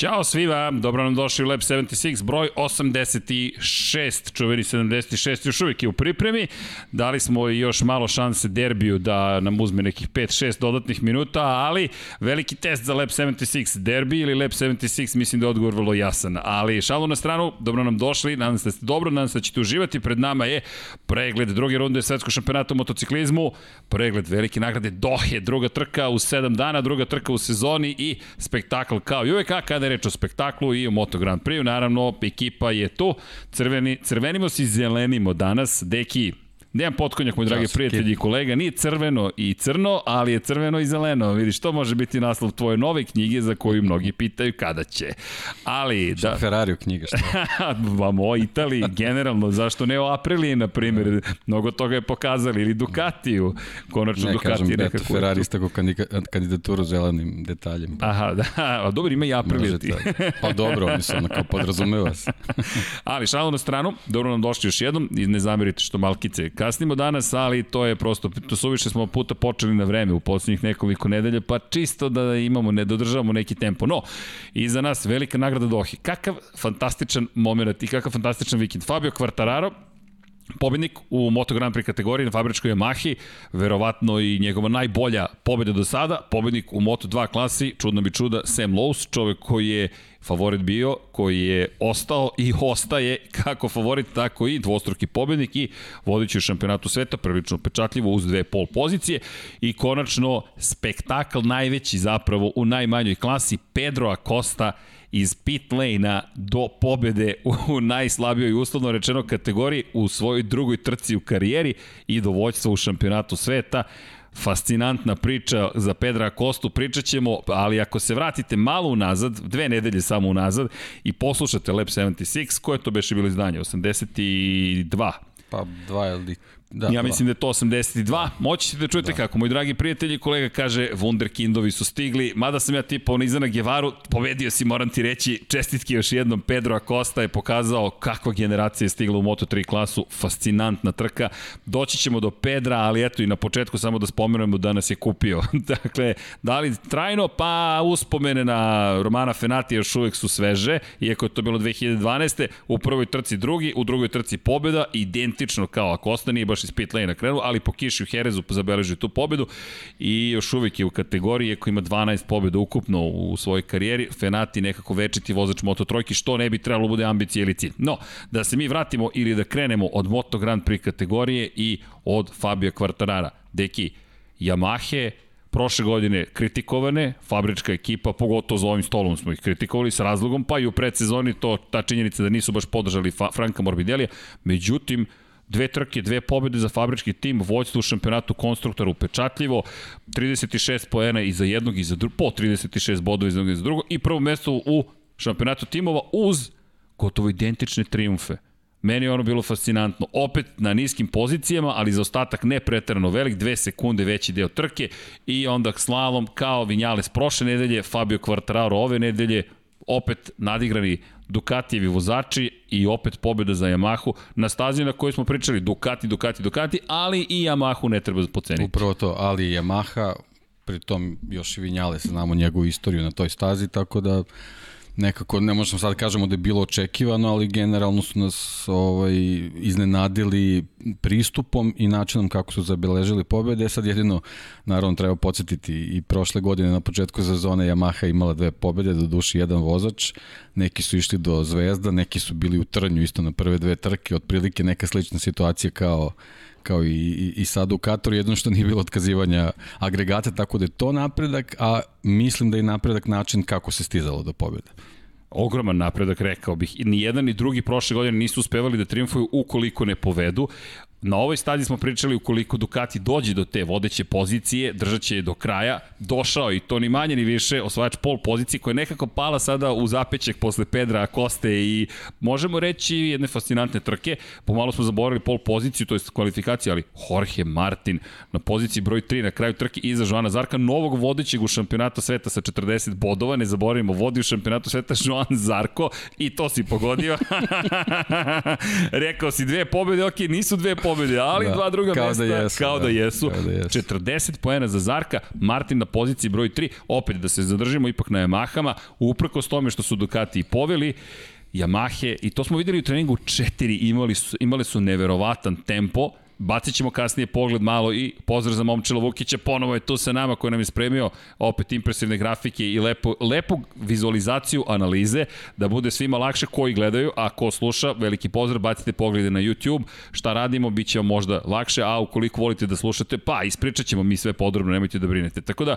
Ćao svima, dobro nam došli u Lab 76, broj 86, čuveni 76, još uvijek je u pripremi. Dali smo još malo šanse derbiju da nam uzme nekih 5-6 dodatnih minuta, ali veliki test za Lab 76, derbi ili Lab 76, mislim da je odgovor vrlo jasan. Ali šalu na stranu, dobro nam došli, nadam se da ste dobro, nadam se da ćete uživati. Pred nama je pregled druge runde svetskog šampionata u motociklizmu, pregled velike nagrade Dohe, druga trka u 7 dana, druga trka u sezoni i spektakl kao i uvek, kada je reč o spektaklu i o Moto Grand Prix, naravno ekipa je tu, crveni, crvenimo se i zelenimo danas, deki, Dejan Potkonjak, moj dragi prijatelji i kolega, nije crveno i crno, ali je crveno i zeleno. Vidiš, to može biti naslov tvoje nove knjige za koju mnogi pitaju kada će. Ali, da... Ferrari u knjiga, šta? Vamo, o Italiji, generalno, zašto ne o Apriliji, na primjer, mnogo toga je pokazali, ili Ducatiju, konačno ne, Ducati kažem, nekako. Eto, Ferrari istako kandidaturu zelenim detaljem. Aha, da, a dobro, ima i Aprilija ti. Pa dobro, mislim, onako, podrazumeva se. ali, šalu na stranu, dobro nam došli još jednom i ne zamerite što malkice kasnimo danas, ali to je prosto, to su više smo puta počeli na vreme u poslednjih nekoliko nedelja, pa čisto da imamo, ne dodržavamo neki tempo. No, i za nas velika nagrada Dohi. Kakav fantastičan moment i kakav fantastičan vikend. Fabio Quartararo, Pobednik u Moto Grand Prix kategoriji na fabričkoj Yamahi, verovatno i njegova najbolja pobeda do sada, pobednik u Moto 2 klasi, čudno bi čuda, Sam Lowe's, čovek koji je favorit bio, koji je ostao i ostaje kako favorit, tako i dvostruki pobednik i vodići u šampionatu sveta, prilično pečatljivo uz dve pol pozicije. I konačno spektakl najveći zapravo u najmanjoj klasi, Pedro Acosta iz pit lane-a do pobede u najslabijoj uslovno rečeno kategoriji u svojoj drugoj trci u karijeri i do voćstva u šampionatu sveta fascinantna priča za Pedra Kostu, pričat ćemo, ali ako se vratite malo unazad, dve nedelje samo unazad i poslušate Lab 76, koje to beše bilo izdanje? 82? Pa dva ili Da, ja mislim da je to 82. Da. Moći ćete da čujete da. kako. Moj dragi prijatelji kolega kaže Wunderkindovi su stigli. Mada sam ja tipao na Izana Gevaru, povedio si, moram ti reći, čestitke još jednom. Pedro Acosta je pokazao kakva generacija je stigla u Moto3 klasu. Fascinantna trka. Doći ćemo do Pedra, ali eto i na početku samo da spomenemo da nas je kupio. dakle, da li trajno, pa uspomene na Romana Fenati još uvek su sveže, iako je to bilo 2012. U prvoj trci drugi, u drugoj trci pobeda, identično kao Acosta, nije baš baš iz pit lane krenuo, ali po kiši u Herezu zabeležio tu pobedu i još uvijek je u kategoriji, ako ima 12 pobeda ukupno u svojoj karijeri, Fenati nekako večiti vozač Moto Trojki, što ne bi trebalo bude ambicija ili cilj. No, da se mi vratimo ili da krenemo od Moto Grand Prix kategorije i od Fabio Quartarara. Deki, Yamahe, prošle godine kritikovane, fabrička ekipa, pogotovo za ovim stolom smo ih kritikovali sa razlogom, pa i u predsezoni to, ta činjenica da nisu baš podržali Franka Morbidelija, međutim, Dve trke, dve pobede za fabrički tim, vođstvo u šampionatu konstruktora upečatljivo, 36 poena i za jednog i za drugog, po 36 bodova i za jednog i za drugog i prvo mesto u šampionatu timova uz gotovo identične triumfe. Meni je ono bilo fascinantno. Opet na niskim pozicijama, ali za ostatak ne pretarano velik, dve sekunde veći deo trke i onda slalom kao Vinjales prošle nedelje, Fabio Quartararo ove nedelje, opet nadigrani Ducatijevi vozači i opet pobjeda za Yamahu na stazi na kojoj smo pričali Ducati, Ducati, Ducati, ali i Yamahu ne treba poceniti. Upravo to, ali Yamaha, pritom još i Vinjales, znamo njegovu istoriju na toj stazi, tako da nekako, ne možemo sad da kažemo da je bilo očekivano, ali generalno su nas ovaj, iznenadili pristupom i načinom kako su zabeležili pobede. Sad jedino, naravno, treba podsjetiti i prošle godine na početku sezone Yamaha imala dve pobede, do duši jedan vozač, neki su išli do Zvezda, neki su bili u Trnju isto na prve dve trke, otprilike neka slična situacija kao kao i, i, i sad u Kataru, jedno što nije bilo otkazivanja agregata, tako da je to napredak, a mislim da je napredak način kako se stizalo do pobjede ogroman napredak, rekao bih. Ni jedan ni drugi prošle godine nisu uspevali da triumfuju ukoliko ne povedu. Na ovoj stadiji smo pričali ukoliko Ducati dođe do te vodeće pozicije, držat će je do kraja, došao i to ni manje ni više osvajač pol pozicije koja je nekako pala sada u zapećak posle Pedra Koste i možemo reći jedne fascinantne trke, pomalo smo zaboravili pol poziciju, to je kvalifikacija, ali Jorge Martin na poziciji broj 3 na kraju trke iza Joana Zarka, novog vodećeg u šampionatu sveta sa 40 bodova, ne zaboravimo, vodi u šampionatu sveta Joan Zarko i to si pogodio. Rekao si dve pobede, ok, nisu dve pobede, pobjede, ali da, dva druga kao mesta da jesu, kao da, da, jesu. Kao da jesu. 40 poena za Zarka, Martin na poziciji broj 3, opet da se zadržimo ipak na Yamahama, uprkos tome što su Ducati poveli, Yamahe, i to smo videli u treningu 4, imali su, imali su neverovatan tempo, Bacit ćemo kasnije pogled malo i pozdrav za Momčilo Vukića, ponovo je tu sa nama koji nam je spremio opet impresivne grafike i lepo, lepu vizualizaciju analize, da bude svima lakše koji gledaju, a ko sluša, veliki pozdrav, bacite poglede na YouTube, šta radimo, bit će vam možda lakše, a ukoliko volite da slušate, pa ispričat ćemo mi sve podrobno, nemojte da brinete. Tako da,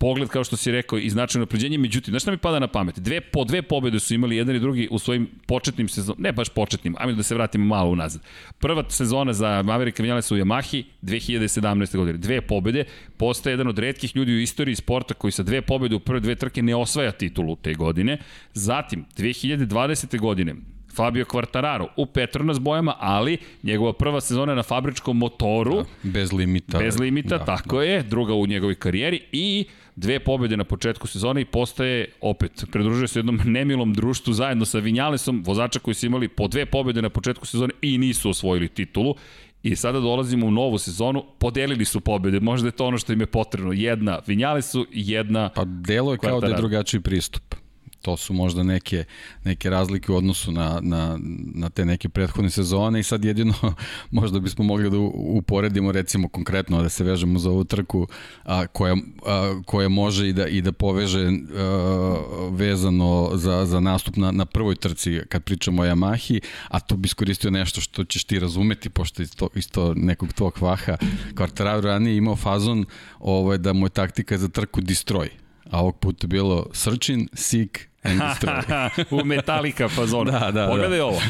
pogled, kao što si rekao, i značajno napređenje. Međutim, znaš šta mi pada na pamet? Dve, po dve pobede su imali jedan i drugi u svojim početnim sezonama, ne baš početnim, ajmo da se vratimo malo unazad. Prva sezona za Mavericka Vinjale su u Yamahi 2017. godine. Dve pobede, postaje jedan od redkih ljudi u istoriji sporta koji sa dve pobede u prve dve trke ne osvaja titulu te godine. Zatim, 2020. godine, Fabio Quartararo u Petronas bojama, ali njegova prva sezona na fabričkom motoru. Da, bez limita. Bez limita, da, tako da. je, druga u njegovoj karijeri i dve pobede na početku sezone i postaje, opet, pridružuje se jednom nemilom društvu zajedno sa Vinjalesom, vozača koji su imali po dve pobede na početku sezone i nisu osvojili titulu. I sada dolazimo u novu sezonu, podelili su pobede, možda je to ono što im je potrebno. Jedna Vinjalesu, jedna Pa delo je kao da je drugačiji pristup to su možda neke, neke razlike u odnosu na, na, na te neke prethodne sezone i sad jedino možda bismo mogli da uporedimo recimo konkretno da se vežemo za ovu trku a, koja, a, koja može i da, i da poveže a, vezano za, za nastup na, na prvoj trci kad pričamo o Yamahi, a to bi iskoristio nešto što ćeš ti razumeti pošto isto, isto nekog tvog vaha Quartararo ranije imao fazon ovaj, da mu je taktika za trku destroy a ovog puta bilo and Destroy. u Metallica fazonu. Da, da, Pogledaj da. ovo.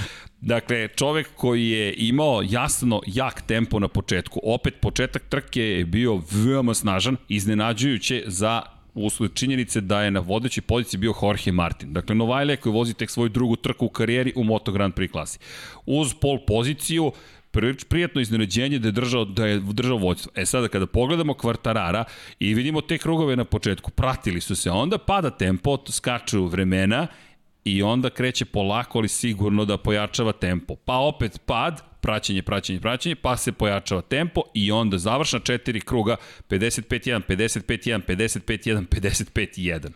Dakle, čovek koji je imao jasno jak tempo na početku. Opet, početak trke je bio veoma snažan, iznenađujuće za usled činjenice da je na vodećoj poziciji bio Jorge Martin. Dakle, Novajle koji vozi tek svoju drugu trku u karijeri u Moto Grand Prix klasi. Uz pol poziciju prijatno iznenađenje da je držao, da je držao vođstvo. E sada kada pogledamo kvartarara i vidimo te krugove na početku, pratili su se, onda pada tempo, skaču vremena i onda kreće polako, ali sigurno da pojačava tempo. Pa opet pad, praćenje, praćenje, praćenje, pa se pojačava tempo i onda završna četiri kruga 55-1, 55-1, 55-1, 55-1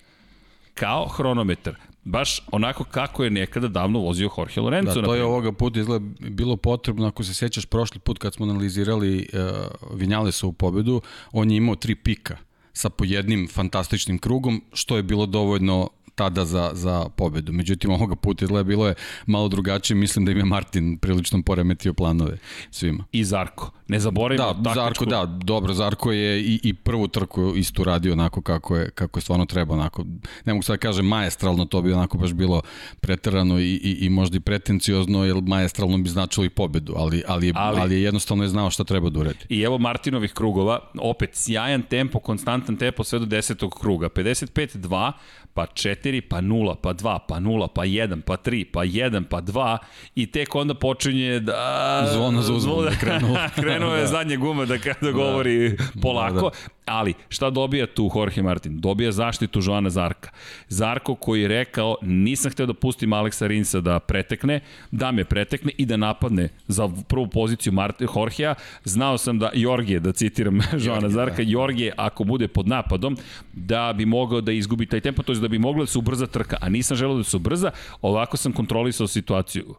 kao hronometar baš onako kako je nekada davno vozio Jorge Lorenzo. Da, to je ovoga puta izgleda bilo potrebno, ako se sećaš prošli put kad smo analizirali uh, Vinjalesa u pobedu, on je imao tri pika sa po jednim fantastičnim krugom, što je bilo dovoljno tada za, za pobedu. Međutim, ovoga puta izgleda bilo je malo drugačije. Mislim da im je Martin prilično poremetio planove svima. I Zarko. Ne zaboravimo da, taktičku... Zarko, da, dobro, Zarko je i, i prvu trku isto radio onako kako je, kako je stvarno treba, onako, ne mogu sad da kažem majestralno, to bi onako baš bilo preterano i, i, i možda i pretenciozno, jer majestralno bi značilo i pobedu, ali, ali, ali, ali je jednostavno je znao šta treba da uredi. I evo Martinovih krugova, opet sjajan tempo, konstantan tempo sve do desetog kruga, 55-2, pa 4, pa 0, pa 2, pa 0, pa 1, pa 3, pa 1, pa 2 i tek onda počinje da... Zvono za uzvon da krenuo. krenuo je da. zadnje gume da kada da. govori polako. Da, da. Ali, šta dobija tu Jorge Martin? Dobija zaštitu Joana Zarka. Zarko koji je rekao, nisam hteo da pustim Aleksa Rinsa da pretekne, da me pretekne i da napadne za prvu poziciju Martin, Jorgea. Znao sam da Jorge, da citiram Joana Zarka, da. Jorge ako bude pod napadom, da bi mogao da izgubi taj tempo, to je da bi mogla da se ubrza trka, a nisam želeo da se ubrza, ovako sam kontrolisao situaciju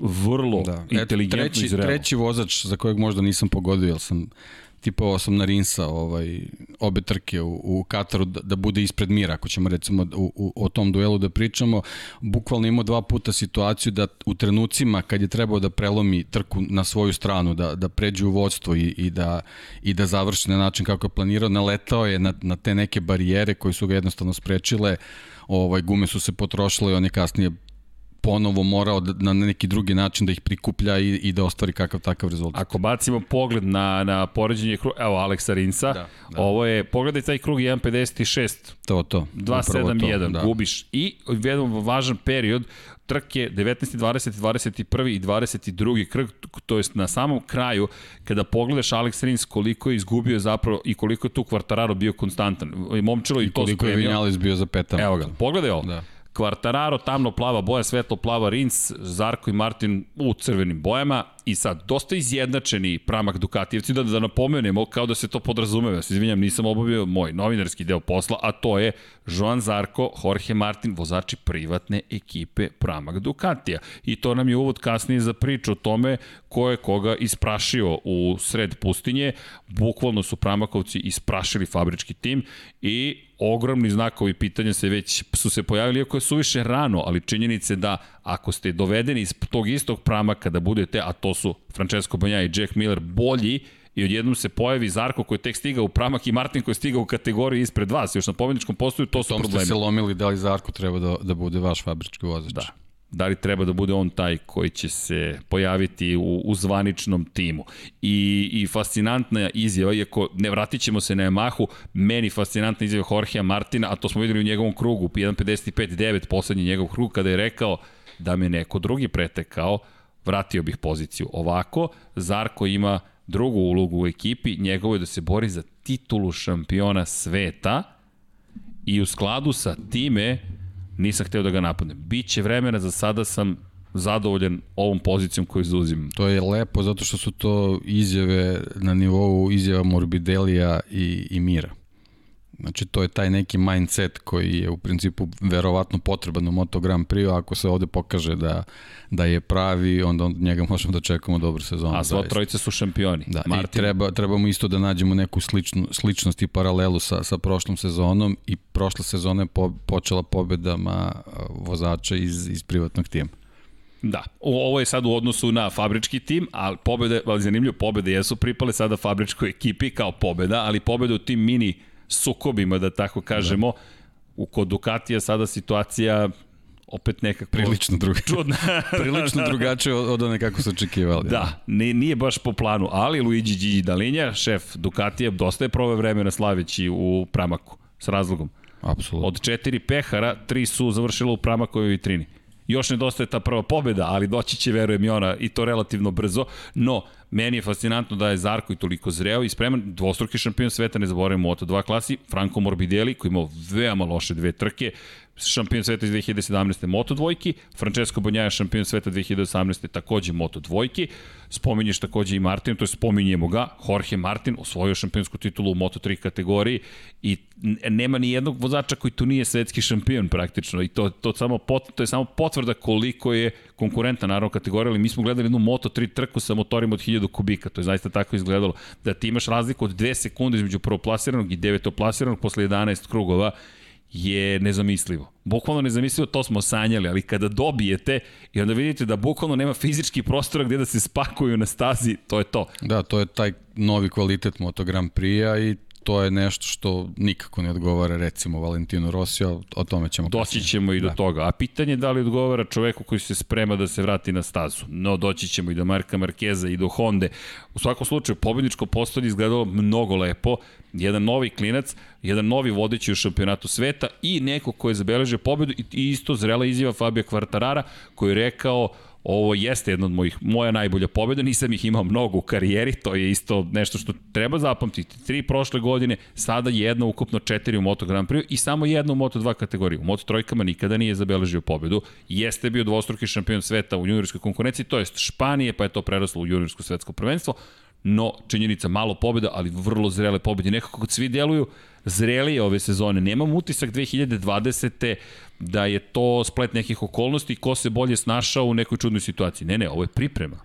vrlo da. inteligentno treći, izrelo. Treći vozač za kojeg možda nisam pogodio, jer sam tipovao sam na Rinsa ovaj, obe trke u, u Kataru da, da bude ispred mira, ako ćemo recimo u, u, o tom duelu da pričamo. Bukvalno imao dva puta situaciju da u trenucima kad je trebao da prelomi trku na svoju stranu, da, da pređe u vodstvo i, i, da, i da završi na način kako je planirao, naletao je na, na te neke barijere koje su ga jednostavno sprečile ovaj, gume su se potrošile i on je kasnije ponovo morao da, na neki drugi način da ih prikuplja i, i da ostvari kakav takav rezultat. Ako bacimo pogled na, na poređenje kruga, evo Aleksa Rinsa, da, da. ovo je, pogledaj taj krug 1.56. To, to. 2.7.1, da. gubiš. I jedan važan period, trke 19. 20. 21. i 22. krug, to jest na samom kraju, kada pogledaš Alex Rins koliko je izgubio zapravo i koliko je tu Kvartararo bio konstantan. I Momčilo i, I to koliko je Vinjales bio za petama. Evo ga, pogledaj ovo. Da. Kvartararo, tamno plava boja, svetlo plava Rins, Zarko i Martin u crvenim bojama i sad, dosta izjednačeni pramak Dukatijevci, da, da napomenemo, kao da se to podrazumeva, se izvinjam, nisam obavio moj novinarski deo posla, a to je Joan Zarko, Jorge Martin, vozači privatne ekipe pramak Ducatija. I to nam je uvod kasnije za priču o tome ko je koga isprašio u sred pustinje. Bukvalno su pramakovci isprašili fabrički tim i ogromni znakovi pitanja se već su se pojavili, iako je suviše rano, ali činjenice da ako ste dovedeni iz tog istog pramaka da budete, a to su Francesco Banja i Jack Miller bolji, i odjednom se pojavi Zarko koji je tek stigao u pramak i Martin koji je stigao u kategoriji ispred vas. Još na pobedničkom postoju, to su problemi. Tom ste se lomili da li Zarko treba da, da bude vaš fabrički vozač. Da da li treba da bude on taj koji će se pojaviti u, u zvaničnom timu. I, I fascinantna izjava, iako ne vratit ćemo se na Yamahu, meni fascinantna izjava Jorgea Martina, a to smo videli u njegovom krugu, 1.55.9, poslednji njegov krug, kada je rekao da me neko drugi pretekao, vratio bih poziciju. Ovako, Zarko ima drugu ulogu u ekipi, njegovo je da se bori za titulu šampiona sveta i u skladu sa time nisam hteo da ga napadnem. Biće vremena, za sada sam zadovoljan ovom pozicijom koju zauzimam. To je lepo zato što su to izjave na nivou izjava Morbidelija i, i Mira. Znači, to je taj neki mindset koji je u principu verovatno potreban u Moto Grand Prix, ako se ovde pokaže da, da je pravi, onda od njega možemo da čekamo dobru sezonu. A sva trojice su šampioni. Da, Martin. i treba, trebamo isto da nađemo neku sličnu, sličnost i paralelu sa, sa prošlom sezonom i prošla sezona je po, počela pobedama vozača iz, iz privatnog tima. Da, ovo je sad u odnosu na fabrički tim, ali pobede, ali zanimljivo, pobede jesu pripale sada fabričkoj ekipi kao pobeda, ali pobede u tim mini sukobima, da tako kažemo. Da. U kod Ducatija sada situacija opet nekako... Prilično druga. Čudna. Prilično drugačije od, one kako su očekivali. Da, ne, nije baš po planu, ali Luigi Gigi Dalinja, šef Ducatija, dosta je prove vremena slaveći u Pramaku, s razlogom. Apsolutno. Od četiri pehara, tri su završila u Pramakovoj vitrini. Još nedostaje ta prva pobeda, ali doći će, verujem, i ona, i to relativno brzo. No, meni je fascinantno da je Zarko i toliko zreo i spreman, dvostruki šampion sveta, ne zaboravimo Moto 2 klasi, Franco Morbidelli, koji imao veoma loše dve trke, šampion sveta iz 2017. Moto dvojki, Francesco Bonjaja šampion sveta 2018. takođe Moto dvojki, spominješ takođe i Martin, to je spominjemo ga, Jorge Martin osvojio šampionsku titulu u Moto 3 kategoriji i nema ni jednog vozača koji tu nije svetski šampion praktično i to, to, samo pot, to je samo potvrda koliko je konkurenta naravno kategorija, ali mi smo gledali jednu Moto 3 trku sa motorima od 1000 kubika, to je zaista tako izgledalo, da ti imaš razliku od 2 sekunde između prvoplasiranog i devetoplasiranog posle 11 krugova je nezamislivo. Bukvalno nezamislivo, to smo sanjali, ali kada dobijete i onda vidite da bukvalno nema fizički prostora gde da se spakuju na stazi, to je to. Da, to je taj novi kvalitet Moto Grand Prix-a i to je nešto što nikako ne odgovara recimo Valentino Rossi, o tome ćemo Doći ćemo i do da. toga. A pitanje je da li odgovara čoveku koji se sprema da se vrati na stazu. No, doći ćemo i do Marka Markeza i do Honda. U svakom slučaju, pobedničko postolje izgledalo mnogo lepo. Jedan novi klinac, jedan novi vodeći u šampionatu sveta i neko ko je zabeležio pobedu i isto zrela izjava Fabio Kvartarara koji je rekao Ovo jeste jedna od mojih, moja najbolja pobjeda, nisam ih imao mnogo u karijeri, to je isto nešto što treba zapamtiti. Tri prošle godine, sada jedna, ukupno četiri u Moto Grand Prix i samo jedna u Moto 2 kategoriji. U Moto trojkama nikada nije zabeležio pobedu. Jeste bio dvostruki šampion sveta u juniorskoj konkurenciji, to jest Španije, pa je to preraslo u juniorsko svetsko prvenstvo no činjenica malo pobjeda, ali vrlo zrele pobjede. Nekako kod svi deluju zrelije ove sezone. Nemam utisak 2020. da je to splet nekih okolnosti ko se bolje snašao u nekoj čudnoj situaciji. Ne, ne, ovo je priprema.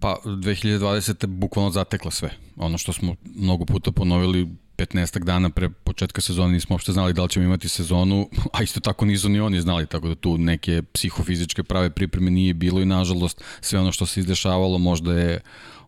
Pa 2020. bukvalno zatekla sve. Ono što smo mnogo puta ponovili 15 dana pre početka sezone nismo uopšte znali da li ćemo imati sezonu, a isto tako nisu ni oni znali, tako da tu neke psihofizičke prave pripreme nije bilo i nažalost sve ono što se izdešavalo možda je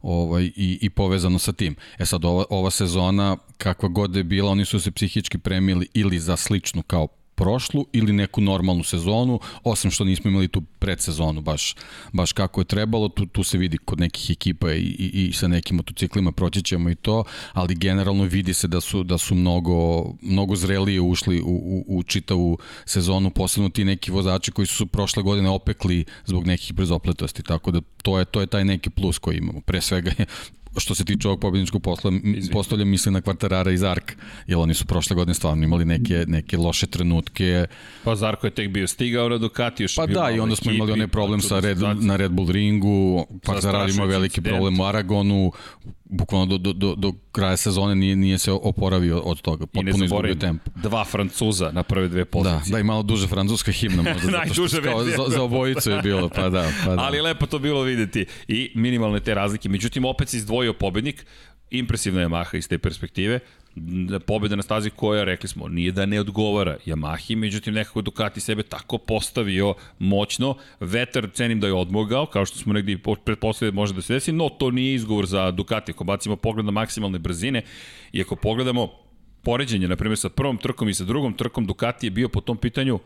ovaj, i, i povezano sa tim. E sad, ova, ova sezona, kakva god je bila, oni su se psihički premili ili za sličnu kao prošlu ili neku normalnu sezonu, osim što nismo imali tu predsezonu baš, baš kako je trebalo, tu, tu se vidi kod nekih ekipa i, i, i sa nekim motociklima proći ćemo i to, ali generalno vidi se da su, da su mnogo, mnogo zrelije ušli u, u, u čitavu sezonu, posebno ti neki vozači koji su prošle godine opekli zbog nekih brzopletosti, tako da to je, to je taj neki plus koji imamo. Pre svega je što se tiče ovog pobjedničkog posla, postavlja misle na Kvartarara i Zark, jer oni su prošle godine stvarno imali neke, neke loše trenutke. Pa Zarko je tek bio stigao na Ducati, još Pa da, i onda smo imali onaj problem sa Red, na Red Bull ringu, pa Zarar ima veliki problem u Aragonu, bukvalno do, do, do, do kraja sezone nije, nije se oporavio od toga, potpuno izgubio tempo. Dva Francuza na prve dve pozicije. Da, da i malo duže francuska himna možda, zato što kao, za, za obojicu je bilo, pa da, pa da. Ali lepo to bilo videti i minimalne te razlike. Međutim, opet se izdvojio pobednik, impresivna Yamaha iz te perspektive, pobjeda na stazi koja, rekli smo, nije da ne odgovara Yamahi, međutim nekako Ducati sebe tako postavio moćno, vetar cenim da je odmogao, kao što smo negdje pretpostavili može da se desi, no to nije izgovor za Ducati, ako bacimo pogled na maksimalne brzine i ako pogledamo poređenje, na primjer, sa prvom trkom i sa drugom trkom, Ducati je bio po tom pitanju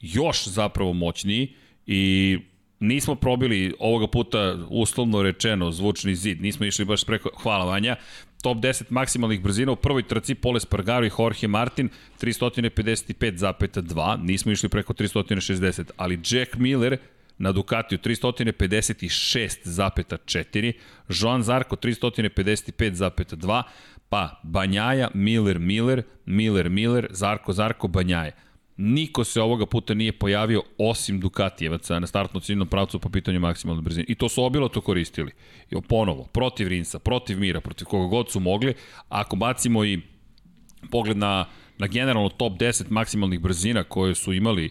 još zapravo moćniji i nismo probili ovoga puta uslovno rečeno zvučni zid, nismo išli baš preko, hvala Vanja, top 10 maksimalnih brzina u prvoj trci Pole Spargaro i Jorge Martin 355,2, nismo išli preko 360, ali Jack Miller na Ducatiju 356,4, Joan Zarko 355,2, pa Banjaja, Miller, Miller, Miller, Miller, Zarko, Zarko, Banjaja. Niko se ovoga puta nije pojavio osim Dukatijevaca na startno ciljnom pravcu po pitanju maksimalne brzine. I to su obilo to koristili. I ponovo, protiv Rinsa, protiv Mira, protiv koga god su mogli. Ako bacimo i pogled na, na generalno top 10 maksimalnih brzina koje su imali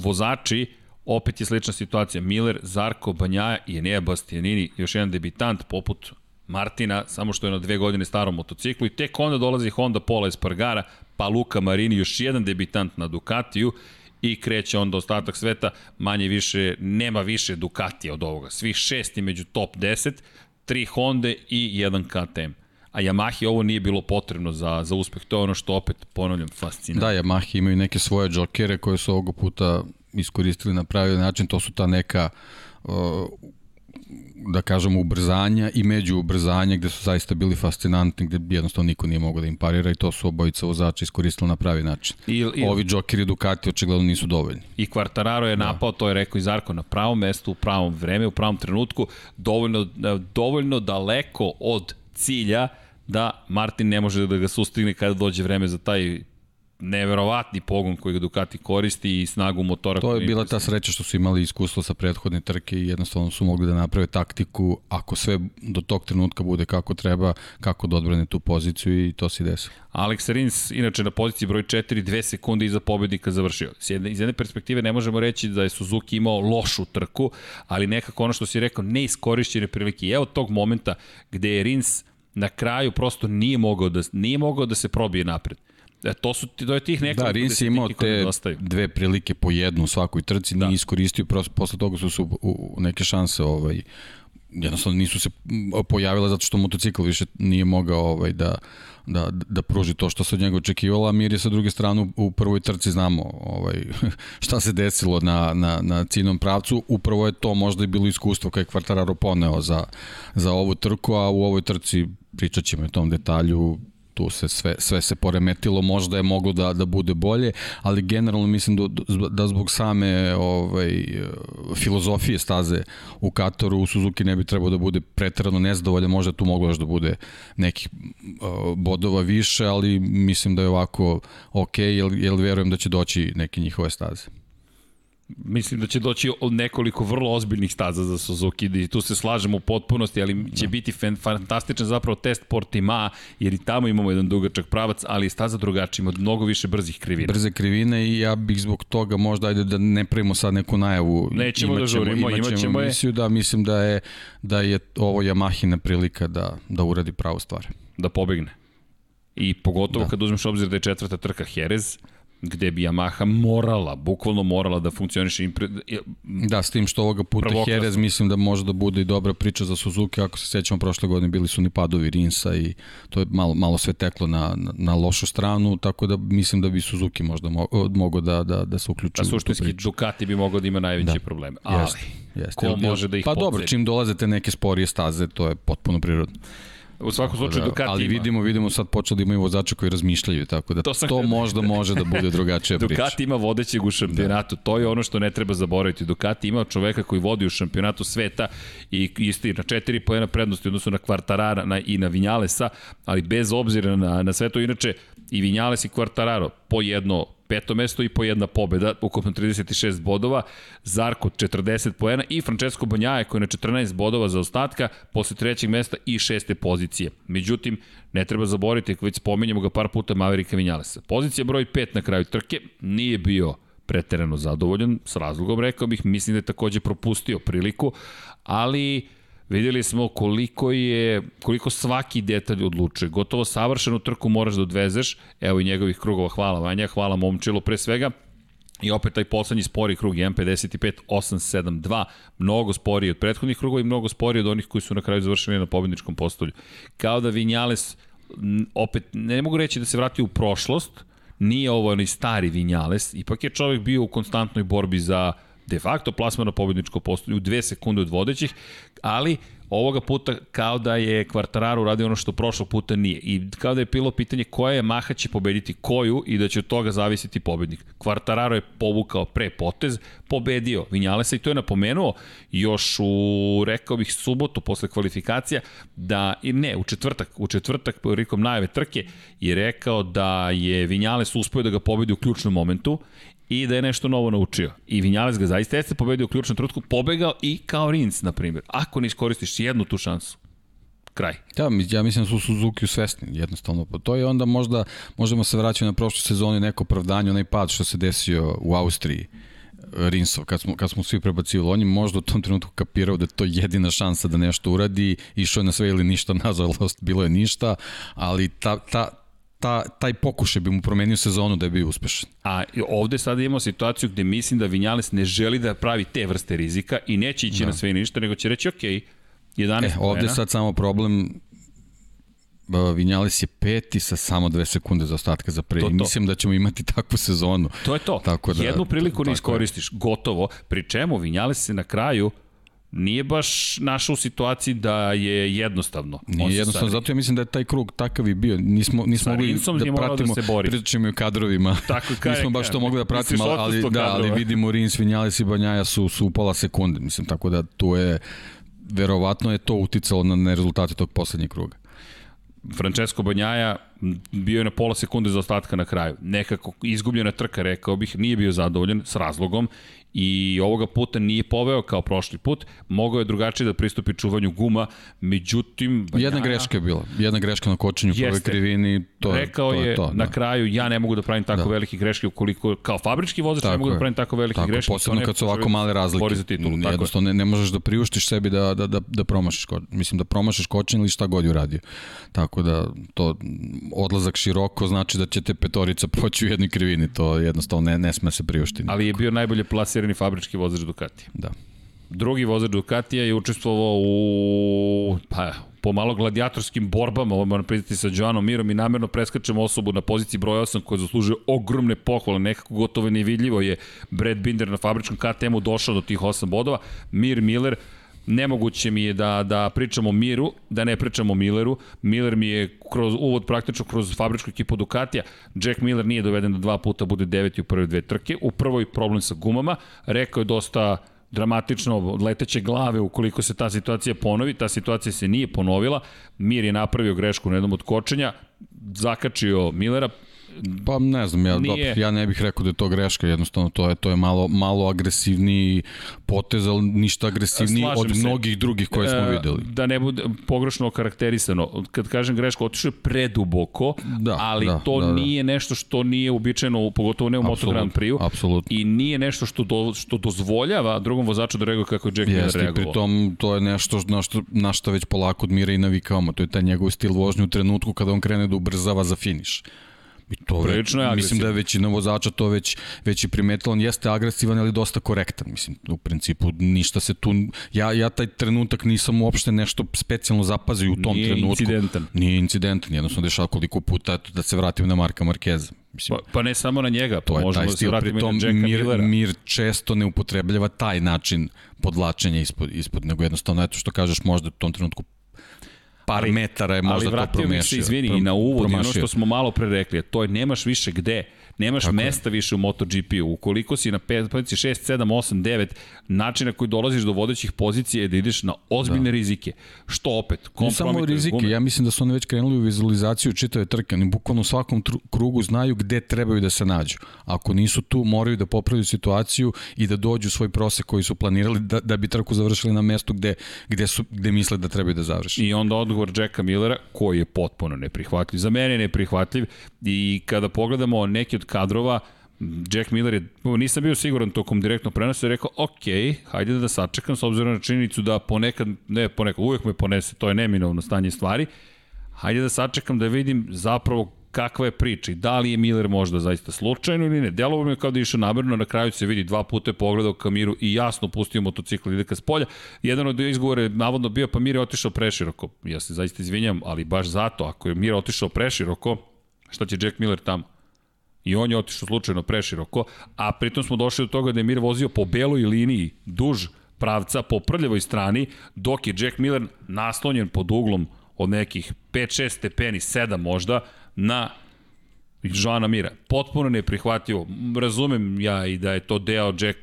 vozači, opet je slična situacija. Miller, Zarko, Banjaja i Enea Bastianini, još jedan debitant poput Martina, samo što je na dve godine starom motociklu i tek onda dolazi Honda Pola Espargara, pa Luka Marini, još jedan debitant na Ducatiju i kreće onda ostatak sveta, manje više, nema više Ducatija od ovoga. Svih šesti među top 10, tri Honda i jedan KTM. A Yamahi ovo nije bilo potrebno za, za uspeh. To je ono što opet, ponavljam, fascinira. Da, Yamahi imaju neke svoje džokere koje su ovoga puta iskoristili na pravi način. To su ta neka uh, da kažemo, ubrzanja i među ubrzanja gde su zaista bili fascinantni, gde jednostavno niko nije mogao da im parira i to su obojica vozača iskoristili na pravi način. I, i, Ovi džokeri Ducati očigledno nisu dovoljni. I Quartararo je da. napao, da. to je rekao i Zarko, na pravom mestu, u pravom vreme, u pravom trenutku, dovoljno, dovoljno daleko od cilja da Martin ne može da ga sustigne kada dođe vreme za taj neverovatni pogon koji ga Ducati koristi i snagu motora. To je bila ta sreća što su imali iskustvo sa prethodne trke i jednostavno su mogli da naprave taktiku ako sve do tog trenutka bude kako treba, kako da odbrane tu poziciju i to se desi. Alex Rins, inače na poziciji broj 4, dve sekunde iza pobednika završio. S jedne, iz jedne perspektive ne možemo reći da je Suzuki imao lošu trku, ali nekako ono što si rekao, neiskorišćene prilike. I evo tog momenta gde je Rins na kraju prosto nije mogao da, nije mogao da se probije napred. E, to su to je tih nekoliko Da, Rins je imao te dve prilike po jednu u svakoj trci, da. nije iskoristio, prosto, posle toga su se u, u neke šanse ovaj, jednostavno nisu se pojavile zato što motocikl više nije mogao ovaj, da, da, da pruži to što se od njega očekivalo, a Mir je sa druge strane u prvoj trci znamo ovaj, šta se desilo na, na, na ciljnom pravcu, upravo je to možda i bilo iskustvo koje je Kvartararo poneo za, za ovu trku, a u ovoj trci pričat ćemo o tom detalju, tu se sve, sve se poremetilo, možda je moglo da, da bude bolje, ali generalno mislim da, da zbog same ovaj, filozofije staze u Katoru u Suzuki ne bi trebao da bude pretrano nezadovoljan, možda tu moglo još da bude nekih bodova više, ali mislim da je ovako ok, jer, jer verujem da će doći neke njihove staze. Mislim da će doći od nekoliko vrlo ozbiljnih staza za Suzuki i tu se slažemo u potpunosti, ali će da. biti fantastičan zapravo test Portima, jer i tamo imamo jedan dugačak pravac, ali staza drugačija, ima mnogo više brzih krivina. Brze krivine i ja bih zbog toga možda ajde da ne pravimo sad neku najavu. Nećemo imaćemo, da žurimo, imaćemo, imaćemo emisiju, da mislim da je, da je ovo Yamahina prilika da, da uradi pravu stvar. Da pobegne. I pogotovo da. kad uzmeš obzir da je četvrta trka Jerez, gde bi Yamaha morala, bukvalno morala da funkcioniše. Impre... Da, s tim što ovoga puta Prvoklasno. Jerez mislim da može da bude i dobra priča za Suzuki, ako se sećamo prošle godine bili su ni padovi Rinsa i to je malo, malo sve teklo na, na, na lošu stranu, tako da mislim da bi Suzuki možda mo, mogao da, da, da se uključi. A suštinski Ducati bi mogao da ima najveće da. probleme. Ali, jeste, jeste. ko može da ih Pa dobro, čim dolazete neke sporije staze, to je potpuno prirodno. U svakom slučaju da, Ducati ali ima. vidimo, vidimo sad počeli da imaju vozača koji razmišljaju, tako da To to, htio- možda može da bude drugačija priča. Ducati ima vodećeg u šampionatu, to je ono što ne treba zaboraviti. Ducati ima čoveka koji vodi u šampionatu sveta i isti na četiri pojena prednosti u odnosu na Kvartarara na, i na Vinjalesa, ali bez obzira na, na sve to, inače i Vinjales i Kvartararo po jedno peto mesto i po jedna pobeda, ukupno 36 bodova, Zarko 40 poena i Francesco Banjaje koji je na 14 bodova za ostatka posle trećeg mesta i šeste pozicije. Međutim, ne treba zaboraviti, ako već spomenjamo ga par puta Maverika Vinjalesa. Pozicija broj 5 na kraju trke nije bio preterano zadovoljan, s razlogom rekao bih, mislim da je takođe propustio priliku, ali videli smo koliko je koliko svaki detalj odlučuje. Gotovo savršenu trku moraš da odvezeš. Evo i njegovih krugova. Hvala Vanja, hvala Momčilu pre svega. I opet taj poslednji spori krug 1.55.872, mnogo sporiji od prethodnih krugova i mnogo sporiji od onih koji su na kraju završili na pobedničkom postolju. Kao da Vinjales, opet, ne mogu reći da se vrati u prošlost, nije ovo onaj stari Vinjales, ipak je čovjek bio u konstantnoj borbi za de facto plasman na pobedničko postolje u dve sekunde od vodećih, ali ovoga puta kao da je Kvartararo uradio ono što prošlog puta nije. I kao da je bilo pitanje koja je Maha će pobediti koju i da će od toga zavisiti pobednik. Kvartararo je povukao pre potez, pobedio Vinjalesa i to je napomenuo još u, rekao bih, subotu posle kvalifikacija, da, ne, u četvrtak, u četvrtak prilikom najave trke je rekao da je Vinjales uspio da ga pobedi u ključnom momentu i da je nešto novo naučio. I Vinjales ga zaista jeste pobedio u ključnom trenutku, pobegao i kao Rins, na primjer. Ako ne iskoristiš jednu tu šansu, kraj. Da, ja mislim da su Suzuki svesni, jednostavno. Pa to je onda možda, možemo se vraćati na prošlu sezonu neko opravdanje, onaj pad što se desio u Austriji. Rinsov, kad smo, kad smo svi prebacivali, on je možda u tom trenutku kapirao da je to jedina šansa da nešto uradi, išao je na sve ili ništa, nažalost, bilo je ništa, ali ta, ta, ta, taj pokušaj bi mu promenio sezonu da je bio uspešan. A ovde sada imamo situaciju gde mislim da Vinjales ne želi da pravi te vrste rizika i neće ići da. na sve i ništa, nego će reći, ok, 11 E, ovde sad samo problem Vinjales je peti sa samo dve sekunde za ostatka za pre. To, To, to. Mislim da ćemo imati takvu sezonu. To je to. Tako da- Jednu priliku ne je. iskoristiš, gotovo. Pri čemu Vinjales se na kraju nije baš našao u situaciji da je jednostavno. Nije jednostavno, zato ja mislim da je taj krug takav i bio. Nismo, nismo mogli da da pratimo, se bori. pričamo i o kadrovima. Tako, kaj- nismo baš to mogli da pratimo, ali, odsustvo da, ali vidimo Rins, Vinjales i Banjaja su, su u pola sekunde. Mislim, tako da tu je, verovatno je to uticalo na, na rezultate tog poslednjeg kruga. Francesco Banjaja bio je na pola sekunde za ostatka na kraju. Nekako izgubljena trka, rekao bih, nije bio zadovoljan s razlogom i ovoga puta nije poveo kao prošli put. Mogao je drugačije da pristupi čuvanju guma, međutim... Jedna greška je bila. Jedna greška na kočenju u prvoj Jeste. krivini. To je, Rekao to je, je to, na da. kraju ja ne mogu da pravim tako da. velike greške ukoliko kao fabrički vozač ne Tako mogu da pravim tako velike Tako, greške. posebno ne kad su ovako male razlike. Za titulu, tako je. Jednostavno ne, ne možeš da priuštiš sebi da, da, da, da promašiš mislim da promašiš kočenje ili šta god je uradio. Tako da to odlazak široko znači da će te petorica proći u jednoj krivini, to jednostavno ne, ne sme se priuštiti. Ali je bio najbolje plasirani fabrički vozač Ducati. Da. Drugi vozač Ducatija je učestvovao u pa, po malo gladijatorskim borbama, ovo moram priznati sa Joanom Mirom i namerno preskačemo osobu na poziciji broj 8 koja zaslužuje ogromne pohvale, nekako gotovo nevidljivo je Brad Binder na fabričkom KTM-u došao do tih 8 bodova, Mir Miller, nemoguće mi je da, da pričamo o Miru, da ne pričamo o Milleru. Miller mi je kroz uvod praktično kroz fabričku ekipu Ducatija. Jack Miller nije doveden da dva puta bude deveti u prve dve trke. U prvoj problem sa gumama. Rekao je dosta dramatično leteće glave ukoliko se ta situacija ponovi. Ta situacija se nije ponovila. Mir je napravio grešku na jednom od kočenja, zakačio Millera, Pa ne znam, ja, Nije- dobro, ja ne bih rekao da je to greška, jednostavno to je to je malo malo agresivniji potez, ali ništa agresivniji Slažem od se. mnogih drugih koje smo E, videli. Da ne bude pogrešno okarakterisano. Kad kažem greško, otišao je preduboko, Da, ali da, to da, da. nije nešto što nije uobičajeno, pogotovo ne u Moto Grand Prix-u. apsolutno. I nije nešto što, do, što dozvoljava drugom vozaču da reaguje kako je Jack Miller reagovao. pritom to je nešto na što, na što već polako odmira i navikavamo. To je taj njegov stil vožnje u trenutku kada on krene da ubrzava za finiš. I to Prilično je mislim da je većina vozača to već, već i primetila. On jeste agresivan, ali dosta korektan. Mislim, u principu ništa se tu... Ja, ja taj trenutak nisam uopšte nešto specijalno zapazio u tom Nije trenutku. incidentan. Nije incidentan. Jednostavno dešava koliko puta, eto, da se vratim na Marka Markeza. Mislim, Pa, pa ne samo na njega, pa to je možemo taj da se stil, vratimo pritom na Jacka mir, Millera. mir često ne upotrebljava taj način podlačenja ispod, ispod nego jednostavno, eto što kažeš, možda u tom trenutku par ali, metara je možda to promašio. Ali vratio mi se, izvini, i na uvod, ono što smo malo pre rekli, to je nemaš više gde Nemaš Tako mesta je. više u MotoGP-u. Ukoliko si na poziciji 6, 7, 8, 9, način na koji dolaziš do vodećih pozicija je da ideš na ozbiljne da. rizike. Što opet? Ne samo rizike, gume. ja mislim da su oni već krenuli u vizualizaciju čitave trke. Oni bukvalno u svakom krugu znaju gde trebaju da se nađu. Ako nisu tu, moraju da popravljaju situaciju i da dođu svoj prosek koji su planirali da, da bi trku završili na mestu gde, gde, su, gde misle da trebaju da završi. I onda odgovor Jacka Millera, koji je potpuno neprihvatljiv. Za mene je neprihvatljiv i kada pogledamo neki od kadrova, Jack Miller je, nisam bio siguran tokom direktnog prenosa, je rekao, ok, hajde da sačekam s obzirom na činjenicu da ponekad, ne ponekad, uvek me ponese, to je neminovno stanje stvari, hajde da sačekam da vidim zapravo kakva je priča i da li je Miller možda zaista slučajno ili ne. Delovo mi je kao da je išao namerno, na kraju se vidi dva puta je pogledao Kamiru i jasno pustio motocikl ide ka spolja. Jedan od izgovora je navodno bio pa Mir je otišao preširoko. Ja se zaista izvinjam, ali baš zato, ako je Mir otišao preširoko, šta će Jack Miller tamo? I on je otišao slučajno preširoko, a pritom smo došli do toga da je Mir vozio po beloj liniji duž pravca po prljavoj strani, dok je Jack Miller naslonjen pod uglom od nekih 5-6 stepeni, 7 možda, na Joana Mira. Potpuno neprihvatljivo. Razumem ja i da je to deo Jack,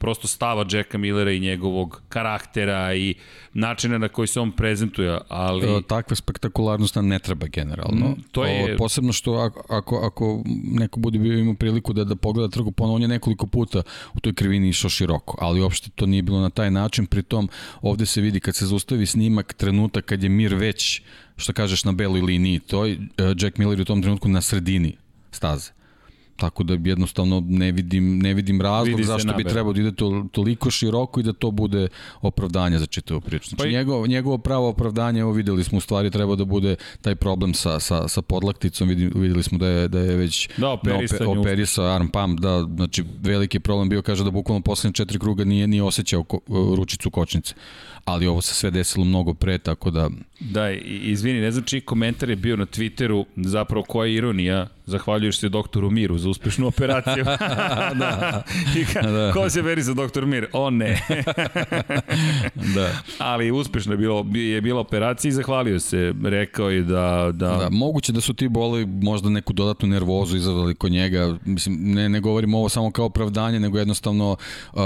prosto stava Jacka Millera i njegovog karaktera i načina na koji se on prezentuje, ali... E, takva spektakularnost nam ne treba generalno. Mm, to je... O, posebno što ako, ako, ako neko bude bio imao priliku da, da pogleda trgu ponovno, on je nekoliko puta u toj krivini išao široko, ali uopšte to nije bilo na taj način, pritom ovde se vidi kad se zaustavi snimak trenutak kad je Mir već što kažeš na beloj liniji, to je Jack Miller u tom trenutku na sredini staze. Tako da jednostavno ne vidim, ne vidim razlog Vidi zašto bi trebao da ide to, toliko široko i da to bude opravdanje za čitavu priču. Znači, pa i... njegovo, njegovo pravo opravdanje, evo videli smo u stvari treba da bude taj problem sa, sa, sa podlakticom, videli, videli smo da je, da je već da, operisa, ope, operisa arm pump, da, znači veliki problem bio, kaže da bukvalno poslednje četiri kruga nije, nije osjećao ko, ručicu kočnice ali ovo se sve desilo mnogo pre, tako da... Da, izvini, ne znam čiji komentar je bio na Twitteru, zapravo koja je ironija, zahvaljuješ se doktoru Miru za uspešnu operaciju. da. I ka, da. Ko se veri za doktor Mir? O ne. da. Ali uspešno je, bilo, je bila operacija i zahvalio se. Rekao je da, da... Da, moguće da su ti boli možda neku dodatnu nervozu izazvali kod njega. Mislim, ne, ne govorim ovo samo kao opravdanje, nego jednostavno uh,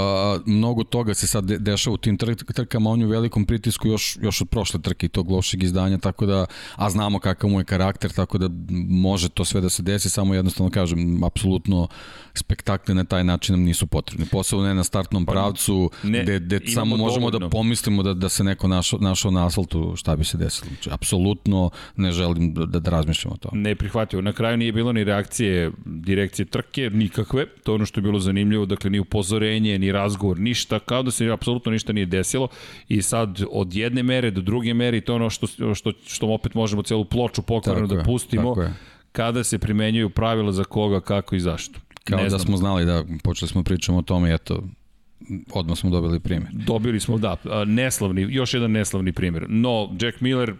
mnogo toga se sad dešava u tim trkama, on je u velikom pritisku još, još od prošle trke i tog lošeg izdanja, tako da, a znamo kakav mu je karakter, tako da može to sve da se desi, samo jednostavno kažem, apsolutno spektakle na taj način nam nisu potrebni. Posebno ne na startnom pa, pravcu, ne, gde, gde samo možemo dovoljno. da pomislimo da, da se neko našao, našao na asfaltu, šta bi se desilo. Znači, apsolutno ne želim da, da, da razmišljamo o tome. Ne prihvatio. Na kraju nije bilo ni reakcije direkcije trke, nikakve. To je ono što je bilo zanimljivo, dakle ni upozorenje, ni razgovor, ništa, kao da se apsolutno ništa nije desilo i sad od jedne mere do druge mere i to je ono što, što, što opet možemo celu ploču pokvarno da pustimo kada se primenjuju pravila za koga, kako i zašto. Kao ne da znam. smo znali da počeli smo pričamo o tome, eto, odmah smo dobili primjer. Dobili smo, da, neslavni, još jedan neslavni primjer. No, Jack Miller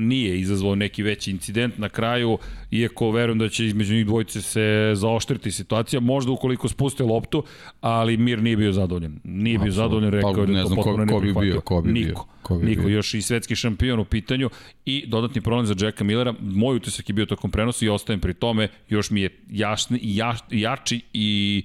nije izazvao neki veći incident na kraju, iako verujem da će između njih dvojice se zaoštriti situacija, možda ukoliko spuste loptu, ali Mir nije bio zadovoljan. Nije bio zadovoljan, rekao pa, da to potpuno ko, ko bi bio, ko bi Niko. Bio, ko bi Niko, bio. još i svetski šampion u pitanju i dodatni problem za Jacka Millera. Moj utisak je bio tokom prenosa i ostajem pri tome, još mi je jasni, jaš, jači i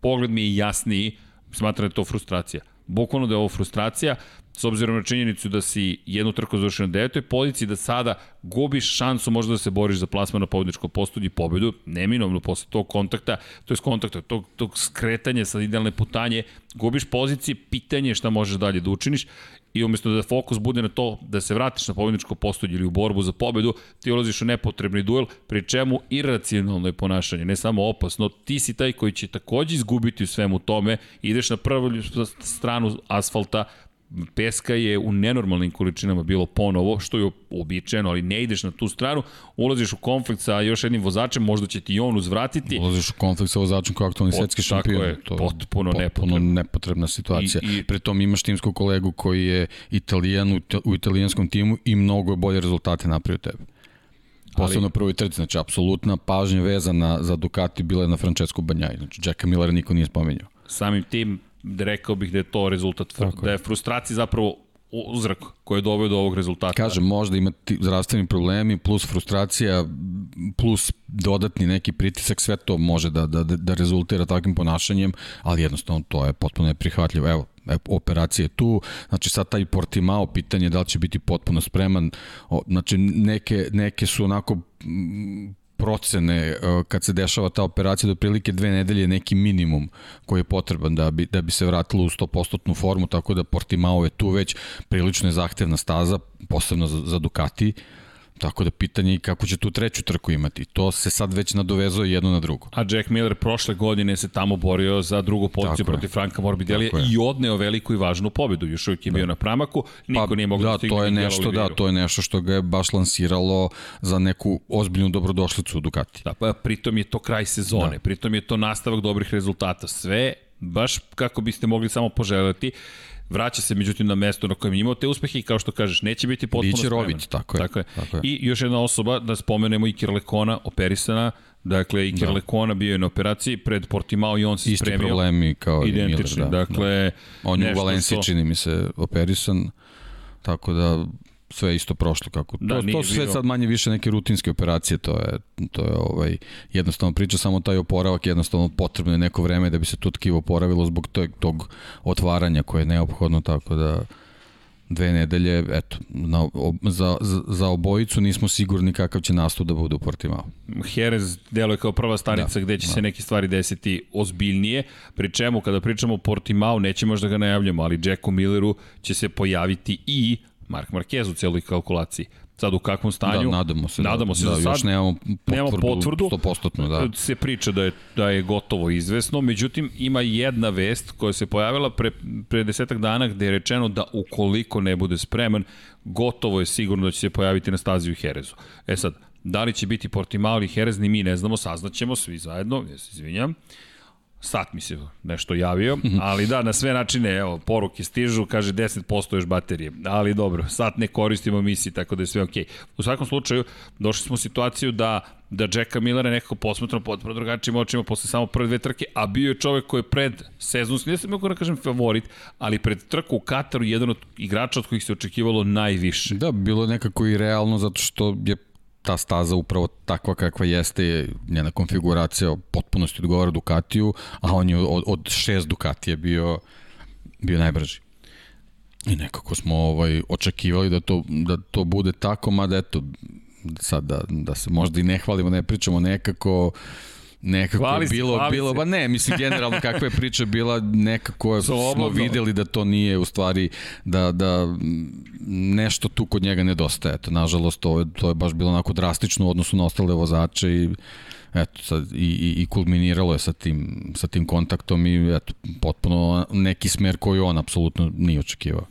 pogled mi je jasniji, smatram da je to frustracija. Bukvalno da je ovo frustracija, s obzirom na činjenicu da si jednu trku završio na devetoj poziciji, da sada gubiš šansu možda da se boriš za plasman na pobedničko postolje i pobedu, neminovno posle tog kontakta, to je kontakta, tog, tog skretanja sa idealne putanje, gubiš pozicije, pitanje je šta možeš dalje da učiniš i umesto da fokus bude na to da se vratiš na pobedničko postolje ili u borbu za pobedu, ti ulaziš u nepotrebni duel, pri čemu iracionalno je ponašanje, ne samo opasno, ti si taj koji će takođe izgubiti u svemu tome, ideš na prvu stranu asfalta, peska je u nenormalnim količinama bilo ponovo, što je uobičajeno, ali ne ideš na tu stranu, ulaziš u konflikt sa još jednim vozačem, možda će ti on uzvratiti. Ulaziš u konflikt sa vozačem kao aktualni svetski šampion. Tako je, to potpuno, potpuno nepotrebna. nepotrebna situacija. I, i, Pritom imaš timskog kolegu koji je italijan u, u italijanskom timu i mnogo bolje rezultate napravio tebe. Posebno ali, prvoj trci, znači apsolutna pažnja vezana za Ducati bila je na Francesco Banjaj, znači Jacka Millera niko nije spomenuo. Samim tim rekao bih da je to rezultat, Tako da je frustracija zapravo uzrak koji je doveo do ovog rezultata. Kažem, možda imati zdravstveni problemi, plus frustracija, plus dodatni neki pritisak, sve to može da, da, da rezultira takvim ponašanjem, ali jednostavno to je potpuno neprihvatljivo. Evo, operacije tu, znači sad taj Portimao, pitanje je da li će biti potpuno spreman, znači neke, neke su onako procene e, kad se dešava ta operacija do prilike dve nedelje neki minimum koji je potreban da bi, da bi se vratilo u 100% formu, tako da Portimao je tu već prilično je zahtevna staza, posebno za, za Ducati. Tako da pitanje je kako će tu treću trku imati. To se sad već nadovezuje jedno na drugo. A Jack Miller prošle godine se tamo borio za drugu poziciju protiv Franka Morbidelija i odneo veliku i važnu pobedu. Još uvijek je bio da. na pramaku, niko pa, nije mogao da, da to je nešto, Da, to je nešto što ga je baš lansiralo za neku ozbiljnu dobrodošlicu u Ducati. Da, pa pritom je to kraj sezone, da. pritom je to nastavak dobrih rezultata. Sve baš kako biste mogli samo poželjeti vraća se međutim na mesto na kojem je imao te uspehe i kao što kažeš, neće biti potpuno Biće Rović, tako je. Tako je. Tako je. I još jedna osoba, da spomenemo i Kirlekona, operisana, Dakle, i Kirlekona da. bio je na operaciji pred Portimao i on se Isti spremio. Isti problemi kao i Miller, da. Dakle, da. On je u Valenciji, što... čini mi se, operisan, tako da sve isto prošlo kako da, to, to su sve sad manje više neke rutinske operacije to je to je ovaj jednostavno priča samo taj oporavak jednostavno potrebno je neko vreme da bi se to tkivo oporavilo zbog tog tog otvaranja koje je neophodno tako da dve nedelje, eto, na, za, za, za obojicu nismo sigurni kakav će nastup da bude u Portimao. Jerez deluje kao prva stanica da, gde će da. se neke stvari desiti ozbiljnije, pri čemu kada pričamo o Portimao neće možda ga najavljamo, ali Jacku Milleru će se pojaviti i Mark Marquez u celoj kalkulaciji. Sad u kakvom stanju? Da, nadamo se. Da. Nadamo se da, da, sad. Još nemamo potvrdu, nemamo potvrdu 100%, da. Se priča da je, da je gotovo izvesno, međutim ima jedna vest koja se pojavila pre, pre desetak dana gde je rečeno da ukoliko ne bude spreman, gotovo je sigurno da će se pojaviti na stazi u Herezu. E sad, da li će biti Portimao ili Herez, ni mi ne znamo, saznaćemo svi zajedno, ja se izvinjam. Uh, Sat mi se nešto javio, ali da, na sve načine, evo, poruke stižu, kaže 10% još baterije, ali dobro, sat ne koristimo misiji, tako da je sve okej. U svakom slučaju, došli smo u situaciju da da Jacka Millera nekako posmetramo potpuno drugačijim očima posle samo prve dve trke, a bio je čovek koji je pred sezonski, ne sam mogu da kažem favorit, ali pred trku u Kataru jedan od igrača od kojih se očekivalo najviše. Da, bilo nekako i realno zato što je ta staza upravo takva kakva jeste, njena konfiguracija potpunosti odgovara Ducatiju, a on je od, od šest Ducatija bio, bio najbrži. I nekako smo ovaj očekivali da to, da to bude tako, mada eto, sad da, da se možda i ne hvalimo, ne pričamo nekako, nekako hvali bilo, se, bilo, ba ne, mislim generalno kakva je priča bila, nekako smo videli da to nije u stvari, da, da nešto tu kod njega nedostaje. Eto, nažalost, to je, to je baš bilo onako drastično u odnosu na ostale vozače i eto, sad, i, i, i kulminiralo je sa tim, sa tim kontaktom i eto, potpuno neki smer koji on apsolutno nije očekivao.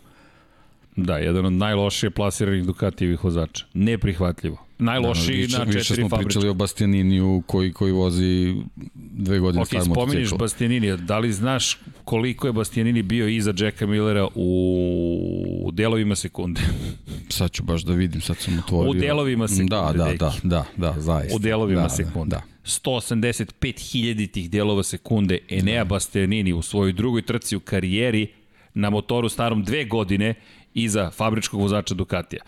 Da, jedan od najlošije plasiranih Ducatijevih vozača. Neprihvatljivo. Najlošiji da, no, na četiri. Više smo pričali o Bastianiniju koji, koji vozi dve godine okay, star motocikl. Ok, spomeniš Bastianini, da li znaš koliko je Bastianini bio iza Jacka Millera u delovima sekunde? sad ću baš da vidim, sad sam otvorio. U delovima sekunde, Da, da, da, da, da, zaista. U delovima da, sekunde. Da, da. 185 tih delova sekunde Enea da. Bastianini u svojoj drugoj trci u karijeri na motoru starom dve godine iza fabričkog vozača Ducatija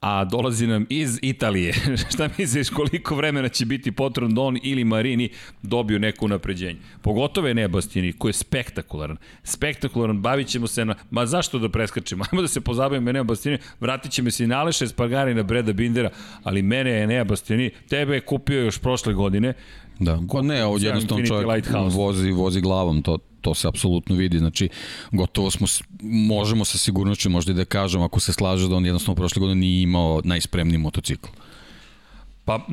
a dolazi nam iz Italije. Šta misliš koliko vremena će biti potrebno da on ili Marini dobiju neko napređenje? Pogotovo je Nebastini koji je spektakularan. Spektakularan, bavit ćemo se na... Ma zašto da preskačemo? Ajmo da se pozabavimo Nebastini, vratit ćemo se i na Aleša Espargari na Breda Bindera, ali mene je Nebastini, tebe je kupio još prošle godine, Da, ko ne, ovdje jednostavno čovjek vozi, vozi glavom, to, to se apsolutno vidi, znači gotovo smo, možemo sa sigurnošću možda i da kažemo ako se slaže da on jednostavno prošle godine nije imao najspremniji motocikl. Pa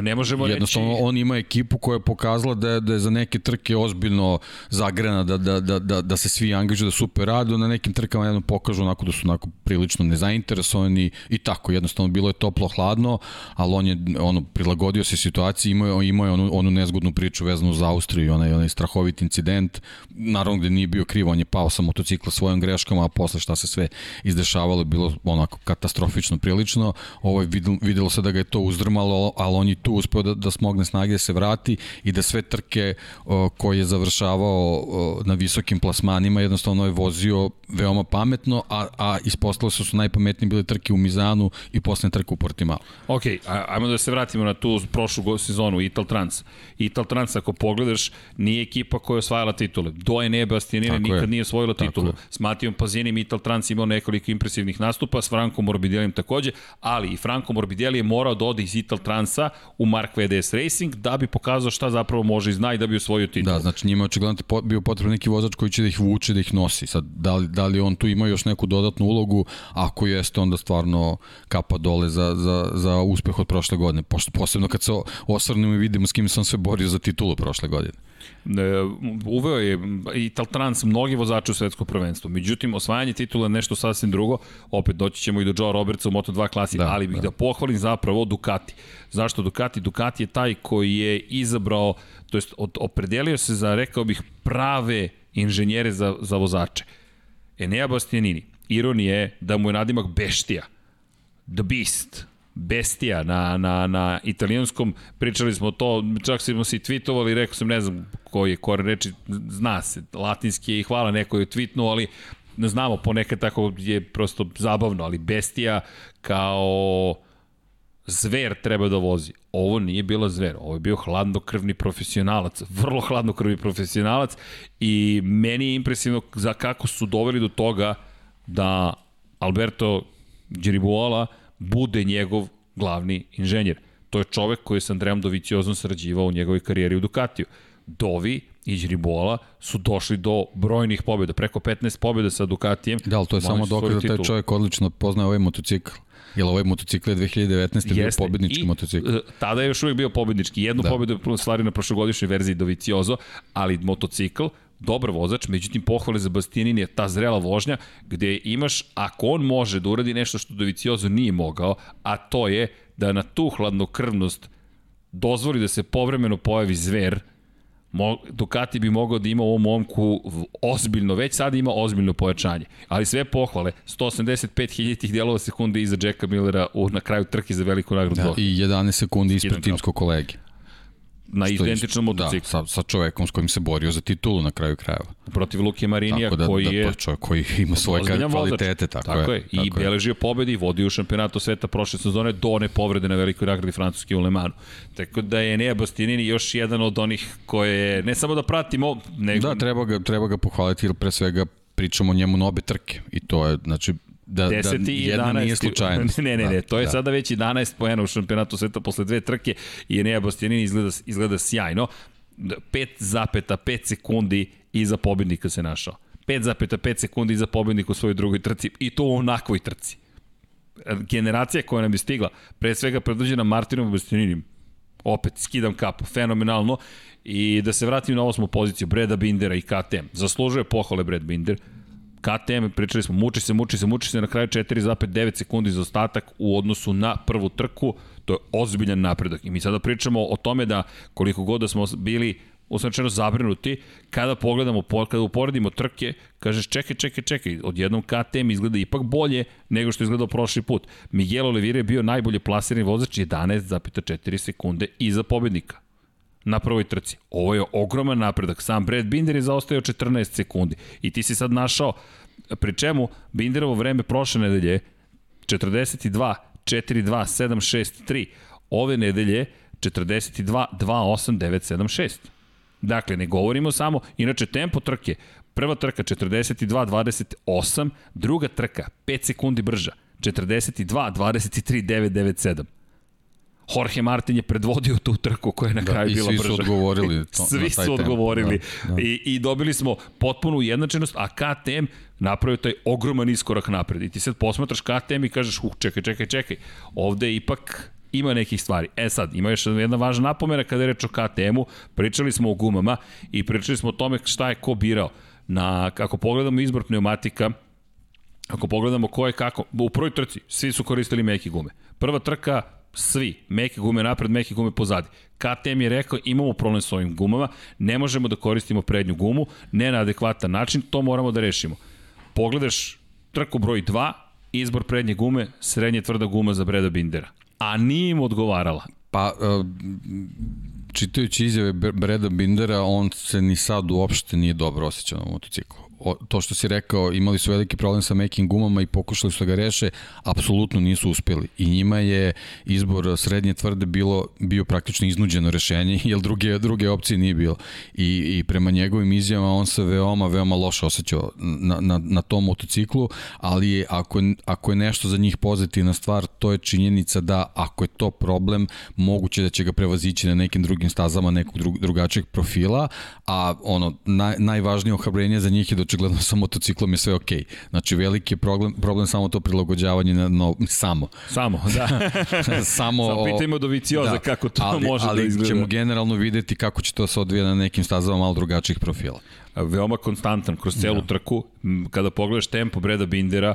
ne možemo Jednostavno, reći... on ima ekipu koja je pokazala da je, da je za neke trke ozbiljno zagrena, da, da, da, da, da se svi angažuju, da super radu, na nekim trkama jedno pokažu onako da su onako prilično nezainteresovani i tako, jednostavno bilo je toplo, hladno, ali on je ono, prilagodio se situaciji, imao imao je onu, onu nezgodnu priču vezanu za Austriju, onaj, onaj strahovit incident, naravno gde nije bio kriv, on je pao sa motocikla svojom greškama, a posle šta se sve izdešavalo, bilo onako katastrofično prilično, ovo je videlo, videlo se da ga je to uzdrmalo ali, ali on je tu uspeo da, da smogne snage da se vrati i da sve trke o, koje je završavao o, na visokim plasmanima jednostavno je vozio veoma pametno, a, a ispostavilo se su najpametniji bile trke u Mizanu i posle trke u Portimao. Ok, ajmo da se vratimo na tu prošlu sezonu Ital Trans. Ital Trans, ako pogledaš, nije ekipa koja je osvajala titule. Do Enea Bastianini nikad je. nije osvojila titulu. S Matijom Pazinim Ital Trans imao nekoliko impresivnih nastupa, s Frankom Morbidellijem takođe, ali i Franko Morbidelli je morao da ode iz Ital Transa u Mark VDS Racing da bi pokazao šta zapravo može i zna i da bi osvojio titulu. Da, znači njima očigledno bio potrebno neki vozač koji će da ih vuče, da ih nosi. Sad, da li, da li on tu ima još neku dodatnu ulogu, ako jeste, onda stvarno kapa dole za, za, za uspeh od prošle godine. Posebno kad se osvrnemo i vidimo s kim sam sve borio za titulu prošle godine. Uveo je i Trans mnogi vozači u svetsko prvenstvo. Međutim, osvajanje titula je nešto sasvim drugo. Opet doći ćemo i do Joe Robertsa u Moto2 klasi, da, ali bih da. da pohvalim zapravo Ducati. Zašto Ducati? Ducati je taj koji je izabrao, to jest opredelio se za, rekao bih, prave inženjere za, za vozače. Enea Bastianini, ironija je da mu je nadimak Beštija. The Beast, Bestija na, na, na italijanskom, pričali smo to, čak smo se i tweetovali, rekao sam, ne znam koji je koren reči, zna se, latinski je i hvala neko je tweetnuo, ali ne znamo, ponekad tako je prosto zabavno, ali Bestija kao zver treba da vozi. Ovo nije bilo zver, ovo je bio hladnokrvni profesionalac, vrlo hladnokrvni profesionalac i meni je impresivno za kako su doveli do toga da Alberto Geribuola bude njegov glavni inženjer. To je čovek koji je sa Andreom Doviciozom sarađivao u njegovoj karijeri u Ducatiju. Dovi i Geribuola su došli do brojnih pobjeda, preko 15 pobjeda sa Ducatijem. Da, ali to je samo dokaz da taj čovek odlično poznaje ovaj motocikl. Jel ovaj motocikl je 2019. Jeste. bio pobednički I, motocikl? E, tada je još uvijek bio pobednički. Jednu da. pobedu stvari na prošlogodišnjoj verziji Doviciozo, ali motocikl dobar vozač, međutim pohvale za Bastianini je ta zrela vožnja gde imaš, ako on može da uradi nešto što Doviciozo nije mogao, a to je da na tu hladnokrvnost dozvoli da se povremeno pojavi zver, Ducati bi mogao da ima u ovom momku ozbiljno, već sada ima ozbiljno pojačanje. Ali sve pohvale, 185.000 delova sekunde iza Jacka Millera u, na kraju trke za veliku nagradu. Da, I 11 sekundi ispred timskog kolege na što identičnom motociklu. Da, sa, sa čovekom s kojim se borio za titulu na kraju krajeva. Protiv Luke Marinija da, koji da, je... čovjek koji ima svoje kvalitete, tako, tako je. je. I tako beležio pobedi vodio u šampionatu sveta prošle sezone do one povrede na velikoj nagradi Francuske u Le Manu. Tako da je Enea Bastianini još jedan od onih koje ne samo da pratimo, nego... Da, treba ga, treba ga pohvaliti jer pre svega pričamo o njemu na obe trke i to je, znači, da, 10. da jedna 11. nije slučajno. Ne, ne, ne, da, to je da. sada već 11 poena u šampionatu sveta posle dve trke i Enea Bastianini izgleda, izgleda sjajno. 5,5 sekundi iza pobednika se našao. 5,5 sekundi iza pobednika u svojoj drugoj trci i to u onakvoj trci. Generacija koja nam je stigla, pre svega predvođena Martinom Bastianinim, opet skidam kapu, fenomenalno. I da se vratim na osmu poziciju, Breda Bindera i KTM. Zaslužuje pohvale Brad Binder. KTM, pričali smo, muči se, muči se, muči se, na kraju 4,9 sekundi za ostatak u odnosu na prvu trku, to je ozbiljan napredak. I mi sada pričamo o tome da koliko god da smo bili uslovčeno zabrinuti, kada pogledamo, kada uporedimo trke, kažeš čekaj, čekaj, čekaj, odjednom KTM izgleda ipak bolje nego što je izgledao prošli put. Miguel Oliveira je bio najbolje plasirani vozač 11,4 sekunde iza pobednika na prvoj trci. Ovo je ogroman napredak. Sam Brad Binder je zaostao 14 sekundi. I ti si sad našao, pri čemu Binderovo vreme prošle nedelje 42, 4, 2, 7, 6, 3. Ove nedelje 42, 2, 8, 9, 7, 6. Dakle, ne govorimo samo, inače tempo trke, prva trka 42, 28, druga trka 5 sekundi brža, 42, 23, 9, 9, 7. Jorge Martin je predvodio tu trku koja je na da, kraju bila brža. svi su odgovorili. To, svi su odgovorili. Da, da. I, I dobili smo potpunu ujednačenost, a KTM napravio taj ogroman iskorak napred. I ti sad posmatraš KTM i kažeš, uh, čekaj, čekaj, čekaj, ovde ipak ima nekih stvari. E sad, ima još jedna važna napomena kada je reč o KTM-u, pričali smo o gumama i pričali smo o tome šta je ko birao. Na, kako pogledamo izbor pneumatika, ako pogledamo ko je kako, u prvoj trci svi su koristili meke gume. Prva trka svi, meke gume napred, meke gume pozadi. KTM je rekao imamo problem s ovim gumama, ne možemo da koristimo prednju gumu, ne na adekvatan način, to moramo da rešimo. Pogledaš trku broj 2, izbor prednje gume, srednje tvrda guma za Breda Bindera. A nije im odgovarala. Pa, uh, čitajući izjave Breda Bindera, on se ni sad uopšte nije dobro osjećao na motociklu o, to što si rekao, imali su veliki problem sa making gumama i pokušali su da ga reše, apsolutno nisu uspeli. I njima je izbor srednje tvrde bilo, bio praktično iznuđeno rešenje, jer druge, druge opcije nije bilo. I, I prema njegovim izjavama on se veoma, veoma loše osjećao na, na, na tom motociklu, ali je, ako, ako je nešto za njih pozitivna stvar, to je činjenica da ako je to problem, moguće da će ga prevazići na nekim drugim stazama nekog drug, drugačijeg profila, a ono, naj, najvažnije ohrabrenje za njih je da očigledno sa motociklom je sve okej. Okay. Znači, veliki je problem, problem samo to prilagođavanje na no, samo. Samo, da. samo. samo pitajmo do Vicioza da, kako to ali, može ali da izgleda. Ali ćemo generalno videti kako će to se odvija na nekim stazama malo drugačijih profila. Veoma konstantan kroz celu da. trku. Kada pogledaš tempo Breda Bindera,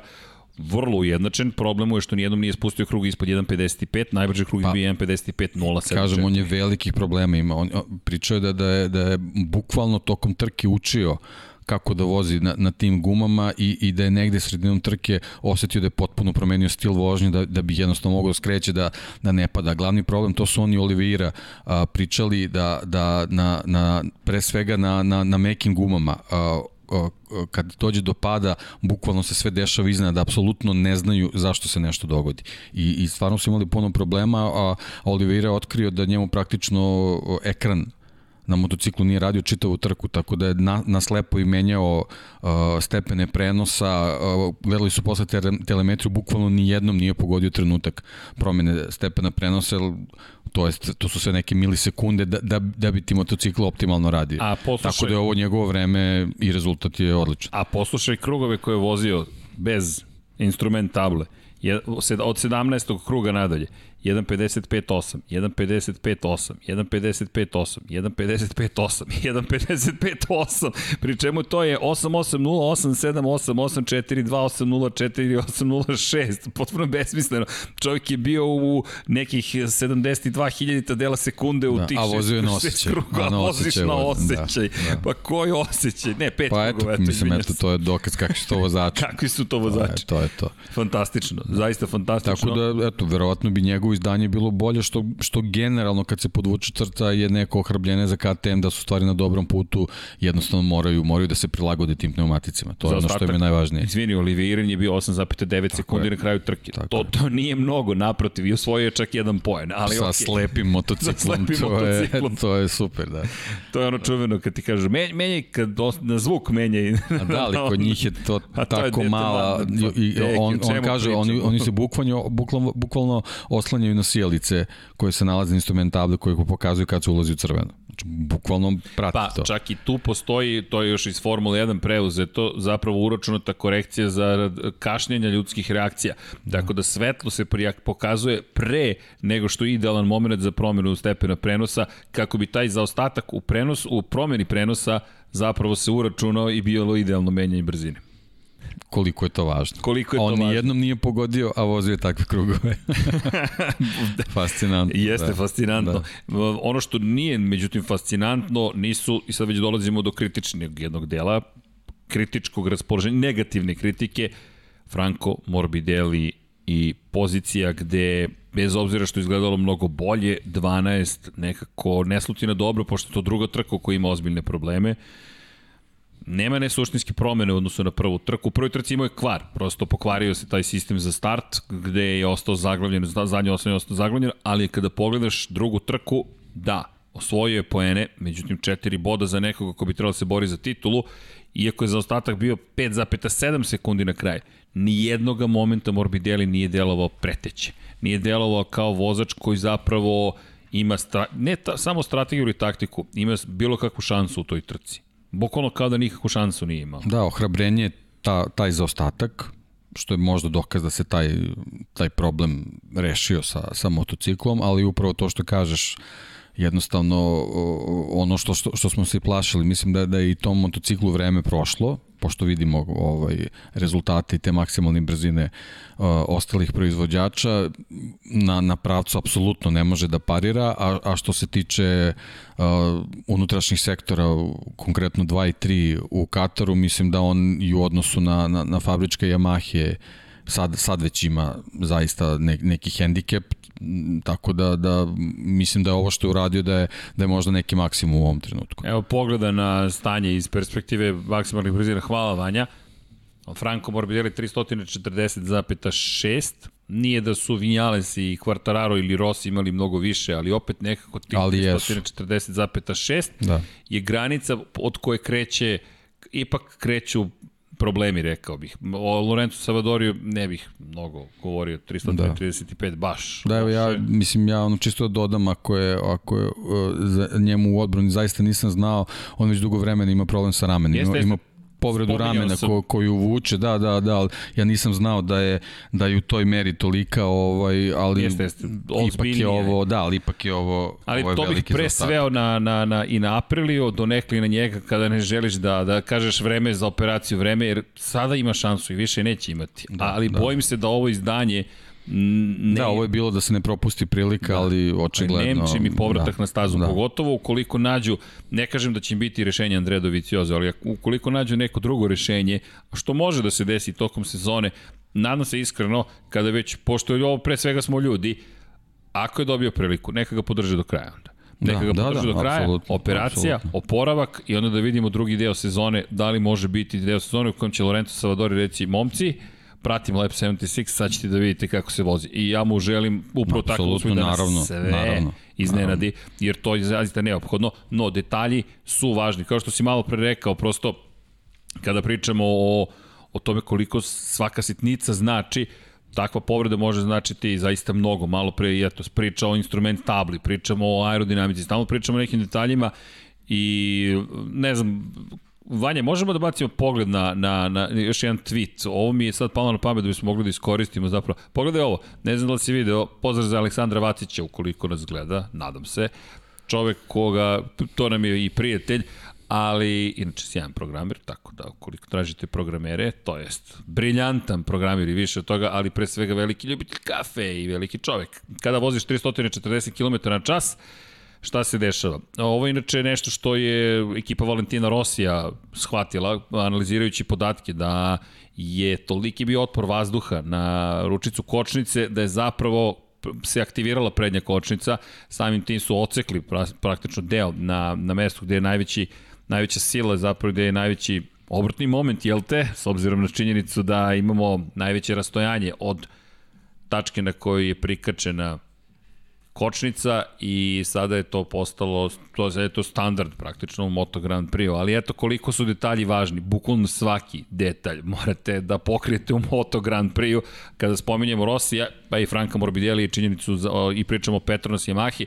vrlo ujednačen. Problem je što nijednom nije spustio krug ispod 1.55, najbrži krug pa, je bio 1.55.07. Kažem, on je velikih problema ima. On, pričao je da, da, je, da je bukvalno tokom trke učio kako da vozi na, na tim gumama i, i da je negde sredinom trke osetio da je potpuno promenio stil vožnje, da, da bi jednostavno mogao da skreće da, da ne pada. Glavni problem, to su oni Oliveira a, pričali da, da na, na, pre svega na, na, na mekim gumama a, kad dođe do pada, bukvalno se sve dešava iznad, da apsolutno ne znaju zašto se nešto dogodi. I, i stvarno su imali puno problema, a Oliveira otkrio da njemu praktično ekran na motociklu nije radio čitavu trku, tako da je na, na slepo i menjao uh, stepene prenosa, uh, gledali su posle te, telemetriju, bukvalno ni jednom nije pogodio trenutak promene stepena prenosa, to, jest, to su sve neke milisekunde da, da, da bi ti motocikl optimalno radio. A poslušaj, tako da je ovo njegovo vreme i rezultat je odličan. A poslušaj krugove koje je vozio bez instrument table, od 17. kruga nadalje, 1.55.8, 1.55.8, 1.55.8, 1.55.8, 1.55.8, pri čemu to je 8.8.0.8.7.8.8.4.2.8.0.4.8.0.6, potpuno besmisleno. Čovjek je bio u nekih 72.000 dela sekunde u da, tih a vozio je na osjećaj. Kruga, a, voziš na osjećaj. Da, da. Pa koji osjećaj? Ne, pet pa eto, eto mislim, eto, to je dokaz kakvi su to vozači. kakvi su to vozači. To je to. Fantastično, zaista fantastično. Tako da, eto, verovatno bi njegovi izdanje bilo bolje, što, što generalno kad se podvuče crta je neko ohrabljenje za KTM da su stvari na dobrom putu, jednostavno moraju, moraju da se prilagode tim pneumaticima. To je ono što je mi najvažnije. Izvini, Oliveiren je bio 8,9 sekundi na kraju trke. to, to nije mnogo, naprotiv, i osvojio je čak jedan poen. Ali Sa okay. slepim motociklom, slepim to, motociklom. Je, to je super, da. to je ono čuveno kad ti kažu, menj, menjaj kad na zvuk menjaj. A da, ali kod njih je to tako je mala, i, on, on kaže, oni, oni se bukvalno, bukvalno, bukvalno oslanjaju na sjelice koje se nalaze na instrumentable koje pokazuju kad se ulazi u crveno. Znači, bukvalno prati pa, to. Pa, čak i tu postoji, to je još iz Formule 1 preuzeto, zapravo uračunata korekcija za kašnjenja ljudskih reakcija. Da. Dakle, da svetlo se pokazuje pre nego što je idealan moment za promjenu stepena prenosa, kako bi taj zaostatak u, prenos, u promjeni prenosa zapravo se uračunao i bilo idealno menjanje brzine koliko je to važno. Koliko je On to važno. On nijednom nije pogodio, a vozio takve krugove. fascinantno. Jeste da. fascinantno. Da. Ono što nije, međutim, fascinantno, nisu, i sad već dolazimo do kritičnog jednog dela, kritičkog raspoloženja, negativne kritike, Franco Morbidelli i pozicija gde bez obzira što izgledalo mnogo bolje, 12 nekako neslutina dobro, pošto je to druga trka koja ima ozbiljne probleme, nema ne suštinske promene u odnosu na prvu trku. U prvoj trci imao je kvar, prosto pokvario se taj sistem za start, gde je ostao zaglavljen, zadnje osnovne je ostao zaglavljen, ali kada pogledaš drugu trku, da, osvojio je poene, međutim četiri boda za nekoga ko bi trebalo da se bori za titulu, iako je za ostatak bio 5,7 sekundi na kraj. Nijednoga momenta Morbidelli nije delovao preteće. Nije delovao kao vozač koji zapravo ima stra... ne ta, samo strategiju ili taktiku, ima bilo kakvu šansu u toj trci. Bukvalno kao da nikakvu šansu nije imao. Da, ohrabrenje ta, taj zaostatak, što je možda dokaz da se taj, taj problem rešio sa, sa motociklom, ali upravo to što kažeš, jednostavno ono što, što, što smo se plašili, mislim da, da je i tom motociklu vreme prošlo, pošto vidimo ovaj rezultate i te maksimalne brzine uh, ostalih proizvođača, na, na pravcu apsolutno ne može da parira, a, a što se tiče uh, unutrašnjih sektora, konkretno 2 i 3 u Kataru, mislim da on i u odnosu na, na, na fabričke Yamahe sad, sad već ima zaista ne, neki hendikep, tako da, da mislim da je ovo što je uradio da je, da je možda neki maksimum u ovom trenutku. Evo pogleda na stanje iz perspektive maksimalnih brzina. Hvala Vanja. Franco Morbidelli 340,6. Nije da su Vinales i Quartararo ili Rossi imali mnogo više, ali opet nekako tih 340,6 da. je granica od koje kreće, ipak kreću problemi, rekao bih. O Lorenzo Savadoriju ne bih mnogo govorio, 335 da. baš. Da, evo ja, mislim, ja ono čisto da dodam, ako je, ako je uh, za njemu u odbrani zaista nisam znao, on već dugo vremena ima problem sa ramenima. Jeste, ima, ima povredu ramena ko, koju vuče, da, da, da, ali ja nisam znao da je da je u toj meri tolika, ovaj, ali jeste, jeste. ipak je ovo, da, ali ipak je ovo Ali ovo je to bih pre sveo na, na, na, i na Aprilio, donekli na njega kada ne želiš da, da kažeš vreme za operaciju, vreme, jer sada ima šansu i više neće imati. Da, ali da. bojim se da ovo izdanje Ne, da, ovo je bilo da se ne propusti prilika, da. ali očigledno... Nemči mi povratak da. na stazu, da. pogotovo ukoliko nađu, ne kažem da će biti rešenje Andreja Dovicioza, ali ukoliko nađu neko drugo rešenje, što može da se desi tokom sezone, nadam se iskreno, kada već, pošto je ovo pre svega smo ljudi, ako je dobio priliku, neka ga podrže do kraja onda. Neka da, ga da, podrže da, do kraja, apsolutno, operacija, apsolutno. oporavak i onda da vidimo drugi deo sezone, da li može biti deo sezone u kojem će Lorenzo Savadori reći, momci, pratim Lab 76, sad ćete da vidite kako se vozi. I ja mu želim upravo tako da naravno, sve naravno, iznenadi, naravno. jer to je zaista neophodno, no detalji su važni. Kao što si malo pre rekao, prosto kada pričamo o, o tome koliko svaka sitnica znači, takva povreda može značiti zaista mnogo. Malo pre, eto, priča o instrument tabli, pričamo o aerodinamici, stalno pričamo o nekim detaljima i ne znam, Vanja, možemo da bacimo pogled na, na, na još jedan tweet. Ovo mi je sad palo na pamet da bismo mogli da iskoristimo zapravo. Pogledaj ovo, ne znam da li si video, pozdrav za Aleksandra Vatića ukoliko nas gleda, nadam se. Čovek koga, to nam je i prijatelj, ali inače sjajan programer, tako da ukoliko tražite programere, to jest briljantan programer i više od toga, ali pre svega veliki ljubitelj kafe i veliki čovek. Kada voziš 340 km na čas, šta se dešava. Ovo je inače nešto što je ekipa Valentina Rosija shvatila, analizirajući podatke da je toliki bio otpor vazduha na ručicu kočnice da je zapravo se aktivirala prednja kočnica, samim tim su ocekli praktično deo na, na mestu gde je najveći, najveća sila, zapravo gde je najveći obrtni moment, jel te, s obzirom na činjenicu da imamo najveće rastojanje od tačke na kojoj je prikačena kočnica i sada je to postalo, to je to standard praktično u Moto Grand Prix, ali eto koliko su detalji važni, bukvalno svaki detalj morate da pokrijete u Moto Grand Prix kada spominjemo Rosija, pa i Franka Morbidelli i činjenicu za, i pričamo o Petronas Yamahi,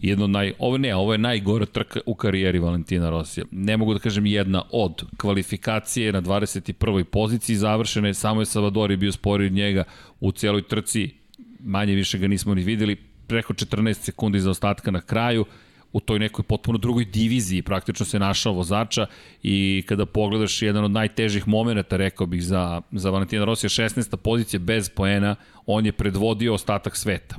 jedno naj, ovo ne, ovo je najgora trka u karijeri Valentina Rosija. Ne mogu da kažem jedna od kvalifikacije na 21. poziciji završene, samo je Savadori bio sporiji od njega u cijeloj trci, manje više ga nismo ni videli, preko 14 sekundi za ostatka na kraju, u toj nekoj potpuno drugoj diviziji praktično se našao vozača i kada pogledaš jedan od najtežih momenta, rekao bih, za, za Valentina Rosija, 16. pozicija bez poena, on je predvodio ostatak sveta.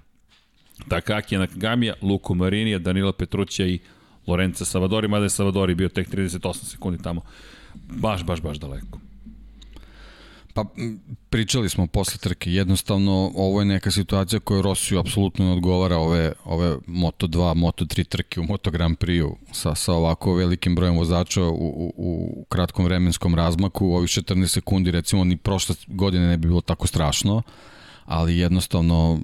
Takaki Nakagamija, Luko Marinija, Danila Petruća i Lorenza Savadori, mada je Savadori bio tek 38 sekundi tamo. Baš, baš, baš daleko. Pa pričali smo posle trke, jednostavno ovo je neka situacija koja Rosiju apsolutno ne odgovara ove, ove Moto2, Moto3 trke u Moto Grand Prix sa, sa ovako velikim brojem vozača u, u, u kratkom vremenskom razmaku, ovih 14 sekundi recimo ni prošle godine ne bi bilo tako strašno. Ali jednostavno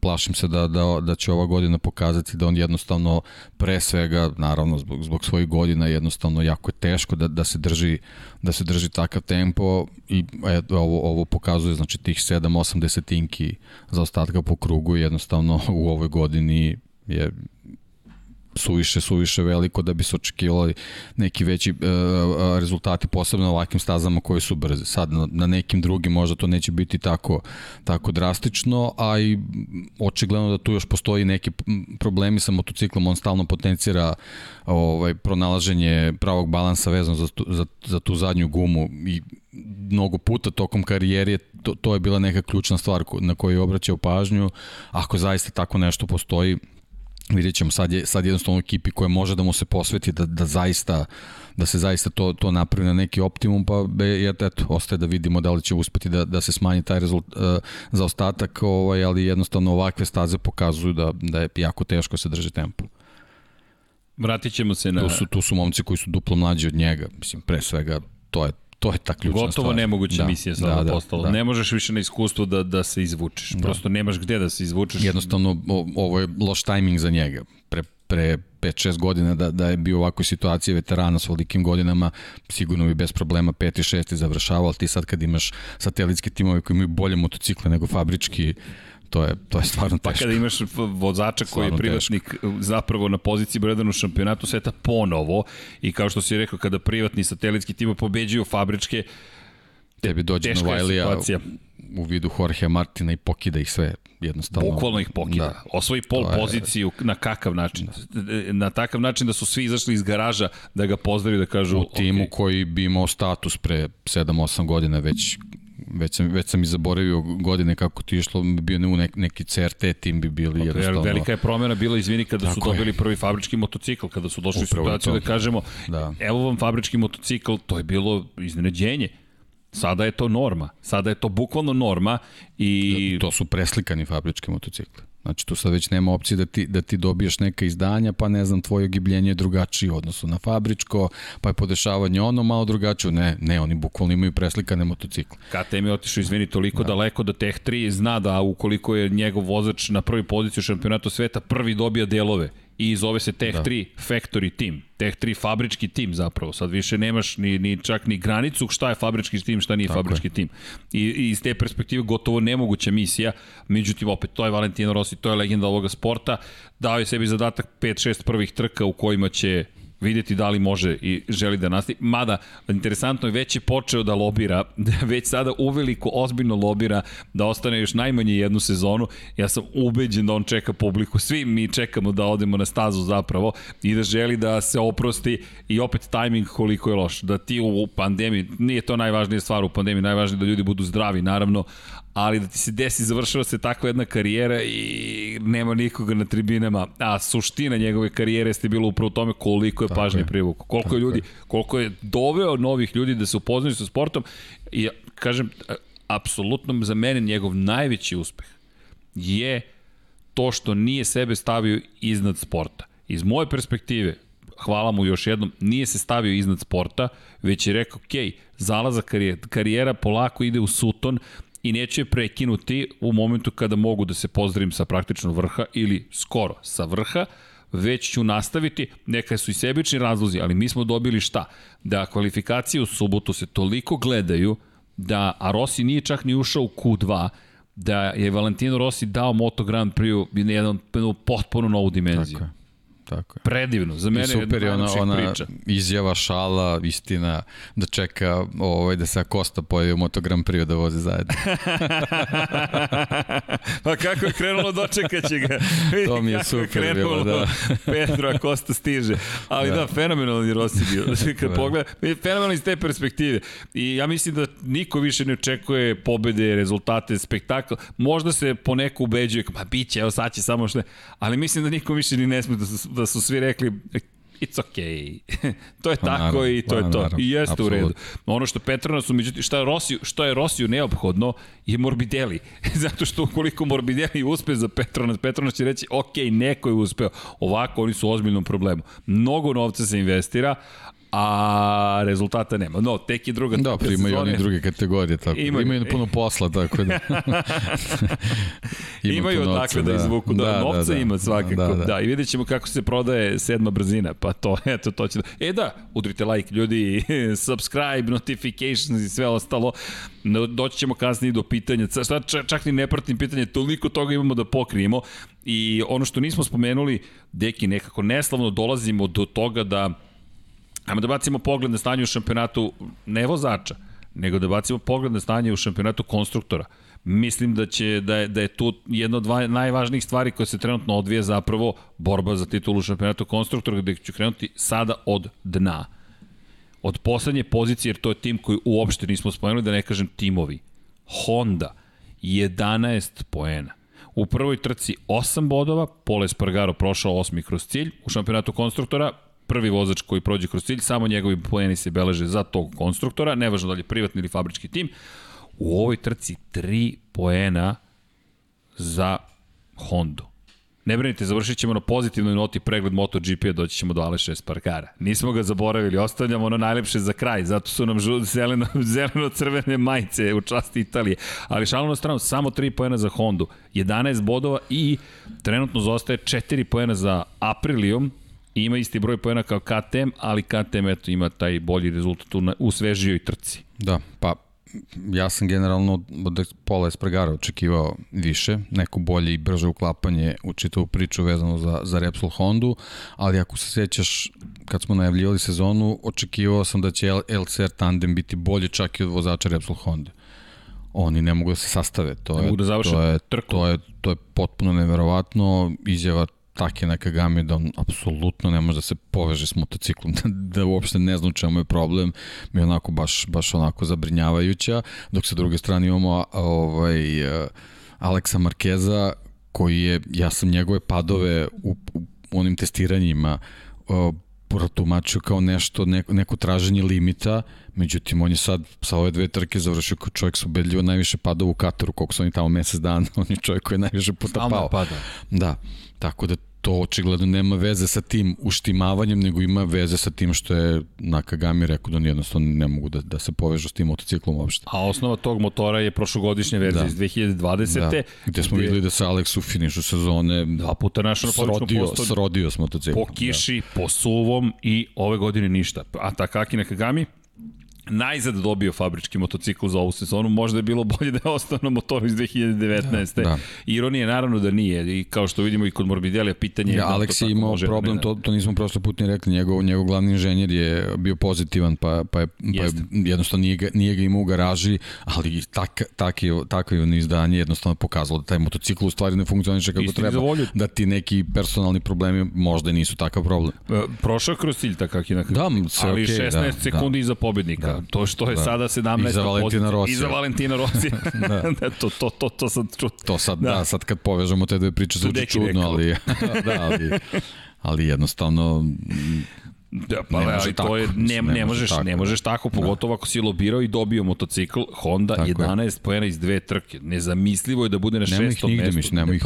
plašim se da, da, da će ova godina pokazati da on jednostavno pre svega, naravno zbog, zbog svojih godina jednostavno jako je teško da, da se drži da se drži takav tempo i eto, ovo, ovo pokazuje znači tih 7-8 desetinki za ostatka po krugu jednostavno u ovoj godini je suviše, suviše veliko da bi se očekivali neki veći uh, rezultati, posebno na ovakvim stazama koje su brze. Sad na, na nekim drugim možda to neće biti tako, tako drastično, a i očigledno da tu još postoji neki problemi sa motociklom, on stalno potencira ovaj, pronalaženje pravog balansa vezano za tu, za, za tu zadnju gumu i mnogo puta tokom karijere to, to je bila neka ključna stvar na koju je obraćao pažnju. Ako zaista tako nešto postoji, vidjet ćemo, sad je, sad jednostavno ekipi koja može da mu se posveti, da, da zaista da se zaista to, to napravi na neki optimum, pa be, eto, ostaje da vidimo da li će uspeti da, da se smanji taj rezult, uh, za ostatak, ovaj, ali jednostavno ovakve staze pokazuju da, da je jako teško se drži tempo. Vratit ćemo se na... Tu su, tu su momci koji su duplo mlađi od njega, mislim, pre svega, to je to je ta ključna Gotovo stvar. Gotovo nemoguća da, misija sada da, postala. Da, da. Ne možeš više na iskustvu da, da se izvučeš. Da. Prosto nemaš gde da se izvučeš. Jednostavno, ovo je loš tajming za njega. Pre, pre 5-6 godina da, da je bio u ovakvoj situaciji veterana s velikim godinama, sigurno bi bez problema 5 i 6 završavao, ali ti sad kad imaš satelitske timove koji imaju bolje motocikle nego fabrički, to je, to je stvarno teško. Pa kada imaš vozača koji je privatnik teško. zapravo na poziciji broj 1 u šampionatu sveta ponovo i kao što si rekao, kada privatni satelitski tim pobeđuju fabričke, tebi dođe Novajlija u vidu Jorge Martina i pokida ih sve jednostavno. Bukvalno ih pokida. Da. Osvoji pol je... poziciju na kakav način? Da. Na takav način da su svi izašli iz garaža da ga pozdraviju da kažu... U timu okay. koji bi imao status pre 7-8 godina već već sam, već sam i zaboravio godine kako ti išlo, bio ne, nek, neki CRT tim bi bili okay, jednostavno. Velika je promjena bila, izvini, kada Tako su dobili je. prvi fabrički motocikl, kada su došli u situaciju da kažemo, da. evo vam fabrički motocikl, to je bilo iznenađenje. Sada je to norma. Sada je to bukvalno norma i... Da, to su preslikani fabrički motocikli. Znači tu sad već nema opcije da ti, da ti dobiješ neka izdanja, pa ne znam, tvoje ogibljenje je drugačije u odnosu na fabričko, pa je podešavanje ono malo drugačije. Ne, ne, oni bukvalno imaju preslikane motocikle. KTM je otišao, izvini, toliko da. daleko da Tech 3 zna da ukoliko je njegov vozač na prvi poziciju šampionatu sveta, prvi dobija delove i zove se Tech da. 3 Factory Team. Tech 3 fabrički tim zapravo. Sad više nemaš ni, ni čak ni granicu šta je fabrički tim, šta nije Tako fabrički je. tim. I, I iz te perspektive gotovo nemoguća misija. Međutim, opet, to je Valentino Rossi, to je legenda ovoga sporta. Dao je sebi zadatak 5-6 prvih trka u kojima će videti da li može i želi da nastavi. Mada, interesantno je, već je počeo da lobira, već sada uveliko ozbiljno lobira da ostane još najmanje jednu sezonu. Ja sam ubeđen da on čeka publiku. Svi mi čekamo da odemo na stazu zapravo i da želi da se oprosti i opet tajming koliko je loš. Da ti u pandemiji, nije to najvažnija stvar u pandemiji, najvažnije da ljudi budu zdravi naravno, ali da ti se desi, završava se takva jedna karijera i nema nikoga na tribinama, a suština njegove karijere ste bilo upravo tome koliko je pažnje privukao, koliko je ljudi, koliko je doveo novih ljudi da se upoznaju sa sportom. I kažem, apsolutno za mene njegov najveći uspeh je to što nije sebe stavio iznad sporta. Iz moje perspektive, hvala mu još jednom, nije se stavio iznad sporta, već je rekao, ok, zalaza karijera, karijera polako ide u suton, i neće prekinuti u momentu kada mogu da se pozdravim sa praktično vrha ili skoro sa vrha, već ću nastaviti, neka su i sebični razlozi, ali mi smo dobili šta? Da kvalifikacije u subotu se toliko gledaju da, a Rossi nije čak ni ušao u Q2, da je Valentino Rossi dao Moto Grand Prix jedan, jednu potpuno novu dimenziju. Tako je. Tako je. Predivno, za mene I super je ona, ona priča. izjava, šala, istina, da čeka ovaj, da se Kosta pojavi u Moto Grand Prix da voze zajedno. pa kako je krenulo, dočekat će ga. To mi je super je krenulo, bilo, da. Pedro Kosta stiže. Ali da, da fenomenalni Rossi bio. Kad da. pogleda, fenomenalno iz te perspektive. I ja mislim da niko više ne očekuje pobede, rezultate, spektakl. Možda se poneko ubeđuje, pa bit će, evo sad će samo što Ali mislim da niko više ni ne sme da, da su svi rekli it's okay. to je pa, tako naravno, i to pa, je to. Naravno, I jeste absolut. u redu. Ono što Petronasu, međutim, šta, Rosiju, što je Rosiju neophodno je Morbidelli. Zato što ukoliko Morbidelli uspe za Petronas, Petronas će reći ok, neko je uspeo. Ovako, oni su u ozbiljnom problemu. Mnogo novca se investira, a rezultata nema. No, tek je druga da, pa imaju oni druge kategorije, tako. Imaju, imaju puno posla, tako da. Ima imaju odakle da, da izvuku, da, da novca da, da, ima svakako. Da, da. da, i vidjet ćemo kako se prodaje sedma brzina, pa to, eto, to će da... E da, udrite like, ljudi, subscribe, notifications i sve ostalo. Doći ćemo kasnije do pitanja, šta, čak ni ne pratim pitanje, toliko toga imamo da pokrijemo i ono što nismo spomenuli, deki, nekako neslavno dolazimo do toga da Ajmo da bacimo pogled na stanje u šampionatu ne vozača, nego da bacimo pogled na stanje u šampionatu konstruktora. Mislim da će da je, da je tu jedna od dva, najvažnijih stvari koja se trenutno odvija zapravo borba za titulu šampionatu konstruktora gde ću krenuti sada od dna. Od poslednje pozicije, jer to je tim koji uopšte nismo spomenuli, da ne kažem timovi. Honda, 11 poena. U prvoj trci 8 bodova, Pole Espargaro prošao osmi kroz cilj, u šampionatu konstruktora prvi vozač koji prođe kroz cilj, samo njegovi poeni se beleže za tog konstruktora, nevažno da li je privatni ili fabrički tim. U ovoj trci 3 poena za Hondu. Ne brinite, završit ćemo na pozitivnoj noti pregled MotoGP-a, doći ćemo do Aleša Esparkara. Nismo ga zaboravili, ostavljamo ono najlepše za kraj, zato su nam zeleno, zeleno-crvene majice u časti Italije. Ali šalno na stranu, samo 3 poena za Hondu, 11 bodova i trenutno zostaje 4 poena za Ima isti broj poena kao KTM, ali KTM eto, ima taj bolji rezultat u, u svežijoj trci. Da, pa ja sam generalno od Pola Espargara očekivao više, neko bolje i brže uklapanje u čitavu priču vezano za, za Repsol Hondu, ali ako se sećaš, kad smo najavljivali sezonu, očekivao sam da će LCR tandem biti bolje čak i od vozača Repsol Honda. Oni ne mogu da se sastave. To je, da to je, trku. To je, to je potpuno neverovatno. Izjava Take Nakagami da on apsolutno ne može da se poveže s motociklom, da, da uopšte ne znam čemu je problem, mi je onako baš, baš onako zabrinjavajuća, dok sa druge strane imamo ovaj, Aleksa Markeza koji je, ja sam njegove padove u, u onim testiranjima protumačio kao nešto, neko, neko traženje limita, međutim on je sad sa ove dve trke završio kao čovjek su ubedljivo najviše padao u Kataru, koliko su oni tamo mesec dana, on je čovjek koji je najviše puta pao. pada. Da, tako da to očigledno nema veze sa tim uštimavanjem, nego ima veze sa tim što je Nakagami rekao da jednostavno ne mogu da, da se povežu s tim motociklom uopšte. A osnova tog motora je prošlogodišnja verzija da. iz 2020. Da. Gde smo gde... videli da se Alex u finišu sezone dva puta našao na srodio, srodio s motociklom. Po kiši, da. po suvom i ove godine ništa. A Takaki Nakagami najzad dobio fabrički motocikl za ovu sezonu, možda je bilo bolje da je ostao na motoru iz 2019. Da, da. Ironija naravno da nije i kao što vidimo i kod Morbidelija pitanje ja, je... Alex je imao problem, to, to nismo prošle put ni rekli, njegov, njegov glavni inženjer je bio pozitivan, pa, pa, je, pa je, jednostavno nije ga, nije ga imao u garaži, ali tak, tak je, takvo je izdanje jednostavno pokazalo da taj motocikl u stvari ne funkcioniše kako Istini treba, da ti neki personalni problemi možda nisu takav problem. E, prošao kroz cilj takak je da, ali okay, 16 da, sekundi da. iza pobednika. Da to što je da. sada 17. I za Valentina Rossi. I za Valentina Rossi. da. da. to, to, to, to sad čut. To sad, da. da, sad kad povežemo te dve priče zvuči čudno, ali, da, ali, ali jednostavno Da, pa ne ali to je, ne, ne, ne možeš, tako, ne možeš tako, da. pogotovo da. ako si lobirao i dobio motocikl Honda tako 11 pojena iz dve trke. Nezamislivo je da bude na šestom mestu. Nema ih nigde, nema, ih,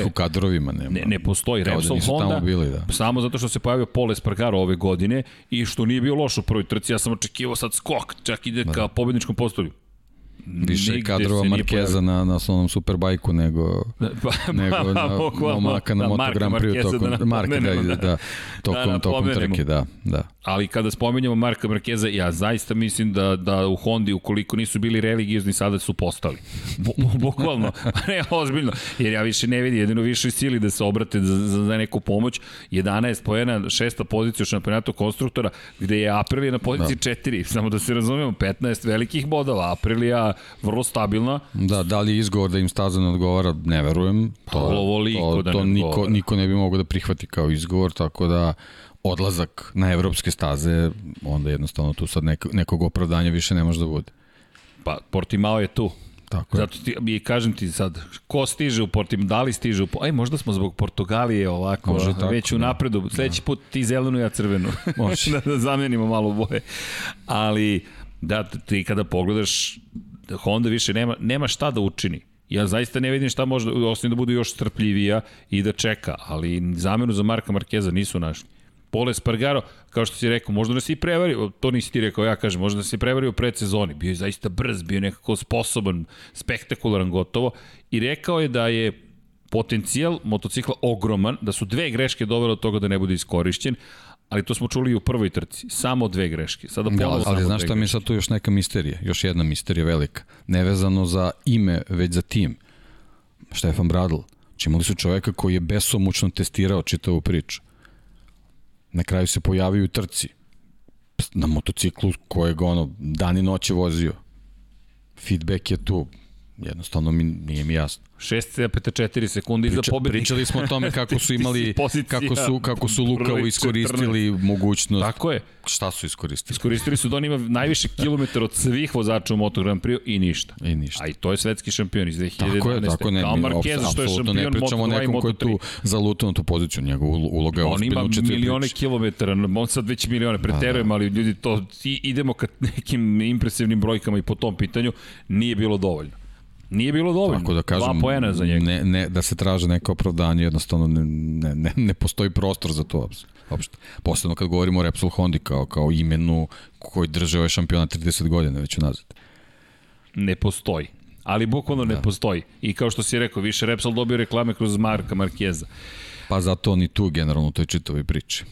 ih u kadrovima. Nema. Ne, ne postoji. Da Repsol da Honda, bili, da. samo zato što se pojavio Pole Espargaro ove godine i što nije bio loš u prvoj trci, ja sam očekivao sad skok, čak ide da. ka pobedničkom postolju više kadrova Markeza na, na onom superbajku nego, pa, nego na, momaka na da, Moto Grand Prix tokom, da Marka, da, da, da, tokom, da, tokom trke, da, da. Ali kada spomenjamo Marka Markeza, ja zaista mislim da, da u Hondi, ukoliko nisu bili religiozni, sada su postali. Bukvalno, ne, ozbiljno, jer ja više ne vidim, jedino više sili da se obrate za, za, za neku pomoć. 11 pojena, šesta pozicija u šampionatu konstruktora, gde je Aprilia na poziciji da. 4, samo da se razumemo, 15 velikih bodova, Aprilia vrlo stabilna. Da, da li je izgovor da im staza ne odgovara, ne verujem. To, ovo to, da to ne niko, niko ne bi mogao da prihvati kao izgovor, tako da odlazak na evropske staze, onda jednostavno tu sad nek, nekog opravdanja više ne može da bude. Pa Portimao je tu. Tako Zato ti, i kažem ti sad, ko stiže u Portimao, da li stiže u Aj, možda smo zbog Portugalije ovako, Može tako, već u da. napredu. Da. Sledeći put ti zelenu, ja crvenu. Može. da, da zamenimo malo boje. Ali, da, ti kada pogledaš Honda više nema, nema šta da učini. Ja zaista ne vidim šta može, osim da bude još strpljivija i da čeka, ali zamenu za Marka Markeza nisu našli. Pole Spargaro, kao što si rekao, možda nas i prevario, to nisi ti rekao, ja kažem, možda nas i prevario pred sezoni. Bio je zaista brz, bio je nekako sposoban, spektakularan gotovo i rekao je da je potencijal motocikla ogroman, da su dve greške dovele od toga da ne bude iskorišćen, ali to smo čuli i u prvoj trci. Samo dve greške. Sada da, ali, ali znaš šta mi je sad tu još neka misterija, još jedna misterija velika. Nevezano za ime, već za tim. Štefan Bradl. Čimali su čoveka koji je besomučno testirao čitavu priču. Na kraju se pojavio u trci. Na motociklu kojeg ono dan i noć je vozio. Feedback je tu. Jednostavno mi, nije mi jasno. 6,4 sekunde iza Priča, pobednika. pričali smo o tome kako su imali, kako su, kako su Lukavo broj iskoristili 14. mogućnost. Tako je. Šta su iskoristili? Iskoristili su da on ima najviše kilometara od svih vozača u Moto Grand Prix i ništa. I ništa. A i to je svetski šampion iz 2011. Tako je, tako ne, Kao Marquez, što je apsolutno ne šampion pričamo o Moto2 i nekom ko je Moto3. tu zalutao na tu poziciju, njegov uloga je On ima u četiri milione priče. kilometara, on sad već milione, Da, preterujem, ali ljudi to, idemo ka nekim impresivnim brojkama i po tom pitanju, nije bilo dovoljno. Nije bilo dovoljno. Tako da kažem, Dva poena za njega. Ne, ne, da se traže neka opravdanje, jednostavno ne, ne, ne, ne postoji prostor za to uopšte. Posebno kad govorimo o Repsol Hondi kao, kao imenu koji drže ovaj šampionat 30 godina već unazad. Ne postoji. Ali bukvalno da. ne postoji. I kao što si rekao, više Repsol dobio reklame kroz Marka Markeza. Pa zato on i tu generalno u toj čitavoj priči.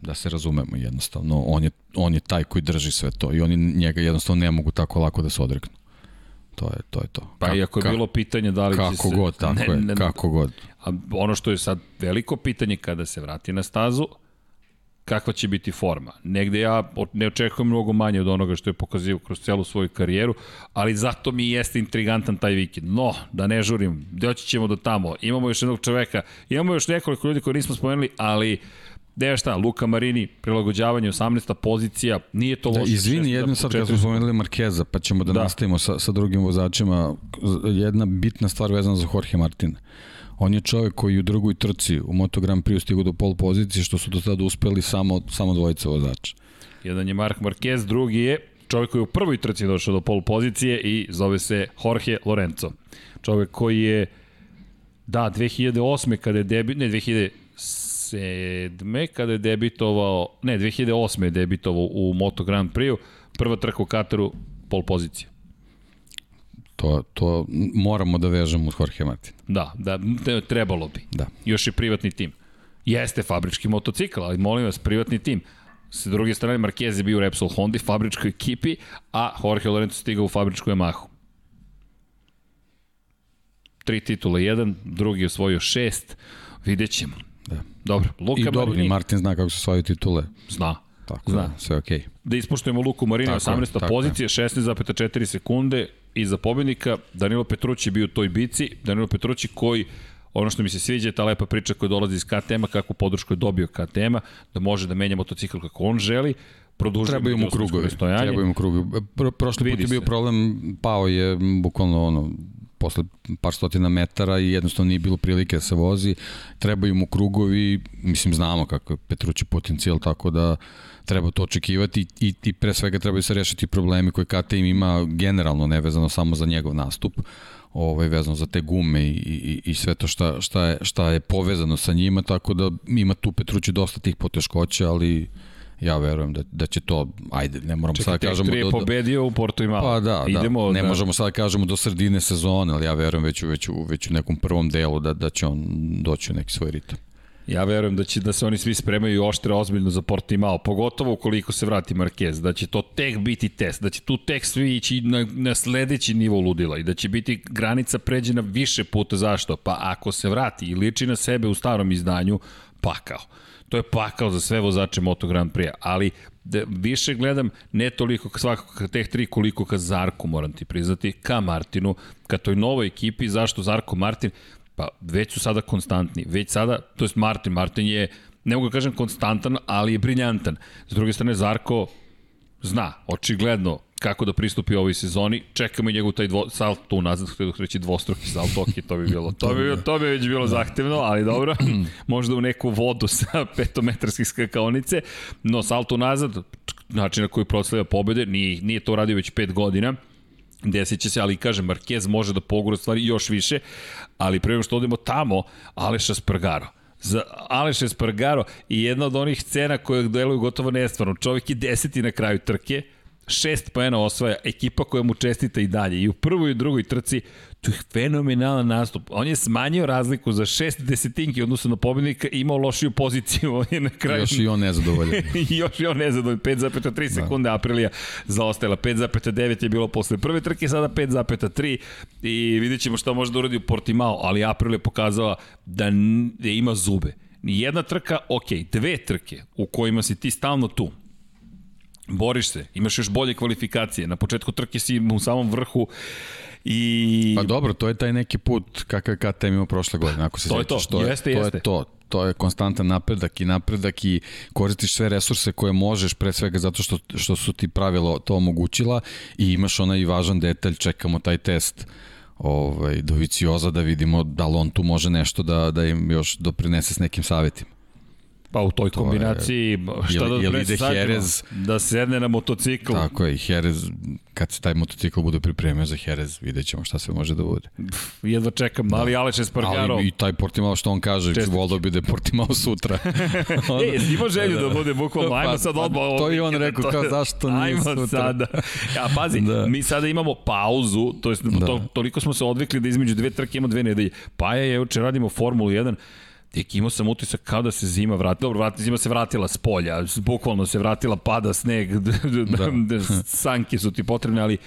Da se razumemo jednostavno. On je, on je taj koji drži sve to i oni njega jednostavno ne mogu tako lako da se odreknu. To je to. Je to. Pa iako je bilo pitanje da li će kako se... god, tako ne, je, ne, kako god. A ono što je sad veliko pitanje kada se vrati na stazu, kakva će biti forma. Negde ja ne očekujem mnogo manje od onoga što je pokazio kroz celu svoju karijeru, ali zato mi jeste intrigantan taj vikend. No, da ne žurim, doći ćemo do tamo. Imamo još jednog čoveka, imamo još nekoliko ljudi koji nismo spomenuli, ali Deo šta, Luka Marini, prilagođavanje, 18. pozicija, nije to da, loše. Izvini, jedno sad kad smo spomenuli Markeza, pa ćemo da, da. nastavimo sa, sa drugim vozačima. Jedna bitna stvar vezana za Jorge Martina. On je čovek koji u drugoj trci u Moto Grand Prix stigao do pol pozicije, što su do sada uspeli samo, samo dvojica vozača. Jedan je Mark Marquez, drugi je čovek koji je u prvoj trci došao do pol pozicije i zove se Jorge Lorenzo. Čovek koji je, da, 2008. kada je debi, ne, 2007. kada je debitovao, ne, 2008. je debitovao u Moto Grand Prix-u, prva trka u Kataru, pol pozicija. To, to moramo da vežemo uz Jorge Martin. Da, da, trebalo bi. Da. Još je privatni tim. Jeste fabrički motocikl, ali molim vas, privatni tim. Sa druge strane, Marquez je bio u Repsol Hondi, fabričkoj ekipi, a Jorge Lorenzo stigao u fabričku Yamahu. Tri titula, jedan, drugi osvojio šest, vidjet ćemo. Da. Dobro, Luka I dobro, Marini. i Martin zna kako se svoju titule. Zna. Tako Zna. da, sve okej. Okay. Da ispoštujemo Luku Marini, Tako 18. je, pozicija, 16,4 sekunde i za pobednika Danilo Petrući bio u toj bici. Danilo Petrući koji ono što mi se sviđa je ta lepa priča koja dolazi iz KTM-a, kakvu podršku je dobio KTM-a, da može da menja motocikl kako on želi, produžuje Trebaju mu krugovi. Trebaju mu krugovi. Pro, prošli put je bio se. problem, pao je bukvalno ono, posle par stotina metara i jednostavno nije bilo prilike da se vozi. Trebaju mu krugovi, mislim znamo kako je Petrući potencijal, tako da treba to očekivati i, i pre svega trebaju se rešiti problemi koje KTM ima generalno, nevezano samo za njegov nastup ovaj, vezano za te gume i, i, i sve to šta, šta, je, šta je povezano sa njima, tako da ima tu Petrući dosta tih poteškoća, ali ja verujem da, da će to, ajde, ne moramo Čekaj, sad da kažemo... Čekaj, je pobedio u Porto i malo. Pa da, Idemo da, ne da... možemo sad da kažemo do sredine sezone, ali ja verujem već u, već u, već u nekom prvom delu da, da će on doći u neki svoj ritam. Ja verujem da će da se oni svi spremaju oštre ozbiljno za Portimao, pogotovo ukoliko se vrati Marquez, da će to tek biti test, da će tu tek svi ići na, na sledeći nivo ludila i da će biti granica pređena više puta. Zašto? Pa ako se vrati i liči na sebe u starom izdanju, pakao. To je pakao za sve vozače Moto Grand Prix, ali da više gledam ne toliko svakako ka teh tri koliko ka Zarku moram ti priznati, ka Martinu, ka toj novoj ekipi, zašto Zarko Martin, Pa već su sada konstantni. Već sada, to je Martin, Martin je, ne mogu da kažem konstantan, ali je briljantan. S druge strane, Zarko zna, očigledno, kako da pristupi ovoj sezoni. Čekamo i njegov taj dvo, salt tu nazad, htio da reći dvostruki salt, ok, to bi bilo. To bi, to bi već bilo zahtevno, ali dobro. Možda u neku vodu sa petometarskih skakaonice, no salto nazad, način na koji proslavlja pobede, nije, nije to radio već pet godina desit će se, ali kažem, Marquez može da pogura stvari još više, ali prema što odemo tamo, Aleša Spargaro. Za Aleša Spargaro i jedna od onih scena koje deluju gotovo nestvarno. Čovjek je deseti na kraju trke, šest poena osvaja, ekipa koja mu čestita i dalje. I u prvoj i drugoj trci, to je fenomenalan nastup. On je smanjio razliku za šest desetinki odnosno na pobednika i imao lošiju poziciju. On je na kraju... Još i on nezadovoljan. Još i on nezadovoljan. 5,3 sekunde da. Aprilija zaostajala. 5,9 je bilo posle prve trke, sada 5,3 i vidjet ćemo šta može da uradi u Portimao, ali Aprilija pokazala da, da ima zube. Jedna trka, ok, dve trke u kojima si ti stalno tu, boriš se, imaš još bolje kvalifikacije, na početku trke si u samom vrhu i... Pa dobro, to je taj neki put kakav KTM imao prošle godine, ako se to je to, to je, jeste, to jeste. je to, to je konstantan napredak i napredak i koristiš sve resurse koje možeš pre svega zato što, što su ti pravilo to omogućila i imaš onaj važan detalj, čekamo taj test ovaj, do Vicioza da vidimo da li on tu može nešto da, da im još doprinese s nekim savjetima. Pa u toj kombinaciji, šta da ili ide Jerez, da sedne na motocikl. Tako je, i Jerez, kad se taj motocikl bude pripremio za Jerez, vidjet ćemo šta sve može da bude. Pff, jedva čekam, da. ali Aleš Espargaro. Ali i taj Portimao što on kaže, volio bi da je Portimao sutra. e, ima želju da, da bude bukvalno, ajmo pa, sad odmah. Pa, to je on rekao, kao zašto nije ajmo sutra. sada. Ja, pazi, da. mi sada imamo pauzu, to jest da. to, toliko smo se odvikli da između dve trke ima dve nedelje. Pa je, juče radimo Formulu 1, Tek imao sam utisak kao da se zima vratila. Dobro, vrat, zima se vratila s polja, bukvalno se vratila, pada sneg, da. sanke su ti potrebne, ali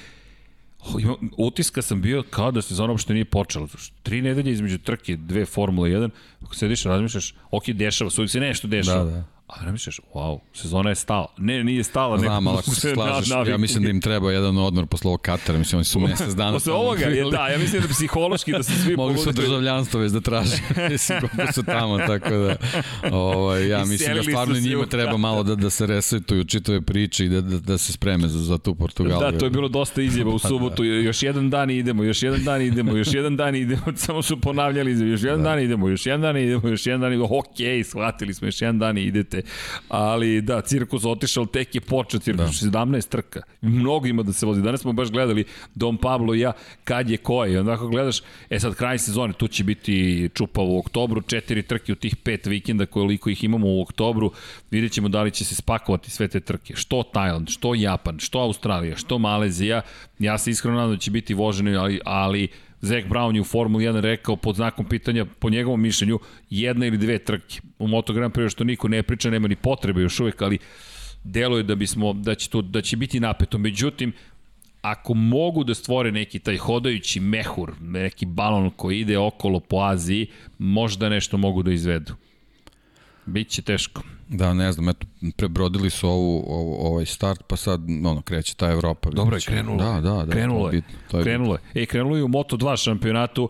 ima, utiska sam bio kao da sezona uopšte nije počela. Tri nedelje između trke, dve Formula 1, ako sediš, razmišljaš, ok, dešava, su se nešto dešava. Da, da. A ne misliš, wow, sezona je stala. Ne, nije stala. Znam, ali ako se slažeš, na, ja mislim da im treba jedan odmor posle ovog Katara, mislim, oni su mesec dana. Posle ovoga, je, da, ja mislim da psihološki da se svi Mogli su državljanstvo već da traže, mislim, koliko su tamo, tako da, ovaj, ja mislim da stvarno njima treba malo da, da se resetuju čitave priče i da, da, da se spreme za, za tu Portugaliju. Da, to je bilo dosta izjeva u subotu, da. još jedan dan idemo, još jedan dan idemo, još jedan dan idemo, samo su ponavljali još jedan da. dan idemo, još jedan dan idemo, još jedan dan idemo, okej, shvatili smo, još jedan dan idete jeste. Ali da, cirkus otišao, tek je počeo cirkus, da. 17 trka. Mnogo ima da se vozi. Danas smo baš gledali Dom Pablo i ja kad je koje. I onda ako gledaš, e sad kraj sezone, tu će biti čupavo u oktobru, četiri trke u tih pet vikenda koliko ih imamo u oktobru. Vidjet ćemo da li će se spakovati sve te trke. Što Tajland, što Japan, što Australija, što Malezija. Ja se iskreno nadam da će biti voženi, ali, ali Zach Brown je u Formuli 1 rekao pod znakom pitanja, po njegovom mišljenju, jedna ili dve trke. U Moto Grand Prix što niko ne priča, nema ni potrebe još uvek, ali deluje da bismo da će to da će biti napeto. Međutim, ako mogu da stvore neki taj hodajući mehur, neki balon koji ide okolo po Aziji, možda nešto mogu da izvedu. Biće teško. Da, ne znam, eto, prebrodili su ovu, ovu, ovaj start, pa sad, ono, kreće ta Evropa. Dobro je krenulo. Da, da, da. Krenulo je. To je krenulo je. E, krenulo je u Moto2 šampionatu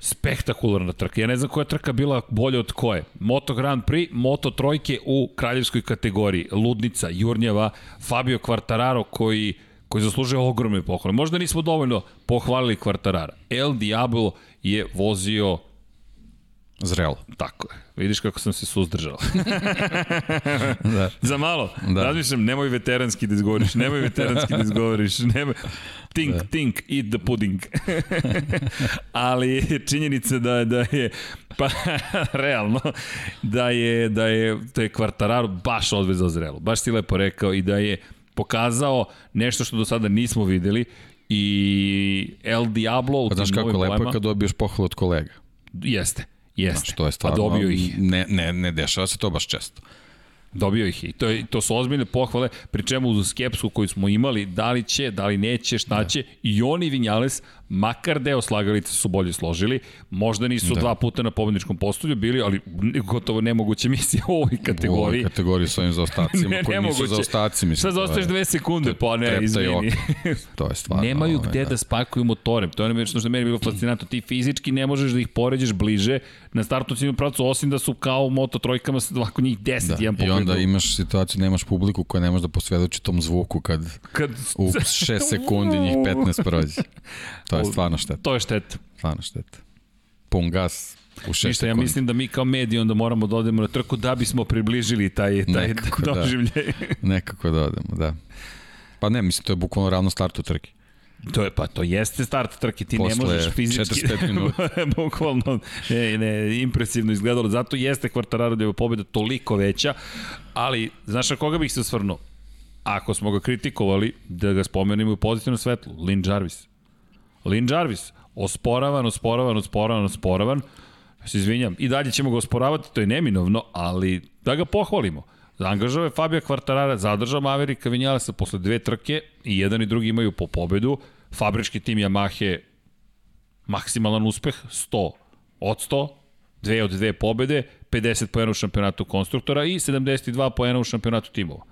spektakularna trka. Ja ne znam koja trka bila bolja od koje. Moto Grand Prix, Moto trojke u kraljevskoj kategoriji. Ludnica, Jurnjava, Fabio Quartararo koji koji zaslužuje ogromne pohvale. Možda nismo dovoljno pohvalili Quartarara. El Diablo je vozio Zrelo. Tako je. Vidiš kako sam se suzdržao. da. Za malo. Da. Razmišljam, nemoj veteranski da izgovoriš, nemoj veteranski da izgovoriš, nemoj... Think, da. think, eat the pudding. Ali činjenica da, da je, pa realno, da je, da je, da je Kvartararu baš odvezao zrelo. Baš si lepo rekao i da je pokazao nešto što do sada nismo videli i El Diablo u pa, znaš kako lepo je kad dobiješ pohvalu od kolega. Jeste. Jeste. Znaš, to je stvarno, A dobio ih. Ne, ne, ne dešava se to baš često. Dobio ih i to, je, to su ozbiljne pohvale, pri čemu uz skepsu koju smo imali, da li će, da li neće, šta da. će, i oni Vinjales makar deo slagalice su bolje složili, možda nisu da. dva puta na pobedničkom postolju bili, ali gotovo nemoguće misija u ovoj kategoriji. U ovoj kategoriji s ovim zaostacima, ne, koji nisu zaostaci. Mislim, Sad zaostaješ dve sekunde, pa ne, izvini. to je stvarno. Nemaju ovaj, gde da. da spakuju motore, to je nešto što je meni bilo fascinantno. Ti fizički ne možeš da ih poređeš bliže na startu ciljnom pravcu, osim da su kao moto trojkama, ovako njih 10, da. jedan I onda imaš situaciju, nemaš publiku koja ne može da posvedoči tom zvuku kad, kad... u 6 sekundi njih 15 prođe. To je stvarno šteta. To je šteta. Stvarno šteta. Pun gas, u šest Ništa, ja mislim da mi kao mediji onda moramo da odemo na trku da bismo približili taj, taj Nekako, da. doživljaj. Da. Nekako da odemo, da. Pa ne, mislim, to je bukvalno ravno startu trke. To je pa to jeste start trke, ti Posle ne možeš fizički. 45 minuta. bukvalno ne, ne, impresivno izgledalo. Zato jeste Quartararo pobeda toliko veća, ali znaš na koga bih se osvrnuo? Ako smo ga kritikovali, da ga spomenemo u pozitivnom svetlu, Lin Jarvis. Lin Jarvis, osporavan, osporavan, osporavan, osporavan. Ja se izvinjam, i dalje ćemo ga osporavati, to je neminovno, ali da ga pohvalimo. Angažao je Fabio Quartarara, zadržao Maverika Vinjalesa posle dve trke i jedan i drugi imaju po pobedu. Fabrički tim Yamahe maksimalan uspeh, 100 od 100, dve od dve pobede, 50 poena u šampionatu konstruktora i 72 poena u šampionatu timova.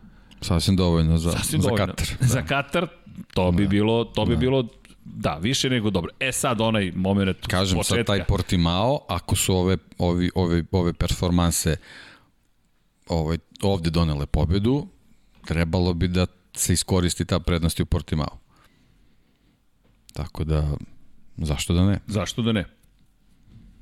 Sasvim dovoljno za, Sasvim za dovoljno. Katar. Za Katar to bi bilo, to bi bilo Da, više nego dobro. E sad onaj moment Kažem, početka. sad taj Portimao, ako su ove, ovi, ove, ove performanse ovaj, ovde donele pobedu, trebalo bi da se iskoristi ta prednost i u Portimao. Tako da, zašto da ne? Zašto da ne?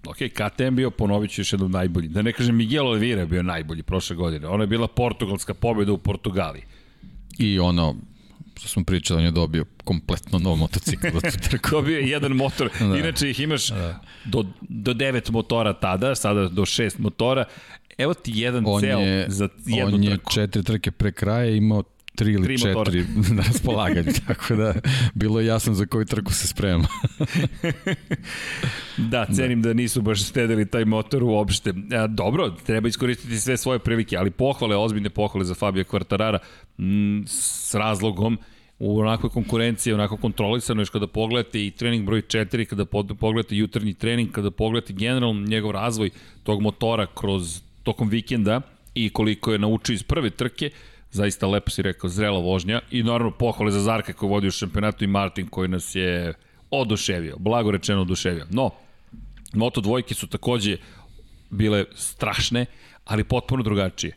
Ok, KTM bio, ponovit ću još jednom najbolji. Da ne kažem, Miguel Oliveira je bio najbolji prošle godine. Ona je bila portugalska pobjeda u Portugaliji. I ono, što smo pričali, on je dobio kompletno nov motocikl trku. Dobio je jedan motor. Da. Inače ih imaš da. do, do devet motora tada, sada do šest motora. Evo ti jedan on ceo je, za jednu on je trku. četiri trke pre kraja imao tri ili Tri četiri motora. na raspolaganju, tako da bilo je jasno za koju trku se sprema. Da, cenim da. da nisu baš stedili taj motor uopšte. A, dobro, treba iskoristiti sve svoje prilike, ali pohvale, ozbiljne pohvale za Fabio Quartarara m, s razlogom u onakvoj konkurenciji, onako kontrolisano još kada pogledate i trening broj 4, kada pogledate jutarnji trening, kada pogledate generalno njegov razvoj tog motora kroz tokom vikenda i koliko je naučio iz prve trke, zaista lepo si rekao, zrela vožnja i naravno pohvale za Zarka koji vodi u šampionatu i Martin koji nas je oduševio, blago rečeno oduševio. No, Moto dvojke su takođe bile strašne, ali potpuno drugačije.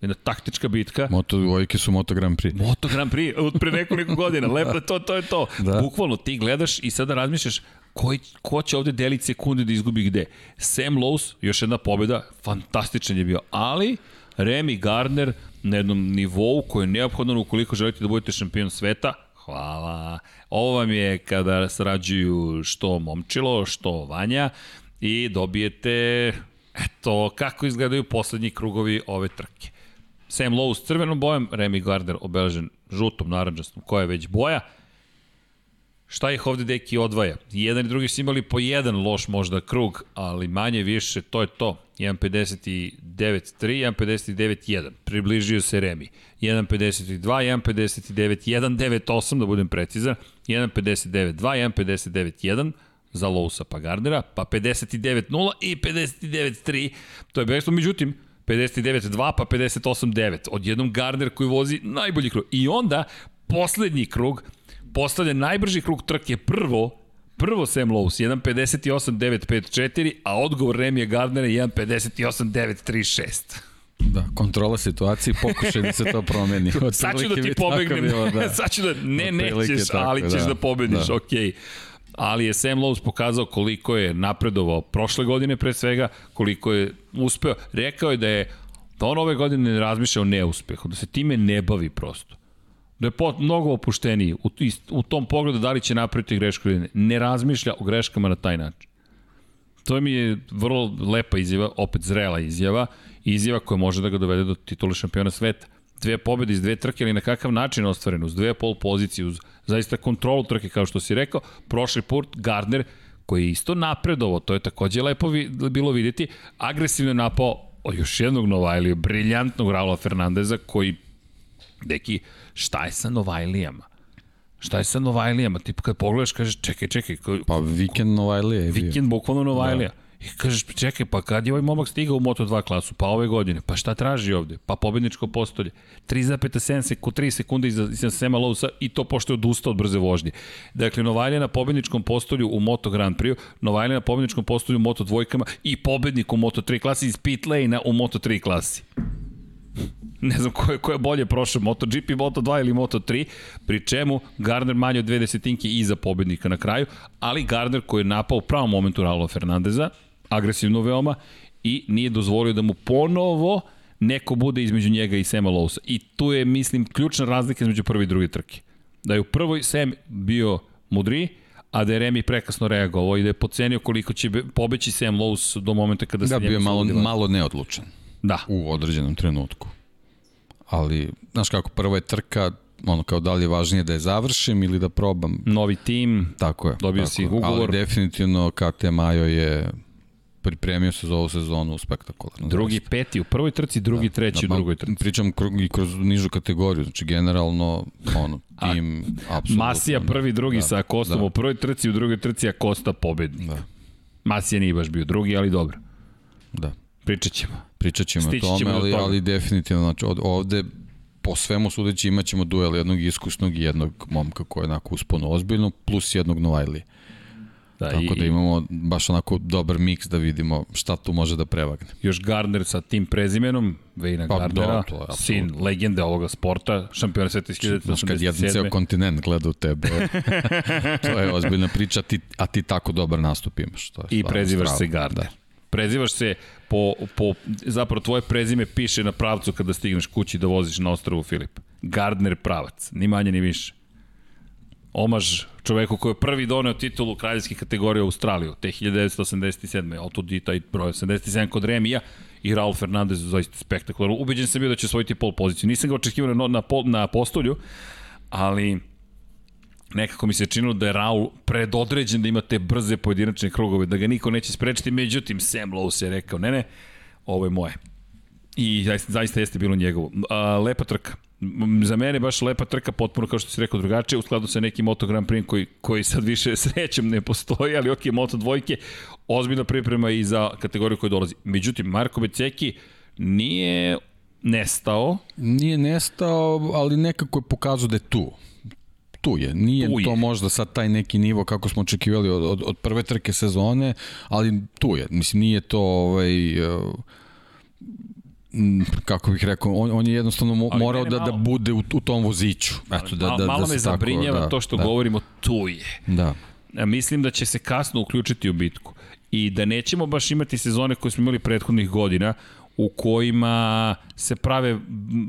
Jedna taktička bitka. Moto dvojke su Moto Grand Prix. Moto Grand Prix, od pre nekoliko godina. Lepo, to, to je to. Da. Bukvalno ti gledaš i sada razmišljaš koji, ko će ovde deliti sekunde da izgubi gde. Sam Lowe's, još jedna pobjeda, fantastičan je bio, ali Remy Gardner na jednom nivou koji je neophodan ukoliko želite da budete šampion sveta, Hvala. Ovo vam je kada sarađuju što Momčilo, što Vanja i dobijete eto kako izgledaju poslednji krugovi ove trke. Sam Lowe s crvenom bojom, Remy Gardner obeležen žutom, naranđastom, koja je već boja. Šta ih ovde deki odvaja? Jedan i drugi su imali po jedan loš možda krug, ali manje više to je to. 1.59.3, 1.59.1. Približio se Remi. 1.52, 1.59, 1.98 da budem precizan, 1.59.2, 1.59.1 za Lousa pa Gardnera, pa 59.0 i 59.3. To je bekstvo, međutim, 59.2 pa 58.9. Odjednom Gardner koji vozi najbolji krug. I onda, poslednji krug, postavlja najbrži krug trke prvo prvo Sam Lowe's 1.58.954, a odgovor Remija Gardnera je 1.58.936. Da, kontrola situacije, pokušaj da se to promeni. Od sad ću da ti pobegnem, bilo, da. sad ću da, ne, nećeš, tako, ali ćeš da, da pobediš, da. okej. Okay ali je Sam Lowe's pokazao koliko je napredovao prošle godine pre svega, koliko je uspeo. Rekao je da je da on ove godine ne razmišlja o neuspehu, da se time ne bavi prosto. Da je pot, mnogo opušteniji u, u tom pogledu da li će napraviti grešku ili ne. Ne razmišlja o greškama na taj način. To mi je vrlo lepa izjava, opet zrela izjava, izjava koja može da ga dovede do titula šampiona sveta. Dve pobede iz dve trke, ali na kakav način ostvareno, uz dve pol pozicije, uz zaista kontrolu trke, kao što si rekao. Prošli put Gardner, koji je isto napredovo, to je takođe lepo vi, bilo videti, agresivno napao o još jednog Novajlija, briljantnog Raula Fernandeza, koji, deki, šta je sa Novajlijama? Šta je sa Novajlijama? Ti kad pogledaš, kažeš, čekaj, čekaj. Ko, pa vikend Novajlija je bio. Vikend bukvalno Novajlija. Da. I kažeš, čekaj, pa kad je ovaj momak stigao u Moto2 klasu? Pa ove godine. Pa šta traži ovde? Pa pobedničko postolje. 3,7 sekund, 3 sekunde iza, iza Sema Lousa i to pošto je odustao od brze vožnje. Dakle, Novajlija na pobedničkom postolju u Moto Grand Prix, Novajlija na pobedničkom postolju u Moto dvojkama i pobednik u Moto3 klasi iz pit lane-a u Moto3 klasi ne znam ko je, ko je bolje prošao, MotoGP, Moto2 ili Moto3, pri čemu Gardner manje od dve desetinke iza pobednika na kraju, ali Gardner koji je napao u pravom momentu Raula Fernandeza, agresivno veoma, i nije dozvolio da mu ponovo neko bude između njega i Sema Lowsa. I tu je, mislim, ključna razlika između prve i druge trke. Da je u prvoj Sam bio mudriji, a da je Remi prekasno reagovao i da je pocenio koliko će pobeći Sam Lowe's do momenta kada se da, njemu bio malo, malo neodlučan. Da. U određenom trenutku. Ali, znaš kako, prva je trka, ono kao da li je važnije da je završim ili da probam. Novi tim, tako je, dobio tako si ugovor. Ali definitivno KT Majo je pripremio se za ovu sezonu spektakularno. Drugi, zaista. peti u prvoj trci, drugi, da, treći da, u drugoj trci. Pričam i kroz nižu kategoriju, znači generalno ono, tim, apsolutno. Masija prvi, drugi da, sa Kostom da. u prvoj trci, u drugoj trci, a Kosta pobednik. Da. Masija nije baš bio drugi, ali dobro. Da. Pričat ćemo. Pričat ćemo o tome, ali, ali definitivno, znači od, ovde po svemu sudeći imat ćemo duel jednog iskusnog i jednog momka koji je onako uspono ozbiljno, plus jednog Novajlije. Da, Tako i, da imamo baš onako dobar miks da vidimo šta tu može da prevagne. Još Gardner sa tim prezimenom, Vejna pa, Gardnera, da, to je, sin legende ovoga sporta, šampiona sveta iz 1987. Znaš, kad jedan ceo kontinent gleda u tebe, to je ozbiljna priča, a ti, a ti tako dobar nastup imaš. To je I prezivaš se Gardner. Da. Prezivaš se po, po, zapravo tvoje prezime piše na pravcu kada stigneš kući da voziš na ostrovu Filip. Gardner pravac, ni manje ni više omaž čoveku koji je prvi doneo titulu kraljevskih kategorija u Australiju, te 1987. Otud i taj broj 87 kod Remija i Raul Fernandez zaista spektakularno. Ubeđen sam bio da će svojiti pol poziciju. Nisam ga očekivao na, na, na postolju, ali nekako mi se činilo da je Raul predodređen da ima te brze pojedinačne krugove, da ga niko neće sprečiti, međutim Sam Lowe je rekao, ne ne, ovo je moje. I zaista, zaista jeste bilo njegovo. A, lepa trka za mene baš lepa trka, potpuno kao što si rekao drugačije, u skladu sa nekim Moto Grand Prix koji, koji sad više srećem ne postoji, ali ok, Moto dvojke, ozbiljna priprema i za kategoriju koja dolazi. Međutim, Marko Beceki nije nestao. Nije nestao, ali nekako je pokazao da je tu tu je. Nije tu je. to možda sad taj neki nivo kako smo očekivali od, od, od prve trke sezone, ali tu je. Mislim, nije to ovaj, uh, Mm, kako bih rekao, on, on je jednostavno mo, morao da, da bude u, u tom voziću. Eto, da, da, malo da me zabrinjava da, to što da. govorimo tu je. Da. Mislim da će se kasno uključiti u bitku i da nećemo baš imati sezone koje smo imali prethodnih godina u kojima se prave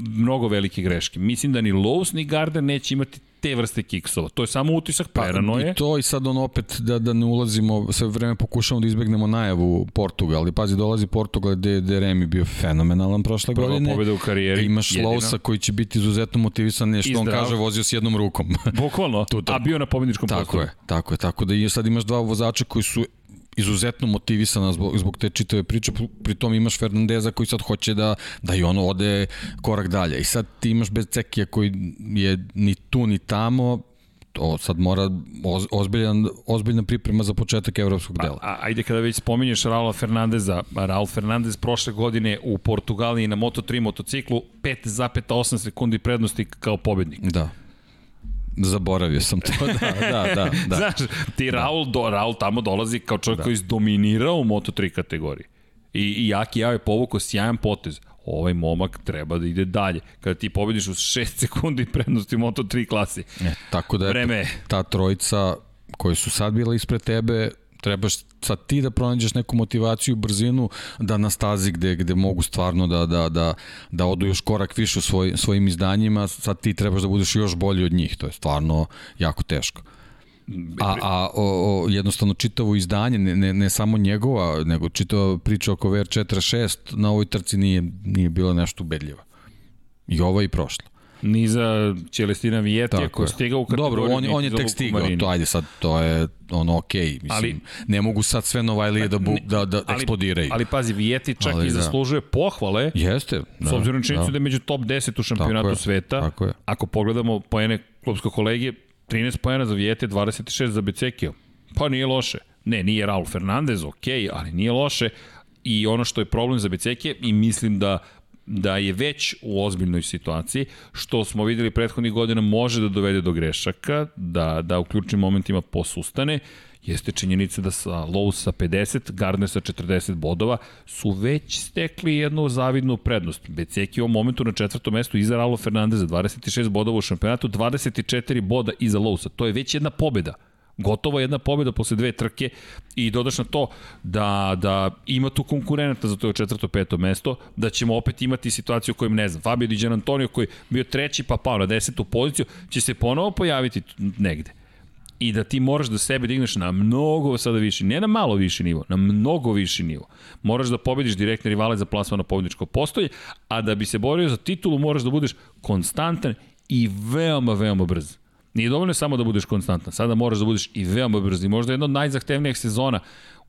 mnogo velike greške. Mislim da ni Lowe's ni Gardner neće imati te vrste kiksova. To je samo utisak, prerano je. I to i sad on opet da, da ne ulazimo, sve vreme pokušamo da izbegnemo najavu Portugal, ali pazi, dolazi Portugal gde, gde Remi bio fenomenalan prošle Prva godine. Prva pobjeda u karijeri. Imaš Lousa koji će biti izuzetno motivisan, nešto on kaže, vozio s jednom rukom. Bukvalno, a bio na pobjedničkom tako postoju. Tako je, tako je, tako da i sad imaš dva vozača koji su izuzetno motivisana zbog, zbog te čitave priče, pritom imaš Fernandeza koji sad hoće da, da i ono ode korak dalje. I sad ti imaš Becekija koji je ni tu ni tamo, to sad mora oz, ozbiljan, ozbiljna priprema za početak evropskog dela. A, a, ajde kada već spominješ Raula Fernandeza, Raul Fernandez prošle godine u Portugaliji na Moto3 motociklu 5,8 sekundi prednosti kao pobednik. Da. Zaboravio sam to, da, da, da. da. Znaš, ti Raul, do, Raul tamo dolazi kao čovjek da. koji izdominirao u Moto3 kategoriji. I, i Jaki Jao je povukao sjajan potez. Ovaj momak treba da ide dalje. Kada ti pobediš u 6 sekundi prednosti u Moto3 klasi. E, tako da je Vreme. ta trojica koji su sad bila ispred tebe trebaš sad ti da pronađeš neku motivaciju, brzinu, da na stazi gde, gde mogu stvarno da, da, da, da odu još korak više u svoj, svojim izdanjima, sad ti trebaš da budeš još bolji od njih, to je stvarno jako teško. A, a o, o, jednostavno čitavo izdanje, ne, ne, ne samo njegova, nego čitava priča oko VR46 na ovoj trci nije, nije bilo nešto ubedljivo. I ova i prošla ni za Celestina Vijetija koji je stigao u kategoriju. Dobro, on, on je tek stigao, to ajde sad, to je ono okej, okay, mislim, ali, ne mogu sad sve Novajlije da, bu, da, da ali, eksplodiraju. Ali pazi, Vijeti čak ali, i da. zaslužuje pohvale, Jeste, da, s obzirom na činjenicu da. da je među top 10 u šampionatu tako sveta, tako je. ako pogledamo poene klubskog kolege, 13 poena za Vijete, 26 za Becekio. Pa nije loše. Ne, nije Raul Fernandez, okej, okay, ali nije loše. I ono što je problem za Becekije, i mislim da da je već u ozbiljnoj situaciji, što smo videli prethodnih godina može da dovede do grešaka, da, da u ključnim momentima posustane, jeste činjenica da sa Lowe sa 50, Gardner sa 40 bodova su već stekli jednu zavidnu prednost. Beceki u ovom momentu na četvrtom mestu iza Ralo Fernandeza, 26 bodova u šampionatu, 24 boda iza Lowesa. To je već jedna pobeda Gotovo jedna pobjeda posle dve trke i dodaš na to da, da ima tu konkurenta za to četvrto, peto mesto, da ćemo opet imati situaciju koju ne znam, Fabio Di Gian Antonio koji bio treći pa pao na desetu poziciju, će se ponovo pojaviti negde i da ti moraš da sebe digneš na mnogo sada viši, ne na malo viši nivo, na mnogo viši nivo. Moraš da pobediš direktne rivale za plasman na postolje, a da bi se borio za titulu moraš da budeš konstantan i veoma, veoma brz. Nije dovoljno samo da budeš konstantan, sada moraš da budeš i veoma brzi. Možda jedna od najzahtevnijih sezona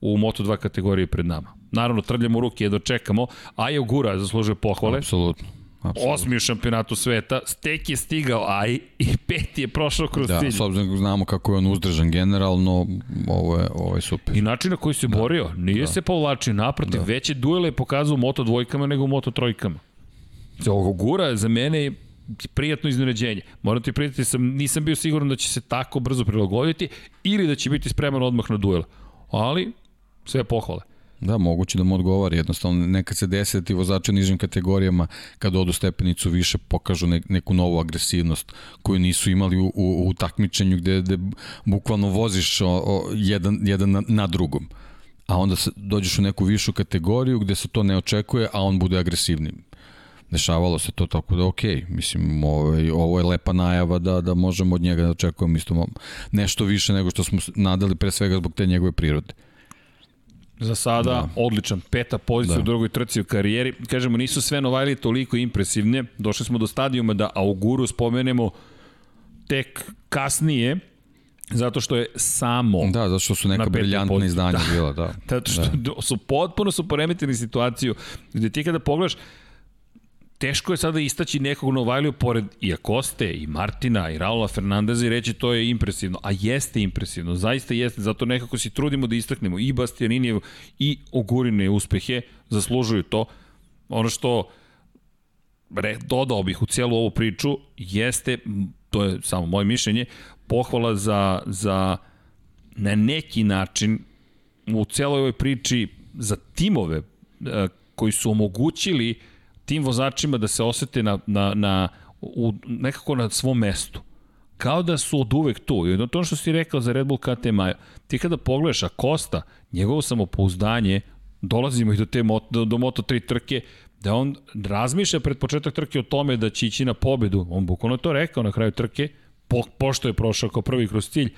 u Moto2 kategoriji pred nama. Naravno, trljamo ruke, jedno čekamo. Ajo Gura zaslužuje pohvale. Apsolutno. Absolutno. Osmi u šampionatu sveta, Stek je stigao, a i, i peti je prošao kroz da, cilj. Da, s obzirom da znamo kako je on uzdržan generalno, ovo je, ovo je super. I način na koji se da. borio, nije da. se povlačio naprotiv, da. veće duele je pokazao u Moto dvojkama nego u Moto trojkama. Ovo Gura za mene prijatno iznenađenje. Moram ti prijatelji, sam, nisam bio siguran da će se tako brzo prilagoditi ili da će biti spreman odmah na duel. Ali, sve pohvale. Da, moguće da mu odgovori. Jednostavno, nekad se desi da ti vozači u nižim kategorijama, kad odu stepenicu više, pokažu ne, neku novu agresivnost koju nisu imali u, u, u takmičenju gde, gde bukvalno voziš o, o, jedan, jedan na, na drugom. A onda se, dođeš u neku višu kategoriju gde se to ne očekuje, a on bude agresivni. Dešavalo se to tako da okej, okay. mislim ovaj, ovo je lepa najava da, da možemo od njega da očekujemo isto nešto više nego što smo nadali pre svega zbog te njegove prirode. Za sada da. odličan, peta pozicija da. u drugoj trci u karijeri. Kažemo, nisu sve Novajlije toliko impresivne. Došli smo do stadijuma da Auguru spomenemo tek kasnije, Zato što je samo Da, zato što su neka briljantna izdanja da. bila, da. Zato što da. su potpuno su poremetili situaciju gde ti kada pogledaš teško je sada istaći nekog Novajliju pored i Akoste, i Martina, i Raula Fernandeza i reći to je impresivno. A jeste impresivno, zaista jeste, zato nekako se trudimo da istaknemo i Bastianinijev i Ogurine uspehe, zaslužuju to. Ono što re, dodao bih u cijelu ovu priču jeste, to je samo moje mišljenje, pohvala za, za na neki način u celoj ovoj priči za timove e, koji su omogućili uh, tim vozačima da se osete na, na, na, u, nekako na svom mestu. Kao da su od uvek tu. I to što si rekao za Red Bull KT Maja, ti kada pogledaš, a Kosta, njegovo samopouzdanje, dolazimo i do, te, do, do Moto3 trke, da on razmišlja pred početak trke o tome da će ići na pobedu. On bukvalno to rekao na kraju trke, po, pošto je prošao kao prvi kroz cilj.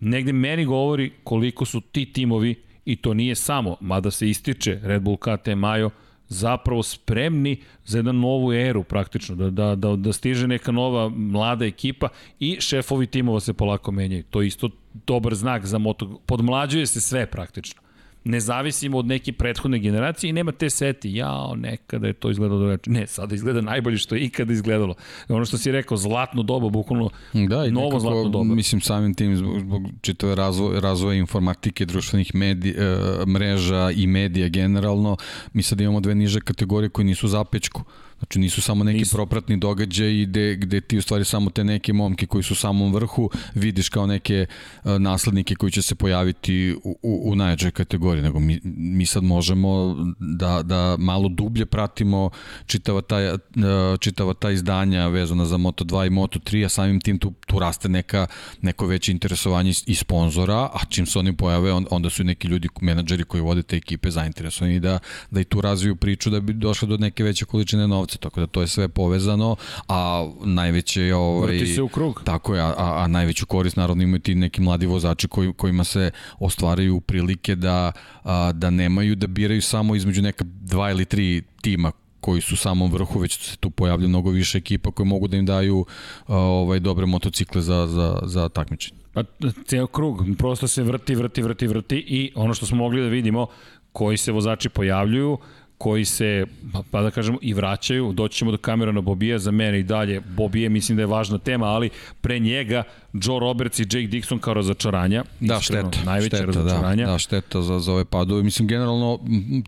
Negde meni govori koliko su ti timovi, i to nije samo, mada se ističe Red Bull KT Majo, zapravo spremni za jednu novu eru praktično, da, da, da, da stiže neka nova mlada ekipa i šefovi timova se polako menjaju. To je isto dobar znak za moto. Podmlađuje se sve praktično ne zavisimo od neke prethodne generacije i nema te seti, jao, nekada je to izgledalo drugačije. Ne, sada izgleda najbolje što je ikada izgledalo. Ono što si rekao, zlatno doba, bukvalno da, i novo nekako, zlatno doba. Mislim, samim tim, zbog, zbog čitave razvoja, razvoja informatike, društvenih medija, e, mreža i medija generalno, mi sad imamo dve niže kategorije koje nisu zapečku. Znači nisu samo neki nisu. propratni događaji gde, gde ti u stvari samo te neke momke koji su u samom vrhu vidiš kao neke uh, naslednike koji će se pojaviti u, u, u najjačoj kategoriji, nego mi, mi sad možemo da, da malo dublje pratimo čitava ta, uh, čitava ta izdanja vezana za Moto2 i Moto3, a samim tim tu, tu raste neka, neko veće interesovanje i sponzora, a čim se oni pojave, on, onda su neki ljudi, menadžeri koji vode te ekipe zainteresovani da, da i tu razviju priču da bi došlo do neke veće količine novca tako da to je sve povezano, a najveće ovaj Vrti se u krug. Tako je, a, a najveću korist naravno imaju ti neki mladi vozači koji kojima se ostvaraju prilike da a, da nemaju da biraju samo između neka dva ili tri tima koji su u samom vrhu, već se tu pojavlja mnogo više ekipa koje mogu da im daju a, ovaj dobre motocikle za, za, za takmičenje. Pa ceo krug, prosto se vrti, vrti, vrti, vrti i ono što smo mogli da vidimo, koji se vozači pojavljuju, koji se, pa da kažemo, i vraćaju. Doći ćemo do kamera na Bobija, za mene i dalje. Bobije mislim da je važna tema, ali pre njega Joe Roberts i Jake Dixon kao razočaranja. Da, iskreno, šteta. Najveće šteta, da. razočaranja. Da, da, šteta za, za ove padove. Mislim, generalno,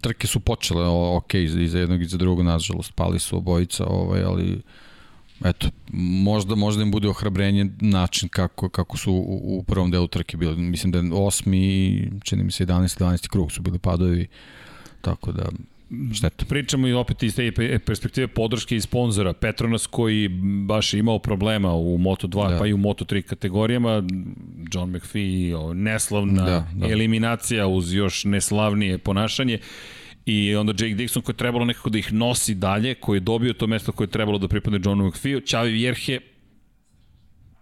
trke su počele ok, i za jednog i za drugog, nažalost, pali su obojica, ovaj, ali eto, možda, možda im bude ohrabrenje način kako, kako su u, u prvom delu trke bili. Mislim da je osmi, čini mi se 11. 12. krug su bili padovi, tako da šteta. Pričamo i opet iz te perspektive podrške i sponzora. Petronas koji baš imao problema u Moto2 da. pa i u Moto3 kategorijama. John McPhee, neslavna da, da. eliminacija uz još neslavnije ponašanje. I onda Jake Dixon koji je trebalo nekako da ih nosi dalje, koji je dobio to mesto koje je trebalo da pripadne Johnu McPhee. Čavi Vjerhe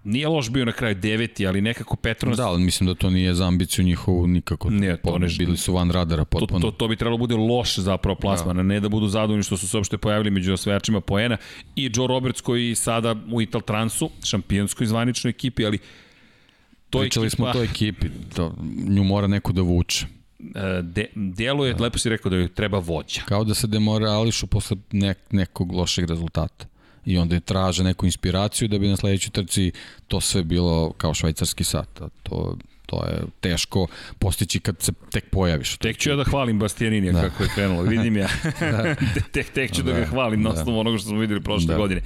Nije loš bio na kraju deveti, ali nekako Petronas... Da, ali mislim da to nije za ambiciju njihovu nikako. Ne, to ne... Bili su van radara potpuno. To, to, to bi trebalo bude loš zapravo plasman, da. ne da budu zadovoljni što su se uopšte pojavili među osvajačima poena. I Joe Roberts koji sada u Ital Transu, šampionskoj zvaničnoj ekipi, ali to Pričali ekipa... smo to ekipi, to, nju mora neko da vuče. E, de, delo je, da. lepo si rekao da joj treba vođa. Kao da se demorališu posle nek, nekog lošeg rezultata i onda je traže neku inspiraciju da bi na sledećoj trci to sve bilo kao švajcarski sat. A to To je teško postići kad se tek pojaviš. Tek ću ja da hvalim Bastianinija da. kako je krenulo, vidim ja. da. tek, tek ću da, da ga hvalim na da. osnovu onoga što smo videli prošle da. godine.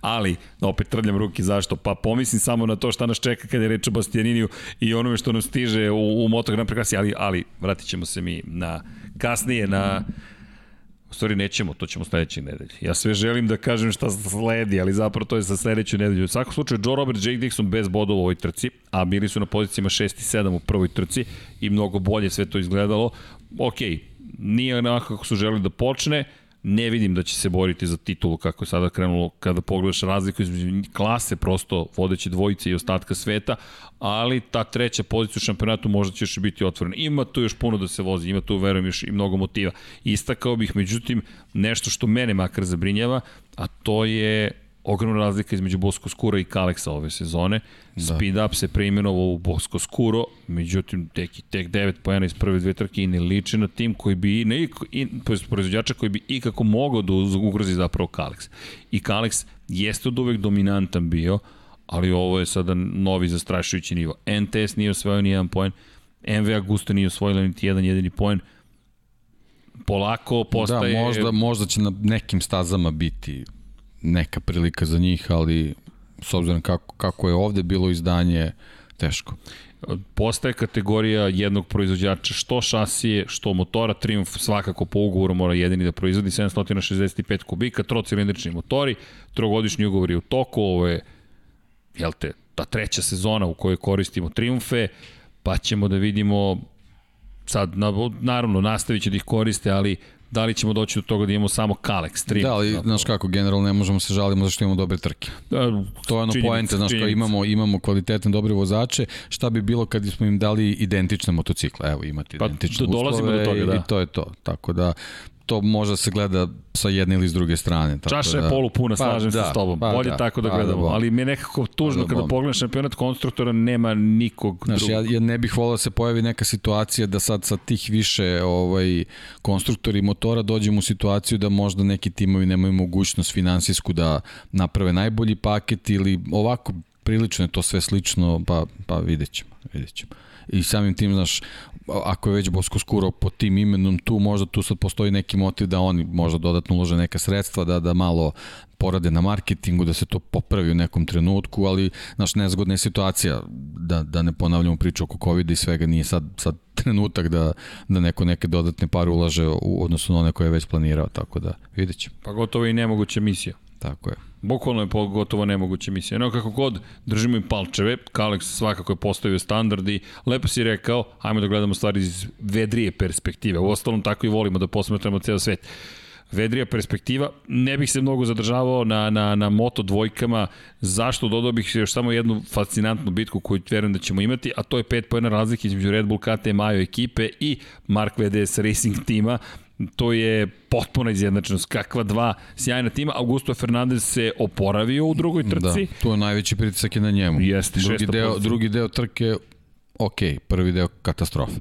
Ali, da opet trljam ruke, zašto? Pa pomislim samo na to šta nas čeka kada je reč o Bastianiniju i onome što nam stiže u, u Moto Grand Prix ali, ali vratit ćemo se mi na kasnije na U stvari nećemo, to ćemo sledeće nedelje. Ja sve želim da kažem šta sledi, ali zapravo to je za sledeću nedelju. U svakom slučaju, Joe Robert, Jake Dixon bez bodova u ovoj trci, a bili su na pozicijama 6 i 7 u prvoj trci i mnogo bolje sve to izgledalo. Ok, nije onako kako su želeli da počne, ne vidim da će se boriti za titulu kako je sada krenulo kada pogledaš razliku između klase prosto vodeće dvojice i ostatka sveta, ali ta treća pozicija u šampionatu možda će još biti otvorena. Ima tu još puno da se vozi, ima tu verujem još i mnogo motiva. Istakao bih međutim nešto što mene makar zabrinjava, a to je ogromna razlika između Bosko Skura i Kaleksa ove sezone. Da. Speed Up se preimenovao u Bosko Skuro, međutim tek, tek 9 pojena iz prve dve trke i ne liči na tim koji bi, ne, i, proizvođača koji bi ikako mogao da ugrozi zapravo Kaleks. I Kaleks jeste od uvek dominantan bio, ali ovo je sada novi zastrašujući nivo. NTS nije osvojio ni jedan poen, MV Augusta nije osvojila niti jedan jedini poen, polako postaje... Da, možda, možda će na nekim stazama biti neka prilika za njih, ali s obzirom kako, kako je ovde bilo izdanje, teško. Postaje kategorija jednog proizvođača što šasije, što motora, Triumph svakako po ugovoru mora jedini da proizvodi 765 kubika, trocilindrični motori, trogodišnji ugovor je u toku, ovo je, jel te, ta treća sezona u kojoj koristimo Triumfe, pa ćemo da vidimo sad, naravno, nastavit će da ih koriste, ali da li ćemo doći do toga da imamo samo Kalex stream. Da, ali znaš kako, generalno ne možemo se žalimo zašto imamo dobre trke. Da, to je ono poente, znaš kao imamo, imamo kvalitetne dobre vozače, šta bi bilo kad smo im dali identične motocikle, evo imate pa, identične uslove do toga, da. i to je to. Tako da to može se gleda sa jedne ili s druge strane. Tako Čaša da, je polupuna, pa, slažem da, se s tobom. Pa, Bolje da, tako da pa, gledamo. Da, ali mi je nekako tužno pa, da, kada pogledam šampionat konstruktora, nema nikog Znaš, drugog. Ja, ja ne bih volao da se pojavi neka situacija da sad sa tih više ovaj, konstruktori motora dođemo u situaciju da možda neki timovi nemaju mogućnost finansijsku da naprave najbolji paket ili ovako prilično je to sve slično, pa, pa vidjet ćemo. Vidjet ćemo i samim tim, znaš, ako je već Bosko Skuro po tim imenom tu, možda tu sad postoji neki motiv da oni možda dodatno ulože neka sredstva, da, da malo porade na marketingu, da se to popravi u nekom trenutku, ali naš nezgodna je situacija, da, da ne ponavljamo priču oko COVID i svega, nije sad, sad trenutak da, da neko neke dodatne pare ulaže u odnosu na one koje je već planirao, tako da vidjet ćemo. Pa gotovo i nemoguća misija. Tako je. Bukvalno je gotovo nemoguće misija. No kako god, držimo im palčeve, Kalex svakako je postavio standard i lepo si rekao, ajmo da gledamo stvari iz vedrije perspektive. U ostalom tako i volimo da posmetramo ceo svet vedrija perspektiva. Ne bih se mnogo zadržavao na, na, na moto dvojkama. Zašto? Dodao bih još samo jednu fascinantnu bitku koju verujem da ćemo imati, a to je pet pojena razlike između Red Bull KT Majo ekipe i Mark VDS Racing tima to je potpuna izjednačenost. Kakva dva sjajna tima. Augusto Fernandez se oporavio u drugoj da, trci. Da, to je najveći pritisak je na njemu. Jeste, drugi deo, drugi deo trke, ok, prvi deo katastrofa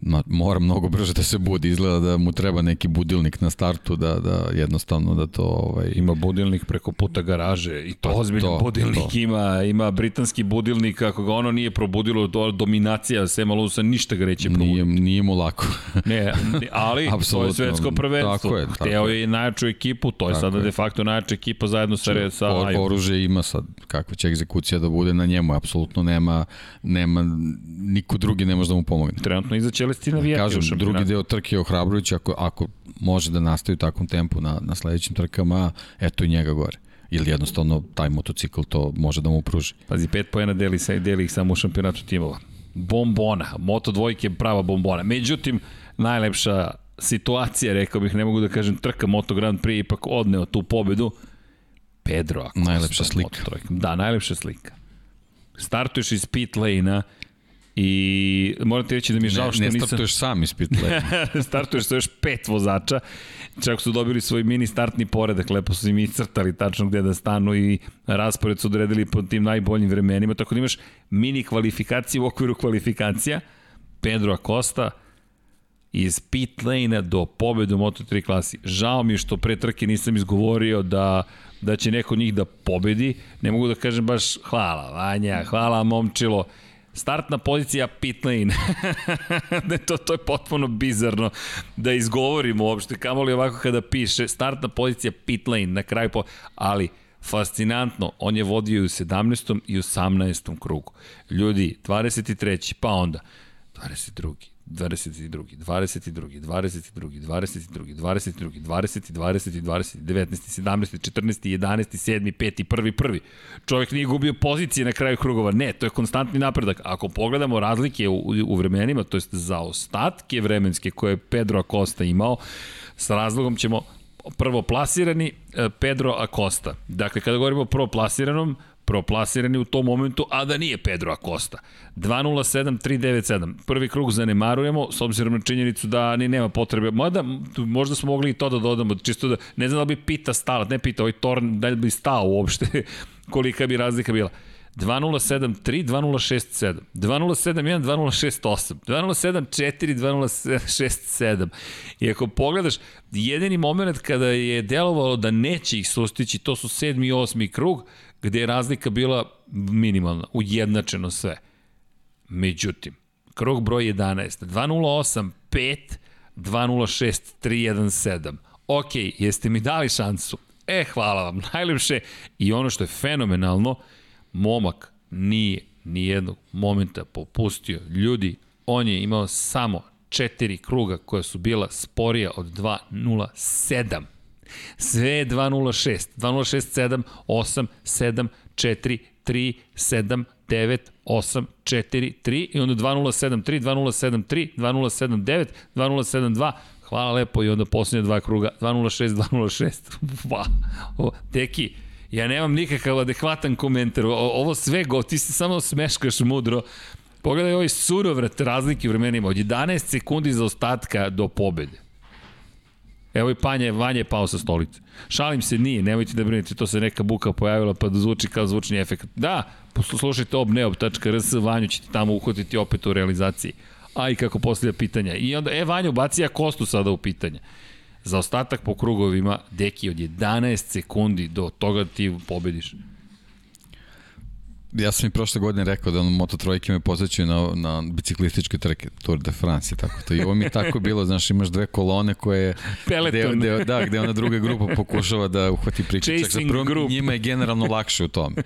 ma, mora mnogo brže da se budi, izgleda da mu treba neki budilnik na startu da, da jednostavno da to ovaj ima budilnik preko puta garaže i to pa, ozbiljno budilnik to. ima ima britanski budilnik kako ga ono nije probudilo to dominacija Sema Lusa ništa ga neće probuditi. Nije nije mu lako. ne, ali to je svetsko prvenstvo. Tako je, tako Hteo je najjaču ekipu, to je tako sada je. de facto najjača ekipa zajedno sa Če, sa or, oružje ima sad kakva će egzekucija da bude na njemu, apsolutno nema nema niko drugi ne može da mu pomogne. Trenutno iza Celestina Vijeti Kažem, u drugi deo trke je ohrabrujući ako, ako može da nastavi u takvom tempu na, na sledećim trkama, eto i njega gore ili jednostavno taj motocikl to može da mu pruži. Pazi, pet pojena deli, deli ih samo u šampionatu timova. Bombona, Moto dvojke prava bombona. Međutim, najlepša situacija, rekao bih, ne mogu da kažem, trka Moto Grand Prix ipak odneo tu pobedu. Pedro Acosta. Najlepša slika. Da, najlepša slika. Startuješ iz pit lane-a, I moram ti reći da mi je žao što ne, nisam... Ne startuješ sam iz pit lane. startuješ sa još pet vozača. Čak su dobili svoj mini startni poredak, lepo su im iscrtali tačno gde da stanu i raspored su odredili po tim najboljim vremenima, tako da imaš mini kvalifikacije u okviru kvalifikacija. Pedro Acosta, iz pit lane do pobede u Moto3 klasi. Žao mi je što pre trke nisam izgovorio da da će neko od njih da pobedi. Ne mogu da kažem baš hvala Vanja, hvala momčilo Startna pozicija pit lane. ne, to, to je potpuno bizarno da izgovorimo uopšte, kamoli ovako kada piše startna pozicija pit lane na kraju po... Ali, fascinantno, on je vodio i u 17. i u 18. krugu. Ljudi, 23. pa onda 22. 22. 22. 22. 22. 22. 20. 20. 20. 19. 17. 14. 11. 7. 5. 1. 1. Čovjek nije gubio pozicije na kraju krugova. Ne, to je konstantni napredak. Ako pogledamo razlike u, u vremenima, to jest za ostatke vremenske koje je Pedro Acosta imao, sa razlogom ćemo prvo plasirani e, Pedro Acosta. Dakle, kada govorimo o prvo plasiranom, proplasirani u tom momentu, a da nije Pedro Acosta. 2.07.397. Prvi krug zanemarujemo, s obzirom na činjenicu da ni nema potrebe. Mada, možda smo mogli i to da dodamo, čisto da, ne znam da bi Pita stala, ne Pita, ovaj Torn, da li bi stao uopšte, kolika bi razlika bila. 2073, 2067, 2071, 2068, 2074, 2067. I ako pogledaš, jedini moment kada je delovalo da neće ih sustići, to su sedmi i osmi krug, gde je razlika bila minimalna, ujednačeno sve. Međutim, krug broj 11, 208, 5, 206, 317. Ok, jeste mi dali šansu? E, hvala vam, najlepše. I ono što je fenomenalno, momak nije ni jednog momenta popustio. Ljudi, on je imao samo četiri kruga koja su bila sporija od 2.07. Sve je 2.06. 2.06, 7, 8, 7, 4, 3, 7, 9, 8, 4, 3 i onda 2.07, 3, 2.07, 3, 2.07, 9, 2.07, 2, Hvala lepo i onda posljednje dva kruga 206 206. Wow. Deki, Ja nemam nikakav adekvatan komentar. O, ovo sve go, ti se samo smeškaš mudro. Pogledaj ovaj surovrat razlike u vremenima. Od 11 sekundi za ostatka do pobede. Evo i Panja, Vanja je pao sa stolice. Šalim se, nije, nemojte da brinete, to se neka buka pojavila pa da zvuči kao zvučni efekt. Da, poslušajte obneob.rs, Vanju ćete tamo uhvatiti opet u realizaciji. A i kako postavlja pitanja. I onda, e, Vanju, baci ja Kostu sada u pitanje. Za ostatak po krugovima, deki od 11 sekundi do toga ti pobediš. Ja sam i prošle godine rekao da Moto trojke me posjećaju na, na biciklističke trke, Tour de France i tako to. I ovo mi tako bilo, znaš, imaš dve kolone koje... Peleton. Gde, gde, da, gde ona druga grupa pokušava da uhvati priključak. Za prvom, group. njima je generalno lakše u tome.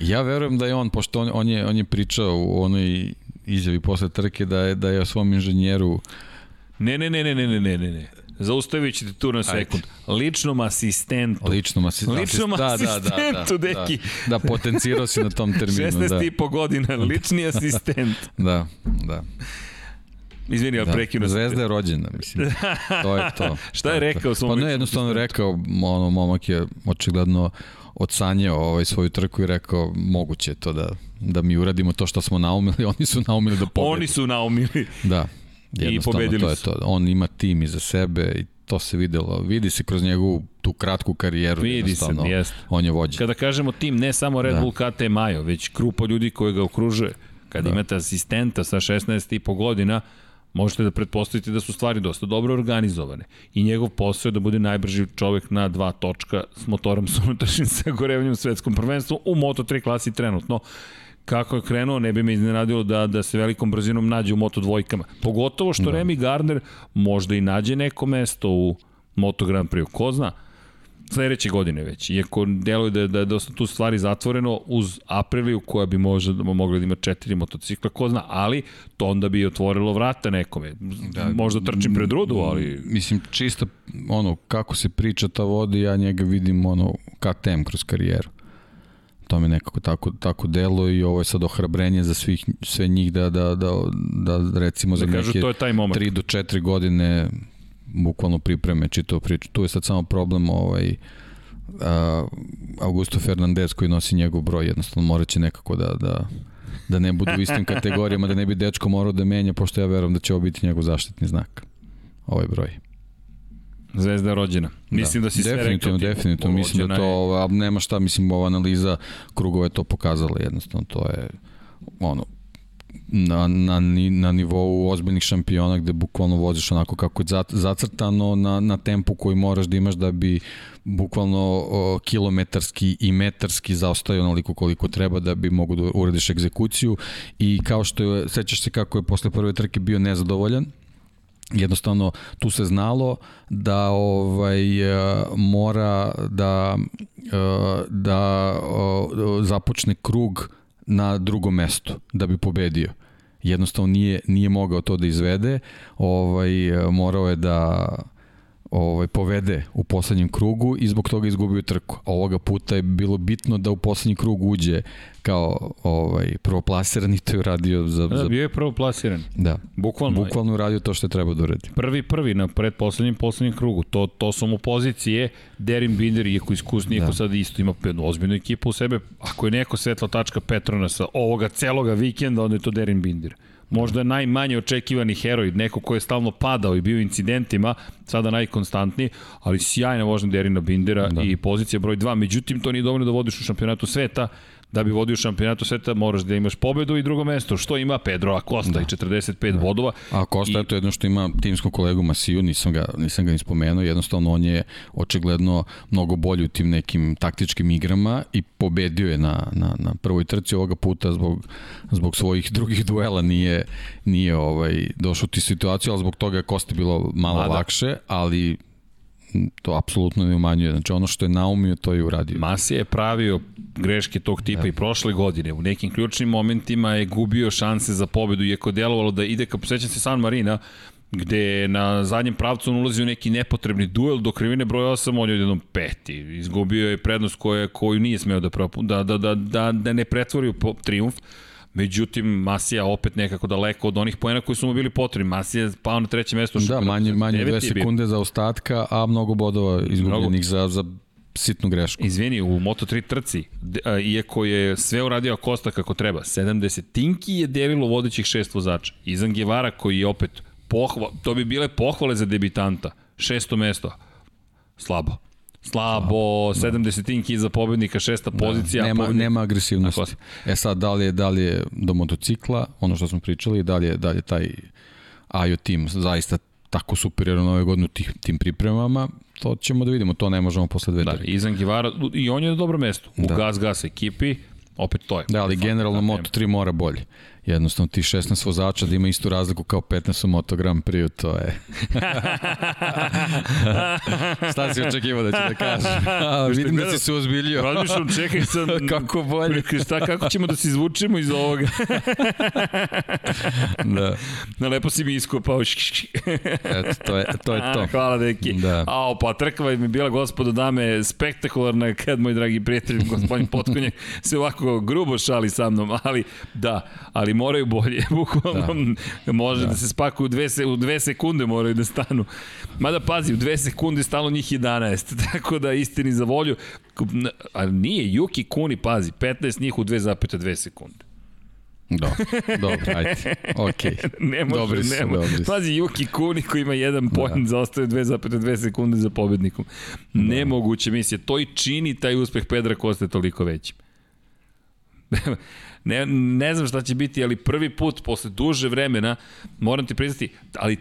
Ja verujem da je on, pošto on, on, je, on je pričao u onoj izjavi posle trke da je, da je o svom inženjeru Ne, ne, ne, ne, ne, ne, ne, ne. Zaustavit ćete tu na sekund. Ličnom asistentu. Ličnom asistentu. Ličnom da, asistentu, da, da, da, deki. Da, da, potencirao si na tom terminu. 16 da. i po godina, lični asistent. da, da. Izvini, da. prekinu Zvezda je rođena, mislim. To je to. Šta je rekao Pa ne, jednostavno rekao, ono, momak je očigledno odsanjao ovaj svoju trku i rekao moguće to da, da mi uradimo to što smo naumili, oni su naumili da pobedu. Oni su naumili. Da, I pobedili to je to. On ima tim iza sebe i to se videlo. Vidi se kroz njegovu tu kratku karijeru. Vidi se, jest. On je vođa. Kada kažemo tim, ne samo Red da. Bull KT Majo, već grupa ljudi koji ga okružuje. Kada da. imate asistenta sa 16 i po godina, možete da pretpostavite da su stvari dosta dobro organizovane. I njegov posao je da bude najbrži čovek na dva točka s motorom sa unutrašnjim sagorevanjem u svetskom prvenstvu u Moto3 klasi trenutno kako je krenuo, ne bi me iznenadilo da, da se velikom brzinom nađe u Moto dvojkama. Pogotovo što da. Remy Gardner možda i nađe neko mesto u Moto Grand Prix. Ko zna? sledeće godine već. Iako deluje da, da je dosta tu stvari zatvoreno uz Apriliju koja bi možda da mogla da ima četiri motocikla, ko zna, ali to onda bi otvorilo vrata nekome. Da, možda trčim pred rudu, ali... Mislim, čisto ono, kako se priča ta voda, ja njega vidim ono, KTM kroz karijeru to mi nekako tako, tako delo i ovo je sad ohrabrenje za svih, sve njih da, da, da, da recimo da za kažu, neke to je taj 3 do 4 godine bukvalno pripreme čitavu priču. Tu je sad samo problem ovaj, uh, Augusto Fernandez koji nosi njegov broj, jednostavno moraće nekako da, da, da ne budu u istim kategorijama, da ne bi dečko morao da menja, pošto ja verujem da će ovo biti njegov zaštitni znak, ovaj broj. Zvezda rođena. Mislim da, da si sve definitivno, rekao. Definitivno, mislim da to, a nema šta, mislim, ova analiza krugova je to pokazala jednostavno, to je ono, na, na, na nivou ozbiljnih šampiona gde bukvalno voziš onako kako je zacrtano na, na tempu koji moraš da imaš da bi bukvalno o, kilometarski i metarski zaostaju onoliko koliko treba da bi mogu da uradiš egzekuciju i kao što je, sećaš se kako je posle prve trke bio nezadovoljan jednostavno tu se znalo da ovaj e, mora da e, da započne krug na drugom mestu da bi pobedio. Jednostavno nije nije mogao to da izvede. Ovaj morao je da ovaj, povede u poslednjem krugu i zbog toga izgubio trku. A ovoga puta je bilo bitno da u poslednji krug uđe kao ovaj, prvoplasiran i to je uradio za... Da, za... bio je prvoplasiran. Da. Bukvalno. Bukvalno uradio to što je trebao da uradi. Prvi, prvi na predposlednjem, poslednjem krugu. To, to su mu pozicije. Derin Binder, iako iskusni, iako da. sad isto ima jednu ozbiljnu ekipu u sebe. Ako je neko svetla tačka Petronasa ovoga celoga vikenda, onda je to Derin Binder možda je najmanje očekivani heroj, neko ko je stalno padao i bio incidentima, sada najkonstantniji, ali sjajna vožnja Derina Bindera da. i pozicija broj 2. Međutim, to nije dovoljno da vodiš u šampionatu sveta, da bi vodio šampionatu sveta moraš da imaš pobedu i drugo mesto, što ima Pedro Acosta da. i 45 da. bodova. A Acosta I... je to jedno što ima timskog kolegu Masiju, nisam ga, nisam ga ni spomenuo, jednostavno on je očigledno mnogo bolji u tim nekim taktičkim igrama i pobedio je na, na, na prvoj trci ovoga puta zbog, zbog svojih drugih duela nije, nije ovaj, došao ti situaciju, ali zbog toga je Costa bilo malo Mada. lakše, ali to apsolutno ne umanjuje. Znači ono što je naumio, to je uradio. Masi je pravio greške tog tipa da. i prošle godine. U nekim ključnim momentima je gubio šanse za pobedu, iako delovalo da ide, kao posećam se San Marina, gde na zadnjem pravcu on ulazi u neki nepotrebni duel do krivine broj 8, on je jednom peti. Izgubio je prednost koja, koju nije smeo da, da, da, da, da, da ne pretvori u triumf. Međutim, Masija opet nekako daleko od onih poena koji su mu bili potrebni. Masija je pao na treće mesto. Da, manje, manje dve sekunde za ostatka, a mnogo bodova izgubljenih mnogo... za, za sitnu grešku. Izvini, u Moto3 trci, iako je sve uradio Kosta kako treba, 70 tinki je delilo vodećih šest vozača. Izan Gevara koji je opet pohva, to bi bile pohvale za debitanta. Šesto mesto. Slabo. Slabo, 70 tinki iza pobednika, šesta da, pozicija. Nema, pobednik... nema agresivnosti. E sad, da li, je, da li je do motocikla, ono što smo pričali, da li je, da li je taj Ajo tim zaista tako superiorno ove godine tim, tim pripremama, to ćemo da vidimo, to ne možemo posle dve da, Izan Givara, i on je na dobro mesto, u da. Gas Gas ekipi, opet to je. Da, ali generalno Moto3 mora bolje jednostavno ti 16 vozača da ima istu razliku kao 15 u Moto Grand Prix, to je... Šta si očekivao da će da kažeš? A, vidim da si se ozbiljio. Razmišljam, čekaj sam... kako bolje. Šta, kako ćemo da se izvučemo iz ovoga? da. Na lepo si mi iskopao. Eto, to je to. Je to. Hvala, deki. Da. A, pa trkva mi bila, gospodo dame, spektakularna kad moj dragi prijatelj, gospodin Potkonjak, se ovako grubo šali sa mnom, ali da, ali moraju bolje, bukvalno da. može da. da se spakuju u dve, se, u dve sekunde moraju da stanu. Mada pazi, u dve sekunde stalo njih 11, tako da istini za volju, a nije, Yuki Kuni, pazi, 15 njih u 2,2 sekunde. Do, dobro, ajde, okej. Okay. ne može, dobri su, ne može. Pazi, Yuki Kuni koji ima jedan point, da. zaostaje 2,2 sekunde za pobednikom. Da. Nemoguće misije. To i čini taj uspeh Pedra Koste toliko većim. Ne, ne znam šta će biti, ali prvi put posle duže vremena, moram ti priznati, ali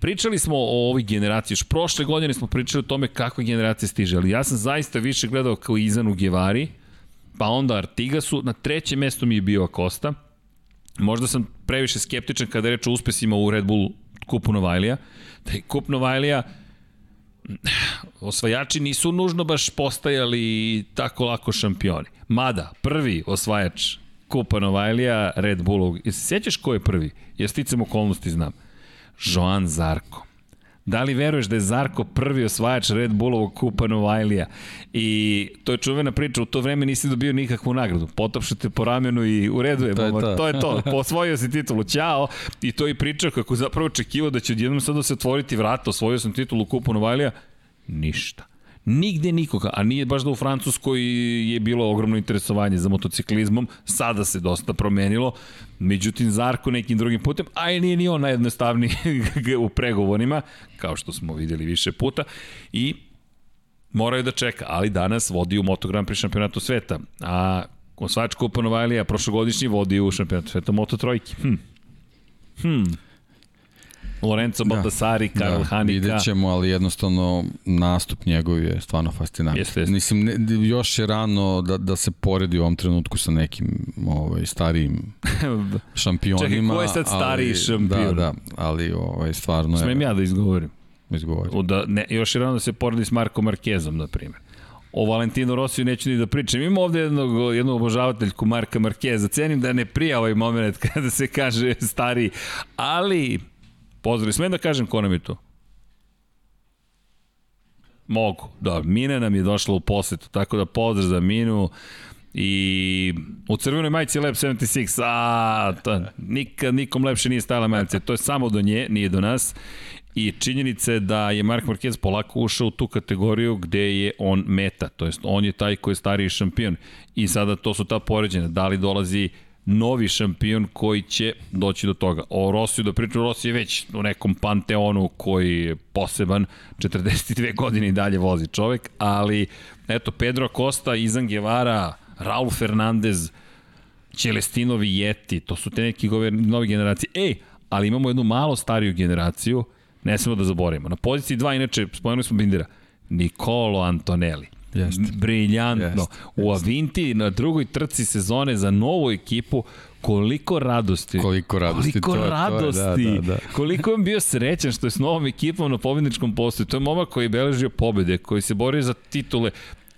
pričali smo o ovoj generaciji, još prošle godine smo pričali o tome kakve generacije stiže, ali ja sam zaista više gledao kao Izan u Gevari, pa onda Artigasu, na trećem mestu mi je bio Acosta, možda sam previše skeptičan kada je reč o uspesima u Red Bull kupu Novajlija, da je kup Novajlija osvajači nisu nužno baš postajali tako lako šampioni. Mada, prvi osvajač Kupa Novajlija, Red Bullu. I se sjećaš ko je prvi? Jer sticam okolnosti znam. Joan Zarko. Da li veruješ da je Zarko prvi osvajač Red Bullovog kupa Novajlija? I to je čuvena priča, u to vreme nisi dobio nikakvu nagradu. Potopšete po ramenu i u redu je, to, je to. to je to. Posvojio si titulu, ćao. I to je priča kako zapravo očekivao da će odjednom sada se otvoriti vrata, osvojio sam titulu kupa Novajlija. Ništa. Nigde nikoga, a nije baš da u Francuskoj je bilo ogromno interesovanje za motociklizmom, sada se dosta promenilo, međutim Zarko nekim drugim putem, a i nije ni on najjednostavniji u pregovorima, kao što smo videli više puta, i moraju da čeka, ali danas vodi u Motogram pri šampionatu sveta, a osvajač Kupa Novajlija, prošlogodišnji vodi u šampionatu sveta Moto Trojki. Hm. Hm. Lorenzo da. Baldassari, Karl da, Hanika. Vidjet ćemo, ali jednostavno nastup njegov je stvarno fascinantan. Jeste, jeste. Mislim, ne, još je rano da, da se poredi u ovom trenutku sa nekim ovaj, starijim šampionima. Čekaj, ko je sad stariji ali, šampion? Da, da, ali ovaj, stvarno je... Smem ja da izgovorim? Izgovorim. Da, ne, još je rano da se poredi s Marko Markezom, na primjer. O Valentino Rosiju neću ni da pričam. Ima ovde jednog, jednog obožavateljku Marka Markeza. Cenim da ne prija ovaj moment kada se kaže stari, ali pozdrav. Smem da kažem ko nam je to? Mogu. Da, Mina nam je došla u posetu, tako da pozdrav za Minu. I u crvenoj majici Lab 76, a to, nikad nikom lepše nije stajala majica, to je samo do nje, nije do nas. I činjenica je da je Mark Marquez polako ušao u tu kategoriju gde je on meta, to jest on je taj koji je stariji šampion. I sada to su ta poređena, da li dolazi novi šampion koji će doći do toga. O Rosiju da pričam, Rossi je već u nekom panteonu koji je poseban, 42 godine i dalje vozi čovek, ali eto, Pedro Costa, Izan Guevara, Raul Fernandez, Celestino Vietti, to su te neki novi generacije. Ej, ali imamo jednu malo stariju generaciju, ne smemo da zaboravimo. Na poziciji 2, inače, spomenuli smo Bindira, Nicolo Antonelli. Jeste. Briljantno. Jest, U Avinti na drugoj trci sezone za novu ekipu koliko radosti. Koliko radosti. Koliko to radosti. To je, da, da, da. koliko je bio srećan što je s novom ekipom na pobedničkom postoju. To je momak koji je beležio pobede, koji se borio za titule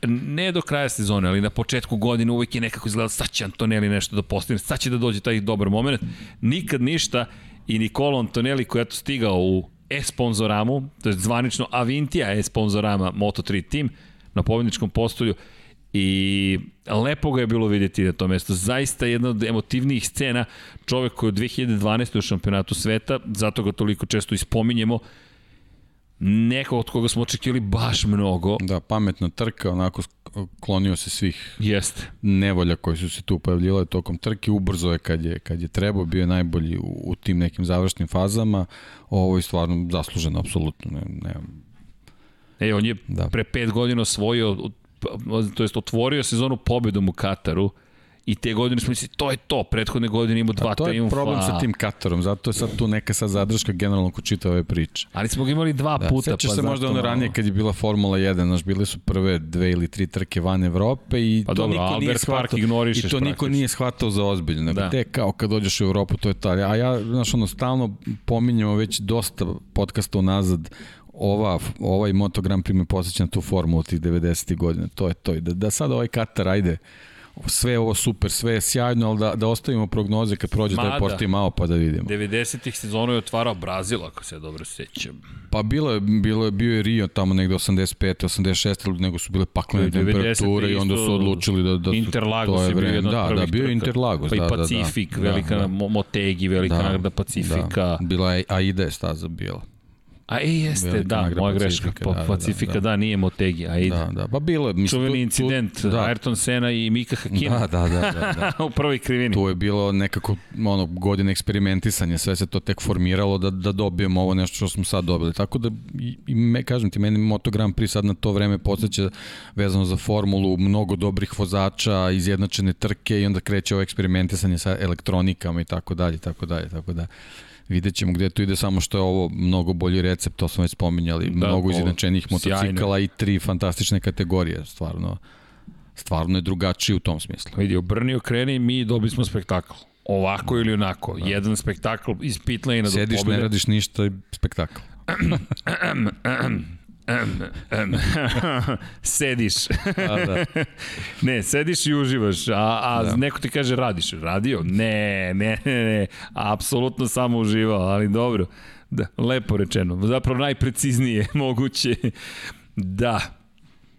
ne do kraja sezone, ali na početku godine uvek je nekako izgledao sad će Antonelli nešto da postigne, sad će da dođe taj dobar moment. Nikad ništa i Nikolo Antonelli koji je to stigao u e-sponzoramu, to je zvanično Avintija e-sponzorama Moto3 tim, na pobedničkom postolju i lepo ga je bilo vidjeti na tom mestu. Zaista jedna od emotivnijih scena, čovek koji je u 2012. u šampionatu sveta, zato ga toliko često ispominjemo, neko od koga smo očekivali baš mnogo. Da, pametna trka, onako klonio se svih Jeste. nevolja koji su se tu pojavljivale tokom trke, ubrzo je kad je, kad je trebao, bio je najbolji u, u tim nekim završnim fazama, ovo je stvarno zasluženo, apsolutno, ne, ne, E, on je da. pre pet godina osvojio, to jest otvorio sezonu pobedom u Kataru, I te godine smo mislili, to je to, prethodne godine imamo dva triumfa. To je problem sa tim Katarom, zato je sad tu neka sad zadrška generalno ko čita ove priče. Ali smo ga imali dva da. puta. Sećaš pa se možda ono ranije kad je bila Formula 1, znaš, bile su prve dve ili tri trke van Evrope i pa to dobro, niko Albert nije shvatao, i to niko nije shvatao za ozbiljno. Nego da. te kao kad dođeš u Evropu, to je ta. A ja, znaš, ono, stalno pominjamo već dosta podcasta unazad ova, ovaj Moto Grand Prix me posjeća na tu formulu tih 90. godina. To je to. Da, da sad ovaj Katar, ajde, sve ovo super, sve je sjajno, ali da, da ostavimo prognoze kad prođe Mada, taj porti malo pa da vidimo. 90-ih sezonu je otvarao Brazil, ako se dobro sećam. Pa bilo je, bilo je, bio je Rio tamo negde 85. 86. nego su bile paklene temperature i onda su odlučili da, da Interlagos to je, je bio jedan da, da, bio je Interlagos. Pa da, i Pacifik, da, da, velika da, da. Motegi, velika da, nagrada Pacifika. Da, bila je Aida je staza bila. A e, jeste, da, moja greška. Pa, da, Pacifika, da, da. da, nije Motegi, a ide. Da, da, pa bilo je. Mislim, Čuveni incident, tu, da. Ayrton Senna i Mika Hakkinen. Da, da, da. da, da. u prvoj krivini. Tu je bilo nekako ono, godine eksperimentisanja, sve se to tek formiralo da, da dobijemo ovo nešto što smo sad dobili. Tako da, i, i me, kažem ti, meni Moto Grand Prix sad na to vreme podsjeća vezano za formulu, mnogo dobrih vozača, izjednačene trke i onda kreće ovo eksperimentisanje sa elektronikama i tako dalje, tako dalje, tako da vidjet ćemo gde to ide, samo što je ovo mnogo bolji recept, to smo već spominjali, da, mnogo izjednačenih motocikala i tri fantastične kategorije, stvarno stvarno je drugačiji u tom smislu. Vidi, obrni okreni mi dobili smo spektakl. Ovako ili onako. Da. Jedan spektakl iz pitlane do Sediš, pobjede. ne radiš ništa i spektakl. sediš. a, da. ne, sediš i uživaš, a, a da. neko ti kaže radiš. Radio? Ne, ne, ne, ne. Apsolutno samo uživao, ali dobro. Da, lepo rečeno. Zapravo najpreciznije moguće. Da,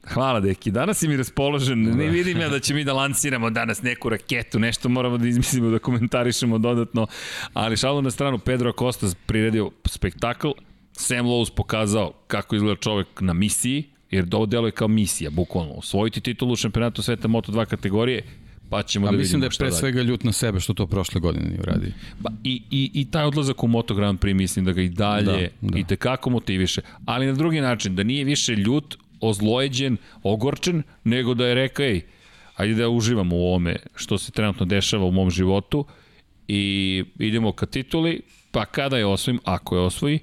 Hvala, deki. Danas si mi raspoložen. Da. Ne vidim ja da će mi da lansiramo danas neku raketu, nešto moramo da izmislimo, da komentarišemo dodatno. Ali šalu na stranu, Pedro Acosta priredio spektakl, Sam Lowe's pokazao kako izgleda čovek na misiji, jer ovo delo je kao misija, bukvalno. Osvojiti titulu šampionatu sveta Moto2 kategorije, pa ćemo A da mislim da je pre svega ljut na sebe što to prošle godine nije uradio. Pa, i, i, I taj odlazak u Moto Grand Prix mislim da ga i dalje da, da. i tekako motiviše. Ali na drugi način, da nije više ljut, ozlojeđen, ogorčen, nego da je rekao, ej, ajde da uživamo u ovome što se trenutno dešava u mom životu i idemo ka tituli, pa kada je osvojim, ako je osvoji,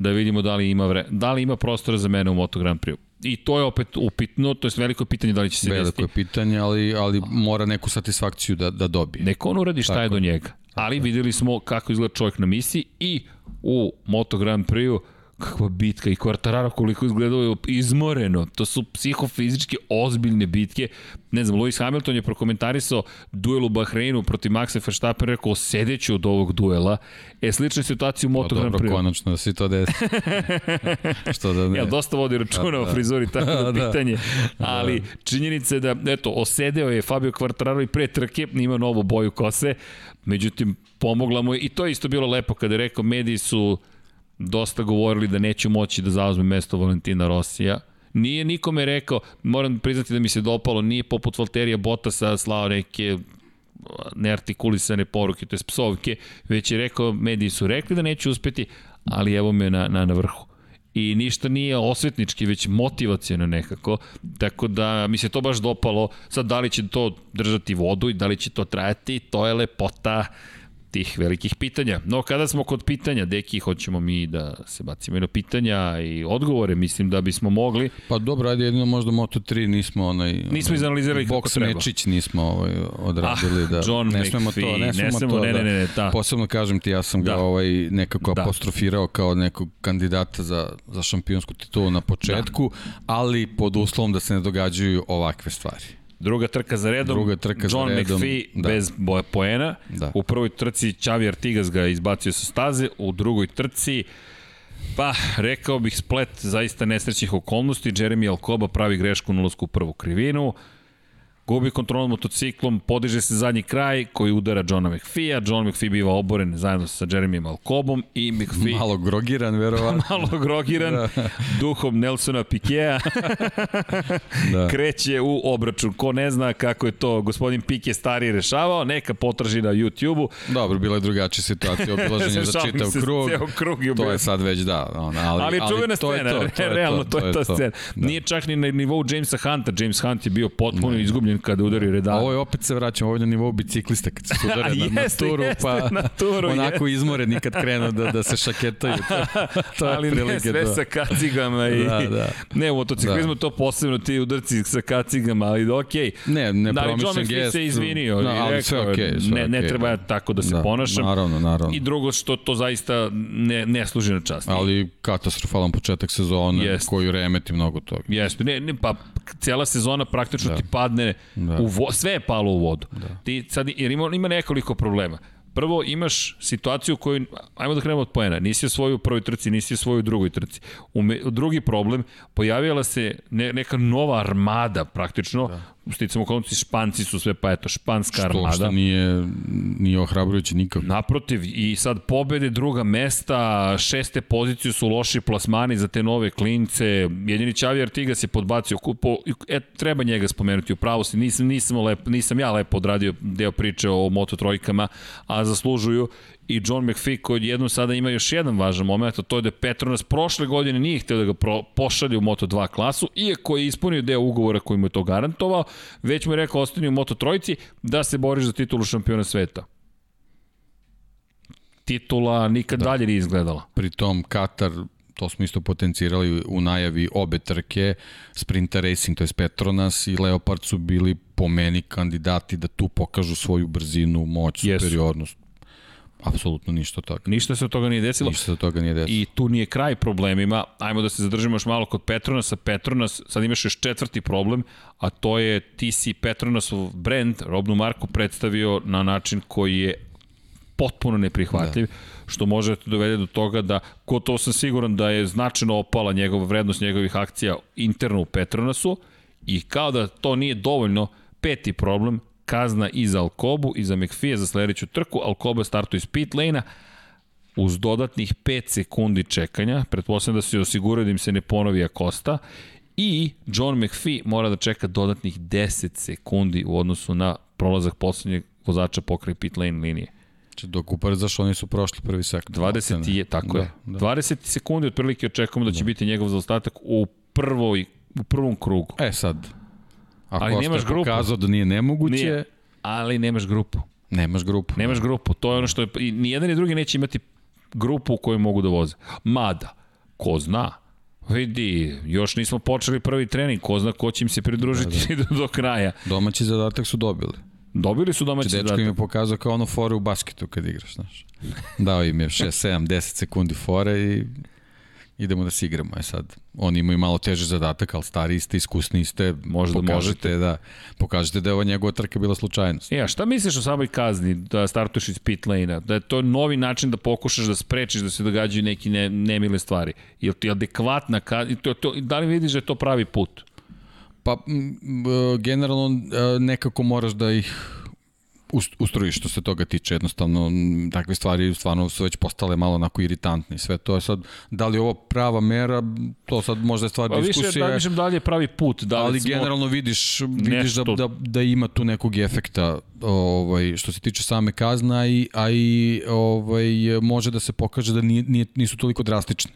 da vidimo da li ima, vre, da li ima prostora za mene u Moto Grand Prix. I to je opet upitno, to je veliko pitanje da li će se Veliko desiti. je pitanje, ali, ali mora neku satisfakciju da, da dobije. Neko on uradi šta Tako je do njega. Ali videli smo kako izgleda čovjek na misiji i u Moto Grand Prix-u kakva bitka i Quartararo koliko izgledao izmoreno. To su psihofizički ozbiljne bitke. Ne znam, Lewis Hamilton je prokomentarisao duel u Bahreinu protiv Maxa Verstappen, rekao sedeću od ovog duela. E, slična situacija u Moto Pa Grand dobro, Prix. konačno da se to desi. Što da ne. Ja, dosta vodi računa Da, o da. frizuri, tako da Da. pitanje. Ali činjenica je da, eto, osedeo je Fabio Quartararo i pre trke, ima novu boju kose, međutim, pomogla mu je, i to je isto bilo lepo kada je rekao, mediji su dosta govorili da neće moći da zauzme mesto Valentina Rosija. Nije nikome rekao, moram priznati da mi se dopalo, nije poput Valterija Bottasa slao neke neartikulisane poruke, to je psovke, već je rekao, mediji su rekli da neće uspeti, ali evo me na, na, na vrhu. I ništa nije osvetnički, već motivacijono nekako, tako da mi se to baš dopalo, sad da li će to držati vodu i da li će to trajati, to je lepota tih velikih pitanja. No, kada smo kod pitanja, deki, hoćemo mi da se bacimo i na pitanja i odgovore, mislim da bismo mogli. Pa dobro, ajde jedino možda Moto3 nismo onaj... Nismo izanalizirali kako boks treba. mečić nismo ovaj, odradili. Ah, da, John ne smemo McPhee, to, ne ne smemo smemo, to, ne, ne, ne, ne, da. Posebno kažem ti, ja sam ga Da. ovaj, nekako Da. apostrofirao kao nekog kandidata za, za šampionsku titulu na početku, ali pod uslovom da se ne događaju ovakve stvari. Druga trka za redom, Druga trka za John redom, McPhee da. bez boja poena. Da. U prvoj trci Xavi Artigas ga izbacio sa staze, u drugoj trci Pa, rekao bih splet zaista nesrećnih okolnosti. Jeremy Alcoba pravi grešku na ulasku u prvu krivinu. Gubi kontrol nad motociklom, podiže se zadnji kraj koji udara Johna McPhee-a. John McPhee biva oboren zajedno sa Jeremy Alcobom i McPhee Malo grogiran, verovatno. malo grogiran da. duhom Nelsona Pikea Da. kreće u obračun. Ko ne zna kako je to gospodin Pike stari rešavao, neka potraži na YouTube-u. Dobro, bila je drugačija situacija, obilaženje za čitav krug. krug je To je sad već da, ona, ali, Ali čuvena to je scena, to, to je realno to je ta scena. Da. Nije čak ni na nivou Jamesa Hunta. James Hunt je bio potpuno izgubljen kada udari redar. A ovo je opet se vraćamo, ovo je na nivou biciklista kad se sudare na, na Jeste, turu, jeste, pa na turu, onako izmoreni kad krenu da, da se šaketaju. To, to je ali ne sve da- sa kacigama i... Da, da. Ne, u motociklizmu Da. to posebno ti udarci sa kacigama, ali okej. Ne, ne Da, ali John promišljen McPhee gest. se izvinio i ali rekao, sve okej, sve ne, ne okej, treba ja da. tako da se Da, ponašam. naravno, naravno. I drugo što to zaista ne, ne služi na čast. Ali katastrofalan početak sezone Jest. koji remeti mnogo toga. Jeste, ne, ne, pa cijela sezona praktično Da. ti padne Da. u vo, sve je palo u vodu. Da. Ti sad, jer ima, ima nekoliko problema. Prvo, imaš situaciju koju, ajmo da krenemo od poena, nisi osvojio u prvoj trci, nisi osvojio u drugoj trci. U me, drugi problem, pojavila se ne, neka nova armada praktično, da. Sticamo okolnosti, španci su sve, pa eto, španska Što, armada. što nije, nije ohrabrujuće nikako. Naprotiv, i sad pobede druga mesta, šeste pozicije su loši plasmani za te nove klince. Jedini Čavi Artigas je podbacio, po, e, treba njega spomenuti u pravu si, nisam, nisam, lep, nisam ja lepo odradio deo priče o Moto trojkama, a zaslužuju i John McPhee koji jednom sada ima još jedan važan moment, a to je da Petronas prošle godine nije hteo da ga pro, pošalje u Moto 2 klasu, iako je ispunio deo ugovora koji mu je to garantovao, već mu je rekao ostani u Moto trojci da se boriš za titulu šampiona sveta titula nikad da. dalje nije izgledala. Pritom Katar to smo isto potencirali u najavi obe trke, Sprinter Racing, to je Petronas i Leopard su bili po meni kandidati da tu pokažu svoju brzinu, moć, Jesu. superiornost. Apsolutno ništa od toga. Ništa se od toga nije desilo. Ništa od toga nije desilo. I tu nije kraj problemima. Ajmo da se zadržimo još malo kod Petronasa. Petronas, sad imaš još četvrti problem, a to je ti si Petronasov brand, robnu marku, predstavio na način koji je potpuno neprihvatljiv, da. što može da dovede do toga da, ko to sam siguran da je značajno opala njegova vrednost njegovih akcija interno u Petronasu i kao da to nije dovoljno, peti problem, kazna i za Alkobu i za McPhee za sledeću trku, Alkoba startuje iz pit lane-a, uz dodatnih 5 sekundi čekanja, pretpostavljam da se osiguraju da im se ne ponovi Akosta, i John McPhee mora da čeka dodatnih 10 sekundi u odnosu na prolazak poslednjeg vozača pokraj pit lane linije. Znači, dok ubrzaš, oni su prošli prvi sektor. 20 je, tako da, je. Da. 20 sekundi otprilike očekujemo da će da. biti njegov zaostatak u prvoj u prvom krugu. E sad, Ako Ali nemaš grupu. pokazao da nije nemoguće, Nije. Ali nemaš grupu. nemaš grupu. Nemaš grupu. To je ono što je, i ni jedan ni drugi neće imati grupu u kojoj mogu da voze. Mada, ko zna, vidi, još nismo počeli prvi trening, ko zna ko će im se pridružiti da, da. do, do kraja. Domaći zadatak su dobili. Dobili su domaći Dečko zadatak. im je pokazao kao ono fore u basketu kad igraš, znaš. Dao im je 6, 7, 10 sekundi fore i idemo da se igramo. E sad, oni imaju malo teži zadatak, ali stari ste, iskusni ste, Možda pokažete da, pokažete da je ova njegova trka bila slučajnost. E, a šta misliš o samoj kazni da startuješ iz pit lane-a? Da je to novi način da pokušaš da sprečiš da se događaju neki ne, nemile stvari? Je li ti adekvatna kazna? To, to, da li vidiš da je to pravi put? Pa, generalno e, nekako moraš da ih ust- ustrojiš što se toga tiče. Jednostavno, takve stvari stvarno su već postale malo onako iritantne sve to je sad, da li je ovo prava mera, to sad možda je stvar Pa više, diskusije. da više da li je pravi put. Da li ali smo- generalno vidiš, vidiš da, nešto- da, da ima tu nekog efekta ovaj, što se tiče same kazna, a i, a i ovaj, može da se pokaže da nije, nije, nisu toliko drastične.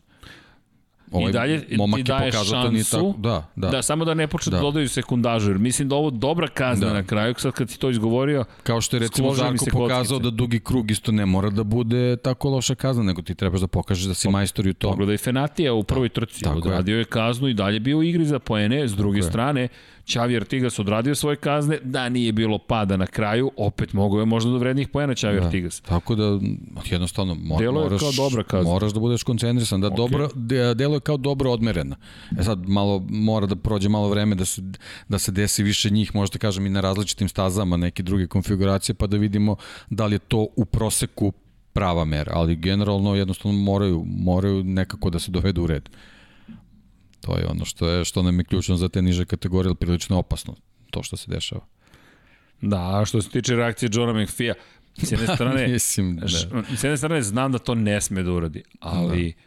Ovaj I dalje momak ti je daješ pokazao šansu nije tako. Da, da. da samo da ne počne da. Da. dodaju sekundažu, jer mislim da ovo dobra kazna Da. na kraju, sad kad si to izgovorio, Kao što je recimo Zarko se pokazao da dugi krug isto ne mora da bude tako loša kazna, nego ti trebaš da pokažeš da si majstor i u tom. pogledaj Fenatija u prvoj trci, tako je. odradio je kaznu i dalje bio u igri za poene, s druge je. strane, Čavi Artigas odradio svoje kazne, da nije bilo pada na kraju, opet mogao je možda do vrednih poena Čavi Da. Artigas. Tako da jednostavno mor, Delo je moraš, kao dobra kazna. moraš da budeš koncentrisan, da okay. dobro, de, delo je kao dobro odmerena. E sad malo mora da prođe malo vreme da se, da se desi više njih, možda kažem i na različitim stazama, neke druge konfiguracije, pa da vidimo da li je to u proseku prava mera, ali generalno jednostavno moraju, moraju nekako da se dovedu u red. To je ono što je što nam je ključno za te niže kategorije, ali prilično opasno to što se dešava. Da, a što se tiče reakcije Johna McPhee-a, s jedne strane, Mislim, da. Š- S jedne strane znam da to ne sme da uradi, ali da.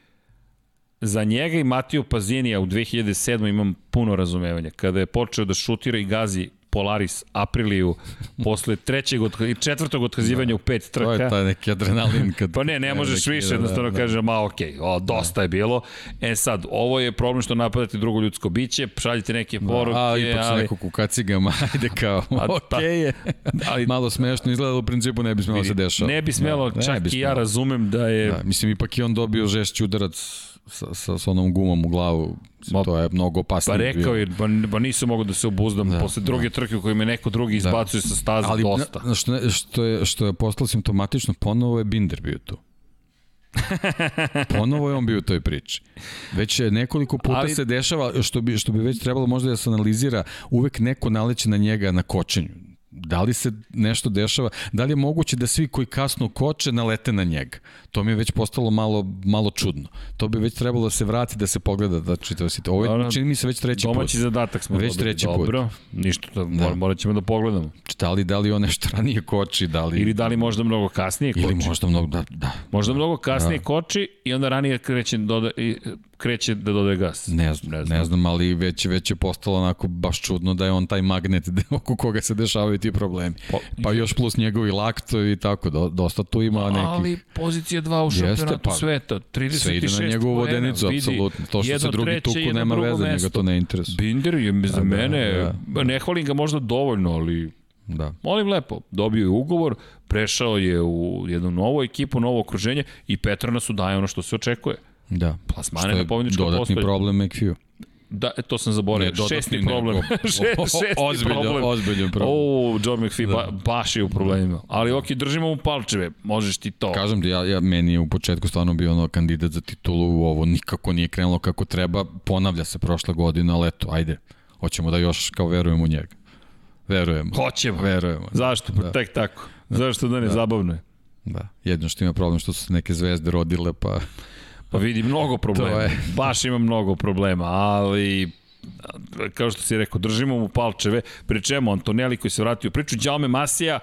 za njega i Matiju Pazinija u 2007. imam puno razumevanja. Kada je počeo da šutira i gazi Polaris Apriliju posle trećeg i četvrtog otkazivanja u pet To je trka. taj neki adrenalin kad... Pa ne, ne možeš neki- više, jednostavno da, kaže, ma okej, okay, o, dosta je bilo. E sad, ovo je problem što napadate drugo ljudsko biće, šaljite neke poruke, A, ipak su ali, neko kukacigama, ajde kao, A, okej je. ali Malo smešno izgleda, u principu ne bi smelo se dešava. ne bi smelo, Da, ne čak bi i ja smelo. razumem da je Da, mislim, ipak i on dobio žešći udarac sa, sa, sa onom gumom u glavu. Ma, to je mnogo opasnije. Pa rekao je, pa, pa nisam mogao da se obuzdam da, posle druge trke u kojoj me neko drugi izbacuje sa staze Ali dosta. na- što, ne- što, je, što je postalo simptomatično, ponovo je Binder bio tu. Ponovo je on bio u toj priči. Već je nekoliko puta Ali... se dešava, što bi, što bi već trebalo možda da se analizira, uvek neko naleće na njega na kočenju. Da li se nešto dešava, da li je moguće da svi koji kasno koče nalete na njega? To mi je već postalo malo, malo čudno. To bi već trebalo da se vrati, da se pogleda da čitava situacija. Ovo Dobro. je, čini mi se već treći Domaći put. zadatak smo Već dobili. treći put. Dobro, ništa, da, da. morat ćemo da pogledamo. Da li, da li on nešto ranije koči, da li... Ili da li možda mnogo kasnije koči. Ili možda mnogo, da, da. Možda mnogo kasnije da. koči i onda ranije kreće, doda, i, kreće da dodaje gas. Ne znam, ne znam, ne znam ali već, već je postalo onako baš čudno da je on taj magnet da- oko koga se dešavaju ti problemi. Pa, Pa još plus njegovi lakto i tako, do, dosta tu ima nekih... Ali pozicija 2 u šampionatu pa, sveta, 36 Sve ide na njegovu vodenicu, apsolutno. To što se drugi treće, tuku nema veze, njega mesto. to ne interesuje. Binder je za Da, mene, da, da. ne hvalim ga možda dovoljno, ali Da. molim lepo, dobio je ugovor, prešao je u jednu novu ekipu, novo okruženje i Petronasu daje ono što se očekuje. Da. Plasmane na pobjedničko dodatni postolje. problem McHugh. Da, e, to sam zaboravio. Ne, dodatni šesti nego- problem. Še, o- o- šesti ozbiljan- problem. ozbiljan problem. O, John McPhee ba, baš je u problemima. Ali ok, držimo mu palčeve. Možeš ti to. Kažem ti, ja, ja, meni je u početku stvarno bio ono kandidat za titulu, ovo nikako nije krenulo kako treba, ponavlja se prošla godina, ali eto, ajde, hoćemo da još kao verujemo u njega. Verujemo. Hoćemo. Verujemo. Zašto? Pa Da. tek tako. Zašto da ne? Zabavno je. Da. Jedno što ima problem što su neke zvezde rodile, pa Pa vidi, mnogo problema. Je. Baš ima mnogo problema, ali kao što si rekao, držimo mu palčeve, pri čemu Antonelli koji se vratio u priču, Đalme Masija,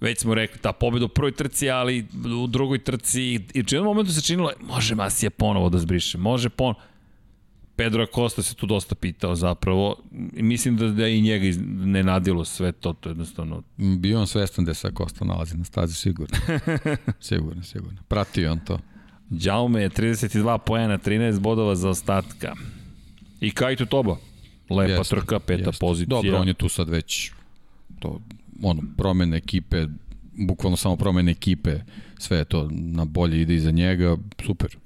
već smo rekli, ta pobjeda u prvoj trci, ali u drugoj trci, i u jednom momentu se činilo, može Masija ponovo da zbriše, može ponovo. Pedro Acosta se tu dosta pitao zapravo mislim da, da i njega ne nadilo sve to, to je jednostavno bio on svestan da se Kosta nalazi na stazi, sigurno. sigurno, sigurno. Pratio on to. Đaume je 32 poena, 13 bodova za ostatka. I Kajtu Toba. Lepa Jeste, trka, peta jeste. pozicija. Dobro, on je tu sad već to, ono, promene ekipe, bukvalno samo promene ekipe, sve je to na bolje ide iza njega, super.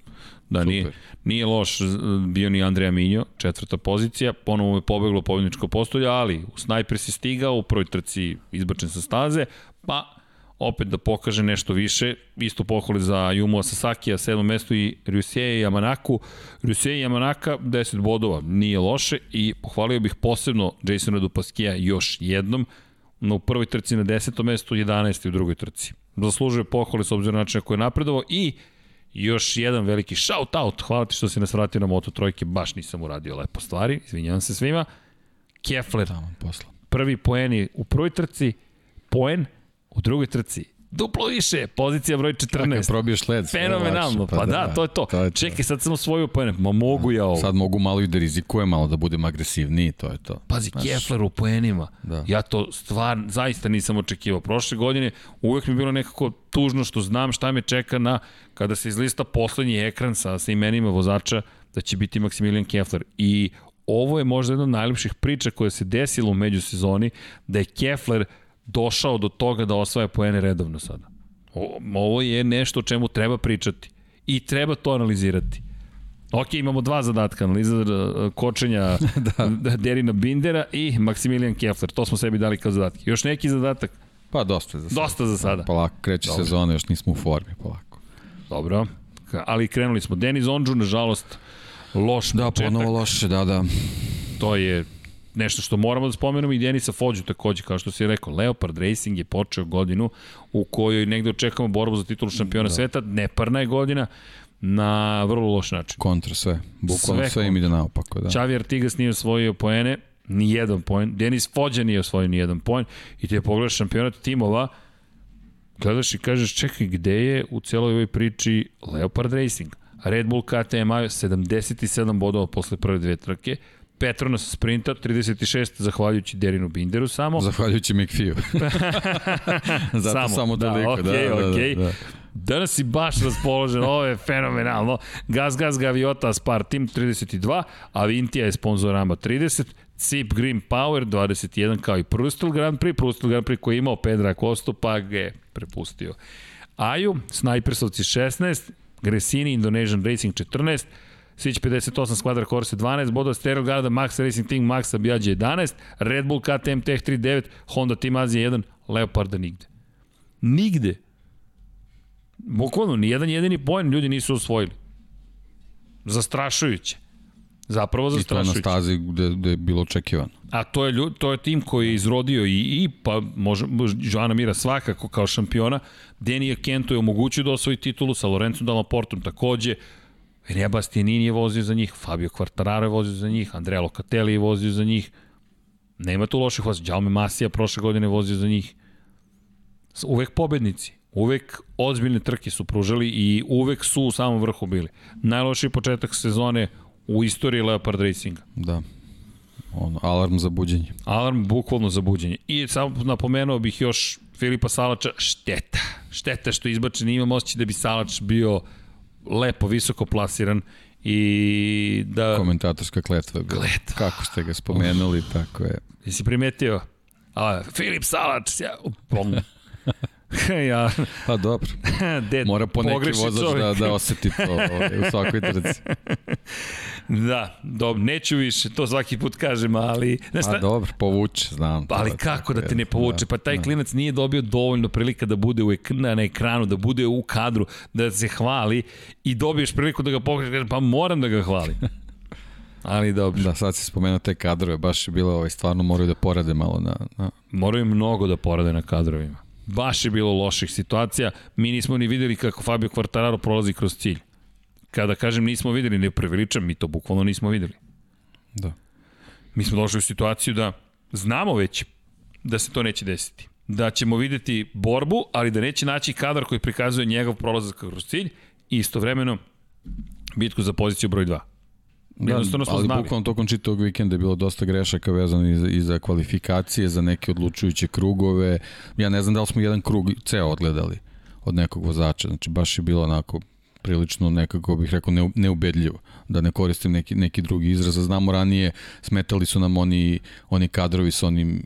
Da, nije, Super. nije loš z- bio ni Andreja Minjo, četvrta pozicija, ponovo je pobeglo pobjedničko postolje, ali u snajper si stigao, u prvoj trci izbačen sa staze, pa opet da pokaže nešto više, isto pohvali za Yumu Sasaki, a sedmo mesto i Ryusei Yamanaku. Ryusei Yamanaka 10 bodova, nije loše i pohvalio bih posebno Jasona Dupaskija još jednom, na u prvoj trci na 10. mestu, 11. u drugoj trci. Zaslužuje pohvale s obzirom na način na koji je napredovao i još jedan veliki shout out, hvala ti što si nas vratio na Moto Trojke, baš nisam uradio lepo stvari, izvinjavam se svima. Kefler, prvi poeni u prvoj trci, poen u drugoj trci. Duplo više, pozicija broj 14. Kad probiješ led, Fenomenalno, lakše, pa, da, to je to. to je to. Čekaj, sad sam osvojio poene, ma mogu ja ovo. Sad mogu malo i da rizikujem, malo da budem agresivniji, to je to. Pazi, Kefler u poenima. Da. Ja to stvar, zaista nisam očekivao. Prošle godine uvek mi je bilo nekako tužno što znam šta me čeka na, kada se izlista poslednji ekran sa, sa imenima vozača, da će biti Maximilian Kefler. I ovo je možda jedna od najlepših priča koja se desila u međusezoni, da je Kefler došao do toga da osvaja poene redovno sada. O, ovo je nešto o čemu treba pričati. I treba to analizirati. Ok, imamo dva zadatka, analiza uh, kočenja da. Derina Bindera i Maximilian Kefler. To smo sebi dali kao zadatke. Još neki zadatak? Pa dosta za sada. Dosta za sada. Polako, kreće Dobro. sezona, još nismo u formi, polako. Dobro. Ali krenuli smo. Denis Ondžu, nažalost, loš Da, početak. ponovo loše, da, da. To je nešto što moramo da spomenemo i Denisa Fođu takođe, kao što si rekao, Leopard Racing je počeo godinu u kojoj negde očekamo borbu za titulu šampiona da. sveta, neparna je godina, na vrlo loš način. Kontra sve. Bukvalno Sve sve, im ide naopako, da. Xavi Artigas nije osvojio poene, ni jedan poen. Denis Fođa nije osvojio ni jedan poen. I ti je pogledaš šampionat timova, gledaš i kažeš, čekaj, gde je u celoj ovoj priči Leopard Racing? Red Bull KTM imaju 77 bodova posle prve dve trke, Petronas sprinta 36 zahvaljujući Derinu Binderu samo. Zahvaljujući McPhee. Zato samo, samo da, toliko. okay, da, da, okay. da, da. Danas si baš raspoložen, ovo je fenomenalno. Gaz Gaz Gaviota Spar Team 32, Avintija je sponzorama 30, Cip Green Power 21 kao i Prustel Grand Prix, Prustel Grand Prix koji je imao Pedra Kostu pa ga je prepustio. Aju, Snajpersovci 16, Gresini Indonesian Racing 14, Sić 58, Squadra Corse 12, Bodo Stereo Garda, Max Racing Team, Max Abjađe 11, Red Bull KTM Tech 39, Honda Team Azija 1, Leoparda nigde. Nigde. Bukvalno, ni jedan jedini poen ljudi nisu osvojili. Zastrašujuće. Zapravo I to je na zastrašujuće. stazi gde, gde je bilo očekivano. A to je, ljud, to je tim koji je izrodio i, i pa može, Joana Mira svakako kao šampiona. Denija Kento je omogućio da osvoji titulu sa Lorencom Dalaportom takođe. Renija Bastianini je vozio za njih, Fabio Quartararo je vozio za njih, Andrea Locatelli je vozio za njih. Nema tu loših vozača. Đalme Masija prošle godine je vozio za njih. Uvek pobednici. Uvek ozbiljne trke su pružali i uvek su u samom vrhu bili. Najlošiji početak sezone u istoriji Leopard Racinga. Da. Ono, alarm za buđenje. Alarm bukvalno za buđenje. I samo napomenuo bih još Filipa Salača, šteta. Šteta što je izbačen, imam osjećaj da bi Salač bio lepo, visoko plasiran i da... Komentatorska kletva. Kletva. Kako ste ga spomenuli, tako je. Jesi primetio? A, Filip Salač, ja, pom. ja, Pa dobro, ded, mora po neki vozač čovjek. da, da oseti to ovaj, u svakoj trci. Da, dobro, neću više, to svaki put kažem, ali... Znaš, A šta, dobro, povuče, znam. to ali je kako da te ne povuče? Pa taj da. klinac nije dobio dovoljno prilika da bude u ek na, ekranu, da bude u kadru, da se hvali i dobiješ priliku da ga pokrećeš, pa moram da ga hvalim. Ali dobro, Da, sad si spomenuo te kadrove, baš je bilo, ovaj, stvarno moraju da porade malo na, na moraju mnogo da porade na kadrovima. Baš je bilo loših situacija. Mi nismo ni videli kako Fabio Quartararo prolazi kroz cilj. Kada kažem nismo videli, ne preveličam, mi to bukvalno nismo videli. da. Mi smo došli u situaciju da znamo već da se to neće desiti. Da ćemo videti borbu, ali da neće naći kadar koji prikazuje njegov prolazak kroz cilj i istovremeno bitku za poziciju broj 2. Da, Jednostavno smo ali znali. bukvalno tokom čitavog vikenda je bilo dosta grešaka vezano i za, i za kvalifikacije, za neke odlučujuće krugove. Ja ne znam da li smo jedan krug ceo odgledali od nekog vozača, znači baš je bilo onako prilično nekako bih rekao ne, neubedljivo, da ne koristim neki, neki drugi izraz. Znamo ranije, smetali su nam oni, oni kadrovi sa onim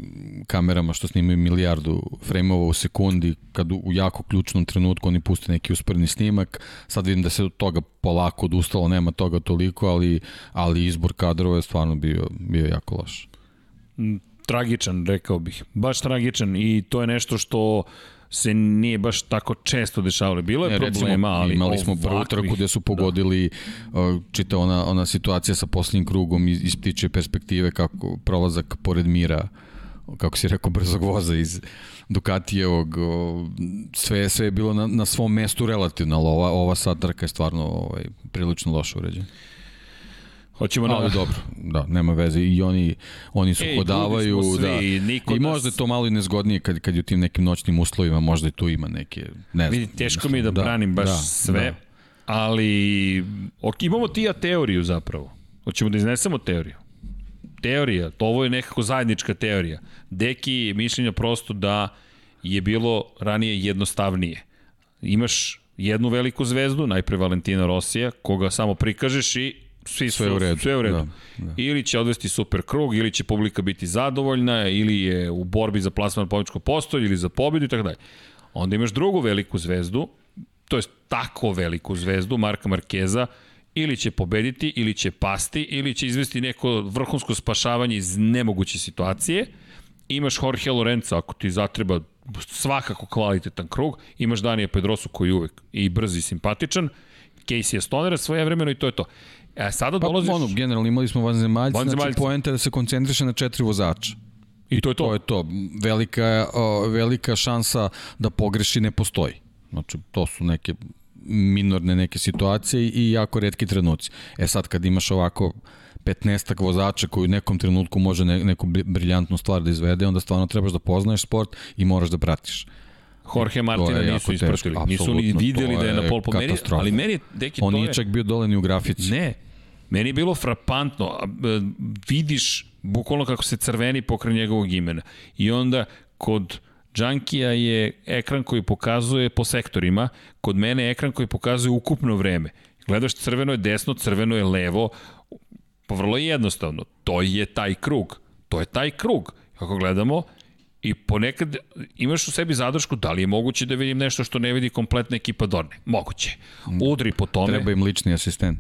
kamerama što snimaju milijardu frejmova u sekundi, kad u, u jako ključnom trenutku oni puste neki usporni snimak. Sad vidim da se od toga polako odustalo, nema toga toliko, ali, ali izbor kadrova je stvarno bio, bio jako loš. Tragičan, rekao bih. Baš tragičan i to je nešto što se nije baš tako često dešavalo. Bilo je ne, problema, recimo, ali imali smo prvu trku gde su da. pogodili da. čita ona, ona situacija sa poslednjim krugom iz, iz ptiče perspektive kako prolazak pored mira kako si rekao, brzog voza iz Ducatijevog, sve, sve je bilo na, na svom mestu relativno, ali ova, ova sad trka je stvarno ovaj, prilično loše uređena. Hoćemo. Ali dobro, da, nema veze. I oni, oni su Ej, hodavaju, svi, da. I možda je to malo i nezgodnije kad, kad je u tim nekim noćnim uslovima, možda i tu ima neke, ne znam. Vidi, teško mi je da, da branim baš da, sve, da. ali ok, imamo tija teoriju zapravo. Hoćemo da iznesemo teoriju. Teorija, to ovo je nekako zajednička teorija. Deki mišljenja prosto da je bilo ranije jednostavnije. Imaš jednu veliku zvezdu, najpre Valentina Rosija, koga samo prikažeš i svi sve su, u redu. Sve u redu. Da, da. Ili će odvesti super krug, ili će publika biti zadovoljna, ili je u borbi za plasman pobječko postolje, ili za pobedu i tako dalje. Onda imaš drugu veliku zvezdu, to je tako veliku zvezdu, Marka Markeza, ili će pobediti, ili će pasti, ili će izvesti neko vrhunsko spašavanje iz nemoguće situacije. Imaš Jorge Lorenzo, ako ti zatreba svakako kvalitetan krug, imaš Danija Pedrosu koji je uvek i brz i simpatičan, Casey Stonera svoje vremeno i to je to. E, sada pa, dolaziš... Ono, generalno imali smo vanzemaljci, znači poenta da se koncentriše na četiri vozača. I to je to. To je to. Velika, o, velika šansa da pogreši ne postoji. Znači, to su neke minorne neke situacije i jako redki trenuci. E sad, kad imaš ovako 15 vozača koji u nekom trenutku može ne, neku briljantnu stvar da izvede, onda stvarno trebaš da poznaješ sport i moraš da pratiš. Jorge Martina nisu ispratili. Nisu ni videli da je na pol po meni, ali meni deki On nije čak bio dole ni u grafici. Ne, Meni je bilo frapantno, vidiš bukvalno kako se crveni pokraj njegovog imena. I onda kod Džankija je ekran koji pokazuje po sektorima, kod mene je ekran koji pokazuje ukupno vreme. Gledaš crveno je desno, crveno je levo, pa vrlo jednostavno. To je taj krug. To je taj krug. Kako gledamo, I ponekad imaš u sebi zadršku da li je moguće da vidim nešto što ne vidi kompletna ekipa Dorne. Moguće. Udri po tome. Treba im lični asistent.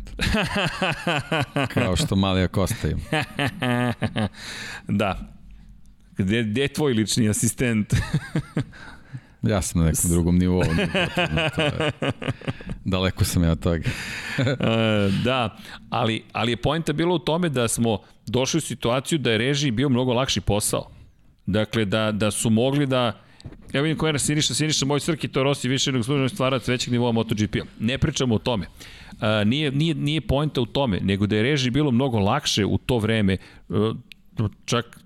Kao što Malija Kosta im. da. Gde, gde je tvoj lični asistent? Ja sam na nekom drugom nivou. Daleko sam ja od toga. E, da, ali, ali je pojenta bilo u tome da smo došli u situaciju da je režiji bio mnogo lakši posao. Dakle, da, da su mogli da Evo vidim koja je Siniša, Siniša, moj Srki, to Rossi više nego služeno stvarac većeg nivoa MotoGP-a. Ne pričamo o tome. A, nije, nije, nije poenta u tome, nego da je reži bilo mnogo lakše u to vreme, čak,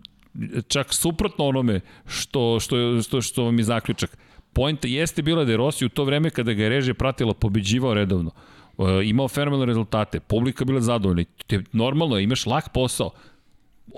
čak suprotno onome što, što, što, što vam je zaključak. Poenta jeste bila da je Rossi u to vreme kada ga je režija pratila pobeđivao redovno. imao fenomenalne rezultate, publika bila zadovoljna. Te, normalno, imaš lak posao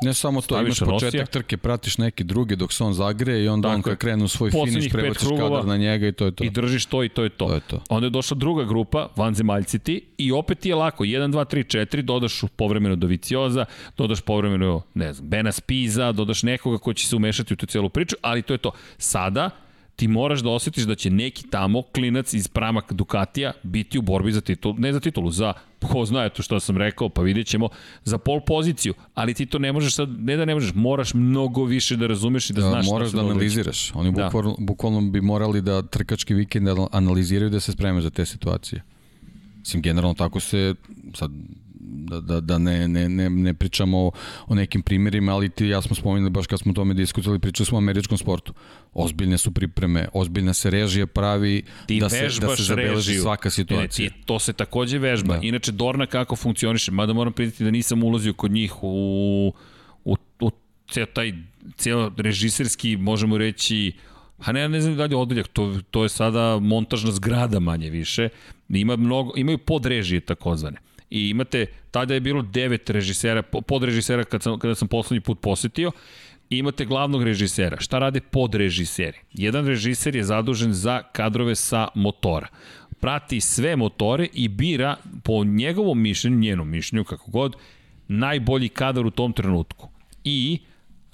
Ne samo to, imaš početak trke, pratiš neki drugi dok se on zagreje i onda dakle, on kad krenu svoj finiš, prebaciš kadar na njega i to je to. I držiš to i to je to. to, je to. Onda je došla druga grupa, vanzemaljci ti, i opet ti je lako, 1, 2, 3, 4, dodaš povremeno do Vicioza, dodaš povremeno, ne znam, Bena Spiza, dodaš nekoga ko će se umešati u tu celu priču, ali to je to. Sada, ti moraš da osjetiš da će neki tamo klinac iz pramak Ducatija biti u borbi za titulu, ne za titulu, za ko zna to što sam rekao, pa vidjet ćemo, za pol poziciju, ali ti to ne možeš sad, ne da ne možeš, moraš mnogo više da razumeš i da, da znaš moraš da analiziraš. Oni da. bukvalno, bukvalno bi morali da trkački vikend analiziraju da se spreme za te situacije. Mislim, generalno tako se, sad da, da, da ne, ne, ne, ne pričamo o, nekim primjerima, ali ti ja smo spomenuli baš kad smo o tome diskutovali, pričali smo o američkom sportu. Ozbiljne su pripreme, ozbiljna se režija pravi ti da se, da se zabeleži režiju. svaka situacija. Ne, to se takođe vežba. Da. Inače, Dorna kako funkcioniše, mada moram pritati da nisam ulazio kod njih u, u, u ceo taj ceo režiserski, možemo reći, A ne, ne znam da li je odeljak, to, to je sada montažna zgrada manje više. Ima mnogo, imaju podrežije takozvane i imate, tada je bilo devet režisera, podrežisera kad sam, kada sam poslednji put posetio, i imate glavnog režisera. Šta rade podrežiseri? Jedan režiser je zadužen za kadrove sa motora. prati sve motore i bira po njegovom mišljenju, njenom mišljenju, kako god, najbolji kadar u tom trenutku. I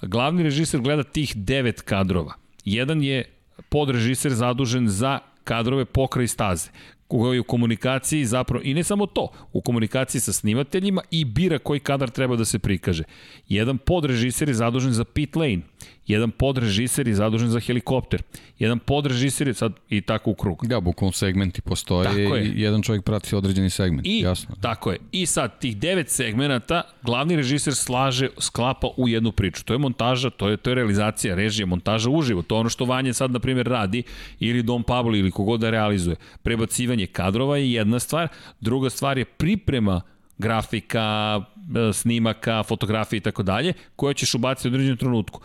glavni režiser gleda tih devet kadrova. Jedan je podrežiser zadužen za kadrove pokraj staze koji u komunikaciji zapravo, i ne samo to, u komunikaciji sa snimateljima i bira koji kadar treba da se prikaže. Jedan podrežiser je zadužen za pit lane, jedan podrežiser je zadužen za helikopter, jedan podrežiser je sad i tako u krug. Da, bukvalno segmenti postoje i jedan čovjek prati određeni segment, I, jasno. Tako je. I sad, tih devet segmenata, glavni režiser slaže, sklapa u jednu priču. To je montaža, to je, to je realizacija, režija, montaža uživo. To je ono što Vanje sad, na primjer, radi, ili Dom Pablo, ili kogod da realizuje. Prebacivanje kadrova je jedna stvar, druga stvar je priprema grafika, snimaka, fotografije i tako dalje, koje ćeš ubaciti u određenom trenutku.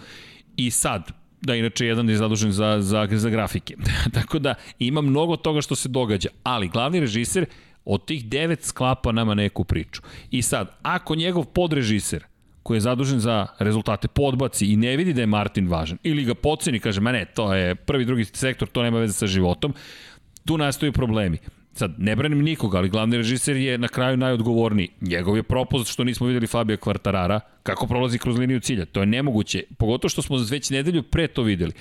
I sad, da inače jedan je zadužen za, za, za grafike. Tako da ima mnogo toga što se događa, ali glavni režiser od tih devet sklapa nama neku priču. I sad, ako njegov podrežiser koji je zadužen za rezultate podbaci i ne vidi da je Martin važan ili ga poceni kaže ma ne, to je prvi drugi sektor, to nema veze sa životom, tu nastaju problemi. Sad, ne branim nikoga, ali glavni režiser je na kraju najodgovorniji. Njegov je propust što nismo videli Fabio Kvartarara, kako prolazi kroz liniju cilja. To je nemoguće, pogotovo što smo već nedelju pre to videli.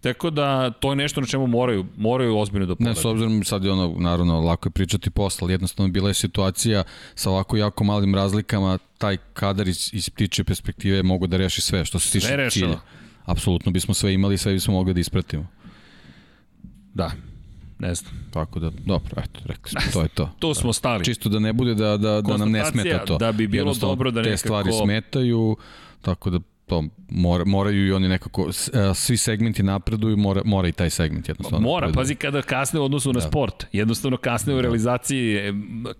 Tako da, to je nešto na čemu moraju, moraju ozbiljno da pogledaju. Ne, s obzirom sad je ono, naravno, lako je pričati posla, ali jednostavno bila je situacija sa ovako jako malim razlikama, taj kadar iz, iz ptiče perspektive mogu da reši sve što se tiče cilja. Apsolutno bismo sve imali, sve bismo mogli da ispratimo. Da, ne znam. Tako da, dobro, eto, rekli smo, to je to. to smo stali. Čisto da ne bude da, da, da nam ne smeta to. Da bi bilo dobro da nekako... Te stvari smetaju, tako da to mora, moraju i oni nekako, e, svi segmenti napreduju, mora, mora i taj segment jednostavno. Mora, napreduje. pazi kada kasne u odnosu na da. sport. Jednostavno kasne u realizaciji e,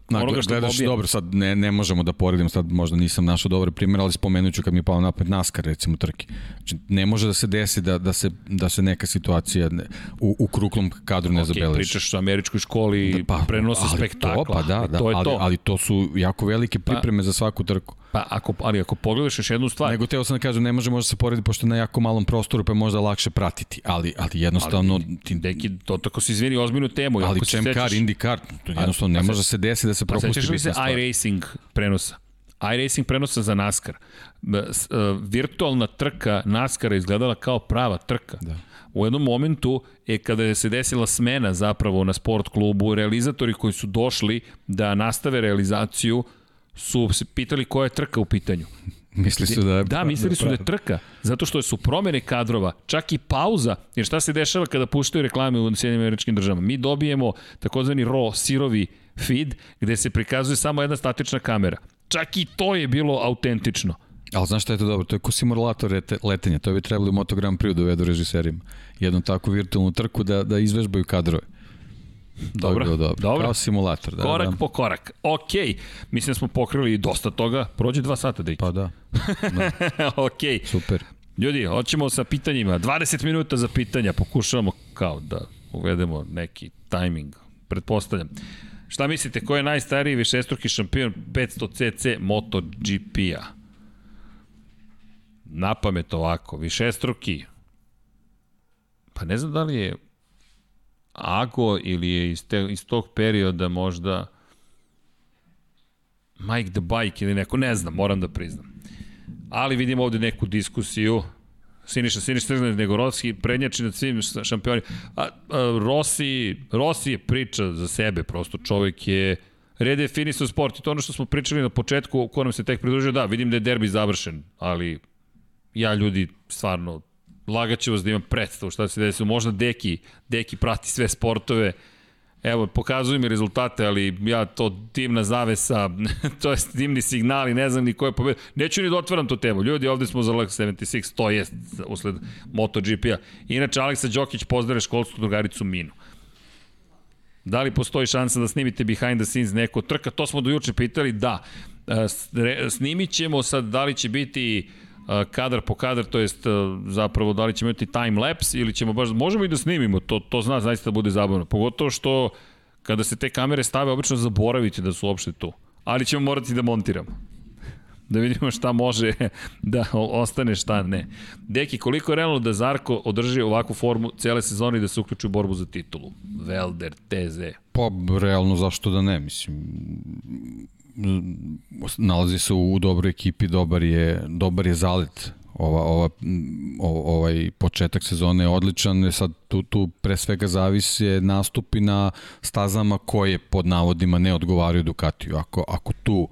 na, onoga što gledaš. Dobro, sad ne, ne možemo da poredimo, sad možda nisam našao dobar primjer, ali spomenut ću kad mi je pao napad NASCAR, recimo trke. Znači, ne može da se desi da, da, se, da se neka situacija ne, u, u kruklom kadru ne okay, zabeleži. pričaš o američkoj školi, da, pa, prenosa spektakla. To, pa da, da, to je ali, to. ali to su jako velike pripreme pa, za svaku trku. Pa ako, ali ako pogledaš još jednu stvar... Nego teo sam da kažem, ne može možda se porediti pošto je na jako malom prostoru, pa je možda lakše pratiti, ali, ali jednostavno... Ali, ti, deki, to tako se izvini ozbiljnu temu. Ali Champ Car, Car, to jednostavno ne može se desiti da se propusti bitna stvar. se iRacing prenosa? iRacing prenosa za NASCAR. E, virtualna trka NASCAR izgledala kao prava trka. Da. U jednom momentu je kada je se desila smena zapravo na sport klubu, realizatori koji su došli da nastave realizaciju su se pitali koja je trka u pitanju. Misli su da je... Da, mislili su da je trka, zato što su promene kadrova, čak i pauza, jer šta se dešava kada puštaju reklame u Sjedinim američkim državama? Mi dobijemo takozvani raw, sirovi feed, gde se prikazuje samo jedna statična kamera. Čak i to je bilo autentično. Ali znaš šta je to dobro? To je ko simulator letenja. To bi trebali u Moto Grand Prix da uvedu režiserima. Jednu takvu virtualnu trku da, da izvežbaju kadrove. Dobro, dobro. dobro. Kao simulator, da. Korak da. po korak. Ok, mislim da smo pokrili dosta toga. Prođe dva sata, da Pa da. da. ok. Super. Ljudi, hoćemo sa pitanjima. 20 minuta za pitanja. Pokušavamo kao da uvedemo neki tajming. Pretpostavljam. Šta mislite, ko je najstariji višestruki šampion 500cc MotoGP-a? Napamet ovako, višestruki. Pa ne znam da li je Ago ili je iz, te, iz tog perioda možda Mike the Bike ili neko, ne znam, moram da priznam. Ali vidim ovde neku diskusiju, Siniša, Siniša Siniša Negorovski prednjači nad svim šampionima. A, a, Rossi, Rossi je priča za sebe, prosto čovek je redefinisao sport i to ono što smo pričali na početku, ko nam se tek pridružio, da, vidim da je derbi završen, ali ja ljudi stvarno lagaću vas da imam predstavu šta se desilo. Možda Deki, Deki prati sve sportove, Evo, pokazuju mi rezultate, ali ja to dimna zavesa, to je dimni signali, ne znam ni ko je pobedio. Neću ni da otvaram tu temu. Ljudi, ovde smo za Lux 76, to jest usled MotoGP-a. Inače, Aleksa Đokić pozdravlja školsku drugaricu Minu. Da li postoji šansa da snimite behind the scenes neko trka? To smo do juče pitali, da. E, snimit ćemo sad, da li će biti uh, kadar po kadar, to jest zapravo da li ćemo imati time lapse ili ćemo baš, možemo i da snimimo, to, to zna zaista da bude zabavno, pogotovo što kada se te kamere stave, obično zaboravite da su uopšte tu, ali ćemo morati da montiramo. Da vidimo šta može da ostane, šta ne. Deki, koliko je realno da Zarko održi ovakvu formu cele sezone i da se uključi u borbu za titulu? Velder, Teze. Pa, realno, zašto da ne, mislim nalazi se u, dobroj ekipi, dobar je, dobar je zalet ova, ova, ovaj početak sezone je odličan, e sad tu, tu pre svega zavise nastupi na stazama koje pod navodima ne odgovaraju Ducatiju. Ako, ako tu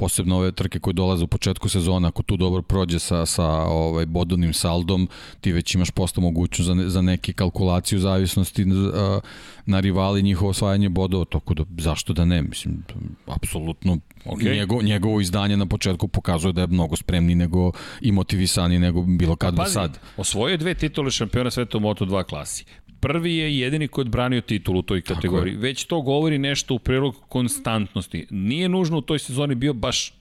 posebno ove trke koje dolaze u početku sezona, ako tu dobro prođe sa, sa ovaj bodovnim saldom, ti već imaš posto mogućnost za, ne, za neke kalkulaciju zavisnosti uh, na rivali njihovo osvajanje bodova, toko da zašto da ne, mislim, apsolutno okay. njego, njegovo izdanje na početku pokazuje da je mnogo spremni nego i motivisani nego bilo kad pa, pazi, sad. Osvojio je dve titule šampiona sveta u Moto2 klasi prvi je jedini koji je odbranio titul u toj kategoriji. Već to govori nešto u prilog konstantnosti. Nije nužno u toj sezoni bio baš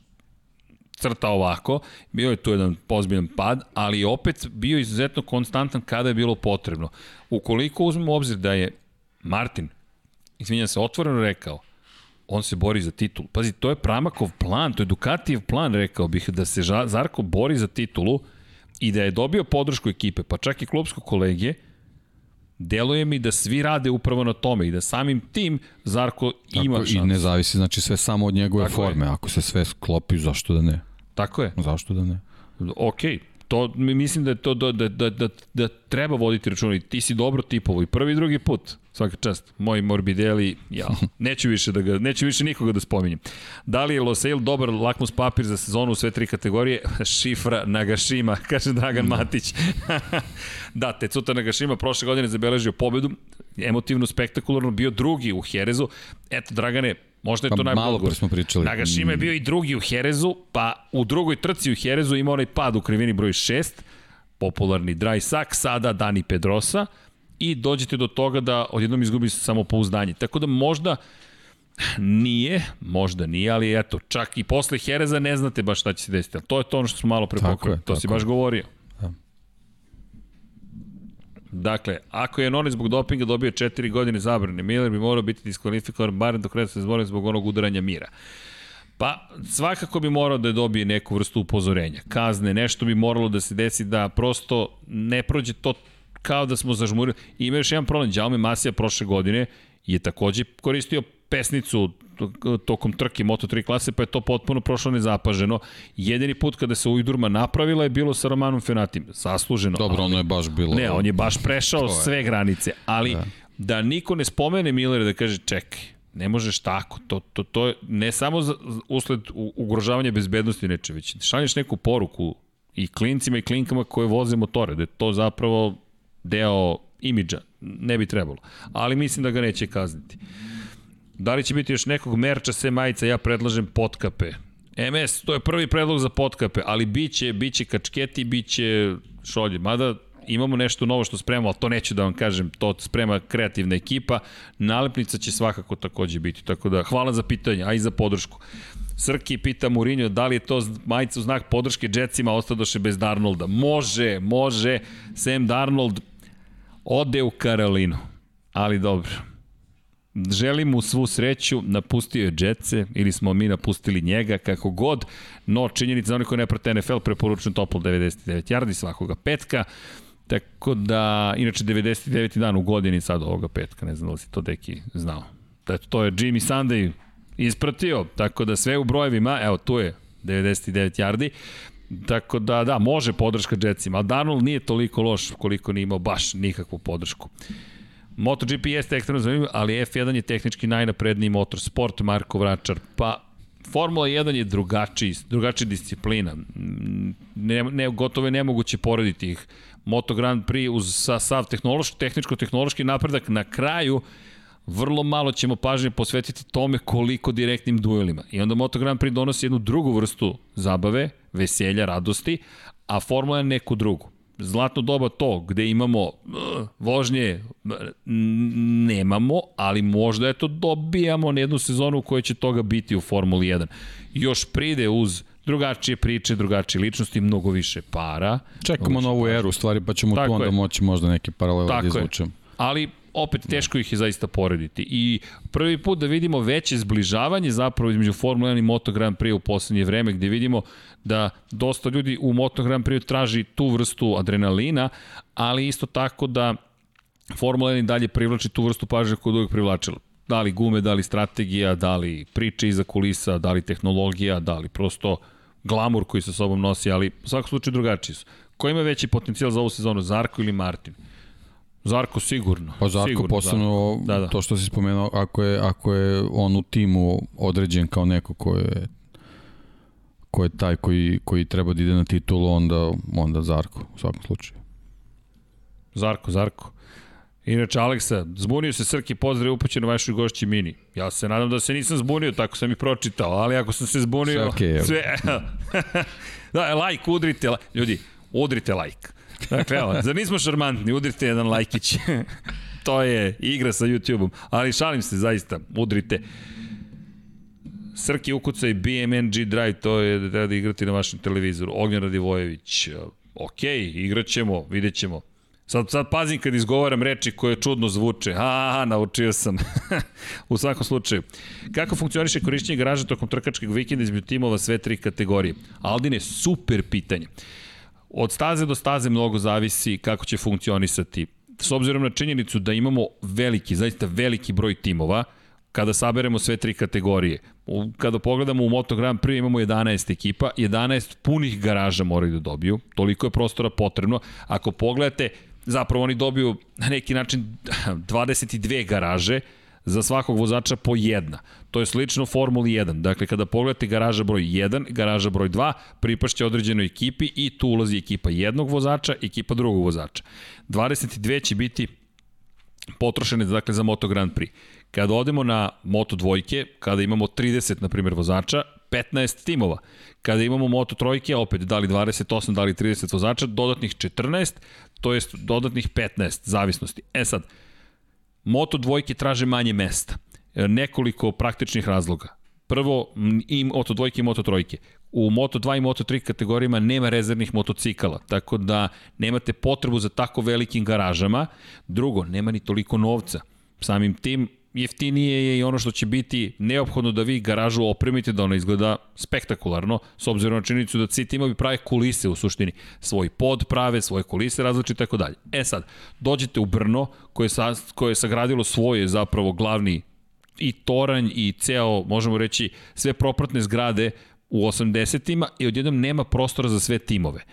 crta ovako, bio je tu jedan pozbiljan pad, ali opet bio izuzetno konstantan kada je bilo potrebno. Ukoliko uzmemo obzir da je Martin, izvinjam se, otvoreno rekao, on se bori za titul. Pazi, to je Pramakov plan, to je Dukatijev plan, rekao bih, da se Zarko bori za titulu i da je dobio podršku ekipe, pa čak i klubsko kolegije, deluje mi da svi rade upravo na tome i da samim tim Zarko ima Tako, šansu. I ne zavisi znači sve samo od njegove Tako forme. Je. Ako se sve sklopi, zašto da ne? Tako je. Zašto da ne? Okej, to mislim da je to da, da, da, da, da treba voditi računa i ti si dobro tipovo i prvi i drugi put svaka čast moj Morbidelli ja neću više da ga neću više nikoga da spominjem da li je Losail dobar lakmus papir za sezonu u sve tri kategorije šifra Nagashima kaže Dragan da. Matić da Tecuta Nagashima prošle godine zabeležio pobedu emotivno spektakularno bio drugi u Herezu eto Dragane Možda je pa to najbolje. Malo pre smo pričali. Nagashima je bio i drugi u Herezu, pa u drugoj trci u Herezu ima onaj pad u krivini broj 6, popularni dry sack, sada Dani Pedrosa, i dođete do toga da odjednom izgubi samopouzdanje. Tako da možda nije, možda nije, ali eto, čak i posle Hereza ne znate baš šta će se desiti. To je to ono što smo malo pre pokrili. To si baš govorio. Dakle, ako je Noni zbog dopinga dobio 4 godine zabrane, Miller bi morao biti diskvalifikovan barem do kraja sezone zbog onog udaranja mira. Pa, svakako bi morao da dobije neku vrstu upozorenja. Kazne, nešto bi moralo da se desi da prosto ne prođe to kao da smo zažmurili. Ima još jedan problem, Đalme Masija prošle godine je takođe koristio pesnicu tokom trke Moto3 klase, pa je to potpuno prošlo nezapaženo. Jedini put kada se Ujdurma napravila je bilo sa Romanom Fenatim. Zasluženo. Dobro, ono je baš bilo... Ne, on je baš prešao je. sve granice, ali da. da niko ne spomene Millera da kaže čekaj, ne možeš tako, to, to, to je ne samo za, usled ugrožavanja bezbednosti neče, već šalješ neku poruku i klincima i klinkama koje voze motore, da je to zapravo deo imidža, ne bi trebalo. Ali mislim da ga neće kazniti. Da li će biti još nekog merča se majica, ja predlažem potkape. MS, to je prvi predlog za potkape, ali biće, biće kačketi, biće šolje. Mada imamo nešto novo što spremamo, ali to neću da vam kažem, to sprema kreativna ekipa. Nalepnica će svakako takođe biti, tako da hvala za pitanje, a i za podršku. Srki pita Mourinho da li je to majica u znak podrške Jetsima ostadoše bez Darnolda. Može, može. Sam Darnold ode u Karolinu. Ali dobro. Želim mu svu sreću, napustio je Jetce ili smo mi napustili njega, kako god, no činjenica za onih koji ne prate NFL preporučujem topol 99 yardi svakoga petka, tako da, inače 99. dan u godini sad ovoga petka, ne znam da li si to deki znao. Da, to je Jimmy Sunday ispratio, tako da sve u brojevima, evo tu je 99 yardi, Tako da, da, može podrška Jetsima, ali Darnold nije toliko loš koliko nije imao baš nikakvu podršku. MotoGP jeste ekstremno zanimljiv, ali F1 je tehnički najnapredniji motorsport, Marko Vračar. Pa, Formula 1 je drugačiji, drugačija disciplina. Ne, ne, gotovo je nemoguće porediti ih. Moto Grand Prix uz sa, sav tehnološki, tehničko-tehnološki napredak na kraju vrlo malo ćemo pažnje posvetiti tome koliko direktnim duelima. I onda Moto Grand Prix donosi jednu drugu vrstu zabave, veselja, radosti, a Formula je neku drugu. Zlatno doba to, gde imamo uh, vožnje, nemamo, ali možda eto dobijamo na jednu sezonu u kojoj će toga biti u Formuli 1. Još pride uz drugačije priče, drugačije ličnosti, mnogo više para. Čekamo novu eru, stvari, pa ćemo Tako tu onda je. moći možda neke paralele da izvučemo. Ali opet teško ih je zaista porediti. I prvi put da vidimo veće zbližavanje zapravo između Formula 1 i Moto Grand Prix u poslednje vreme, gde vidimo da dosta ljudi u Moto Grand Prix traži tu vrstu adrenalina, ali isto tako da Formula 1 dalje privlači tu vrstu pažnje koju uvijek privlačila. Da li gume, da li strategija, da li priče iza kulisa, da li tehnologija, da li prosto glamur koji sa sobom nosi, ali u svakom slučaju drugačiji su. Ko ima veći potencijal za ovu sezonu, Zarko ili Martin? Zarko sigurno. Pa Zarko sigurno, posebno Zarko. Da, da. to što si spomenuo, ako je, ako je on u timu određen kao neko ko je ko je taj koji, koji treba da ide na titulu, onda, onda Zarko, u svakom slučaju. Zarko, Zarko. Inače, Aleksa, zbunio se Srki, pozdrav upućen vašoj gošći Mini. Ja se nadam da se nisam zbunio, tako sam i pročitao, ali ako sam se zbunio, sve... Okay, sve da, like, udrite, ljudi, udrite like. Dakle, evo, zar nismo šarmantni, udrite jedan lajkić. to je igra sa YouTube-om, ali šalim se zaista, udrite. Srki ukucaj BMNG Drive, to je da da igrati na vašem televizoru. Ognjen Radivojević, ok, igraćemo, vidjet ćemo. Sad, sad pazim kad izgovaram reči koje čudno zvuče. Ha, naučio sam. u svakom slučaju. Kako funkcioniše korišćenje garaža tokom trkačkog vikenda između timova sve tri kategorije? Aldine, super pitanje. Od staze do staze mnogo zavisi kako će funkcionisati. S obzirom na činjenicu da imamo veliki, zaista veliki broj timova, kada saberemo sve tri kategorije. Kada pogledamo u Moto Grand Prix imamo 11 ekipa, 11 punih garaža moraju da dobiju, toliko je prostora potrebno. Ako pogledate zapravo oni dobiju na neki način 22 garaže, za svakog vozača po jedna. To je slično Formuli 1. Dakle, kada pogledate garaža broj 1, garaža broj 2, pripašće određenoj ekipi i tu ulazi ekipa jednog vozača, ekipa drugog vozača. 22 će biti potrošene dakle, za Moto Grand Prix. Kada odemo na Moto dvojke, kada imamo 30, na primjer, vozača, 15 timova. Kada imamo Moto trojke, opet da li 28, da li 30 vozača, dodatnih 14, to jest dodatnih 15 zavisnosti. E sad, Moto dvojke traže manje mesta. E, nekoliko praktičnih razloga. Prvo, i Moto dvojke i Moto trojke. U Moto 2 i Moto 3 kategorijama nema rezervnih motocikala, tako da nemate potrebu za tako velikim garažama. Drugo, nema ni toliko novca. Samim tim, jeftinije je i ono što će biti neophodno da vi garažu opremite da ona izgleda spektakularno, s obzirom na činjenicu da svi timovi prave kulise u suštini. Svoj pod prave, svoje kulise različite i tako dalje. E sad, dođete u Brno koje, sa, koje je sagradilo svoje zapravo glavni i toranj i ceo, možemo reći, sve propratne zgrade u 80-ima i odjednom nema prostora za sve timove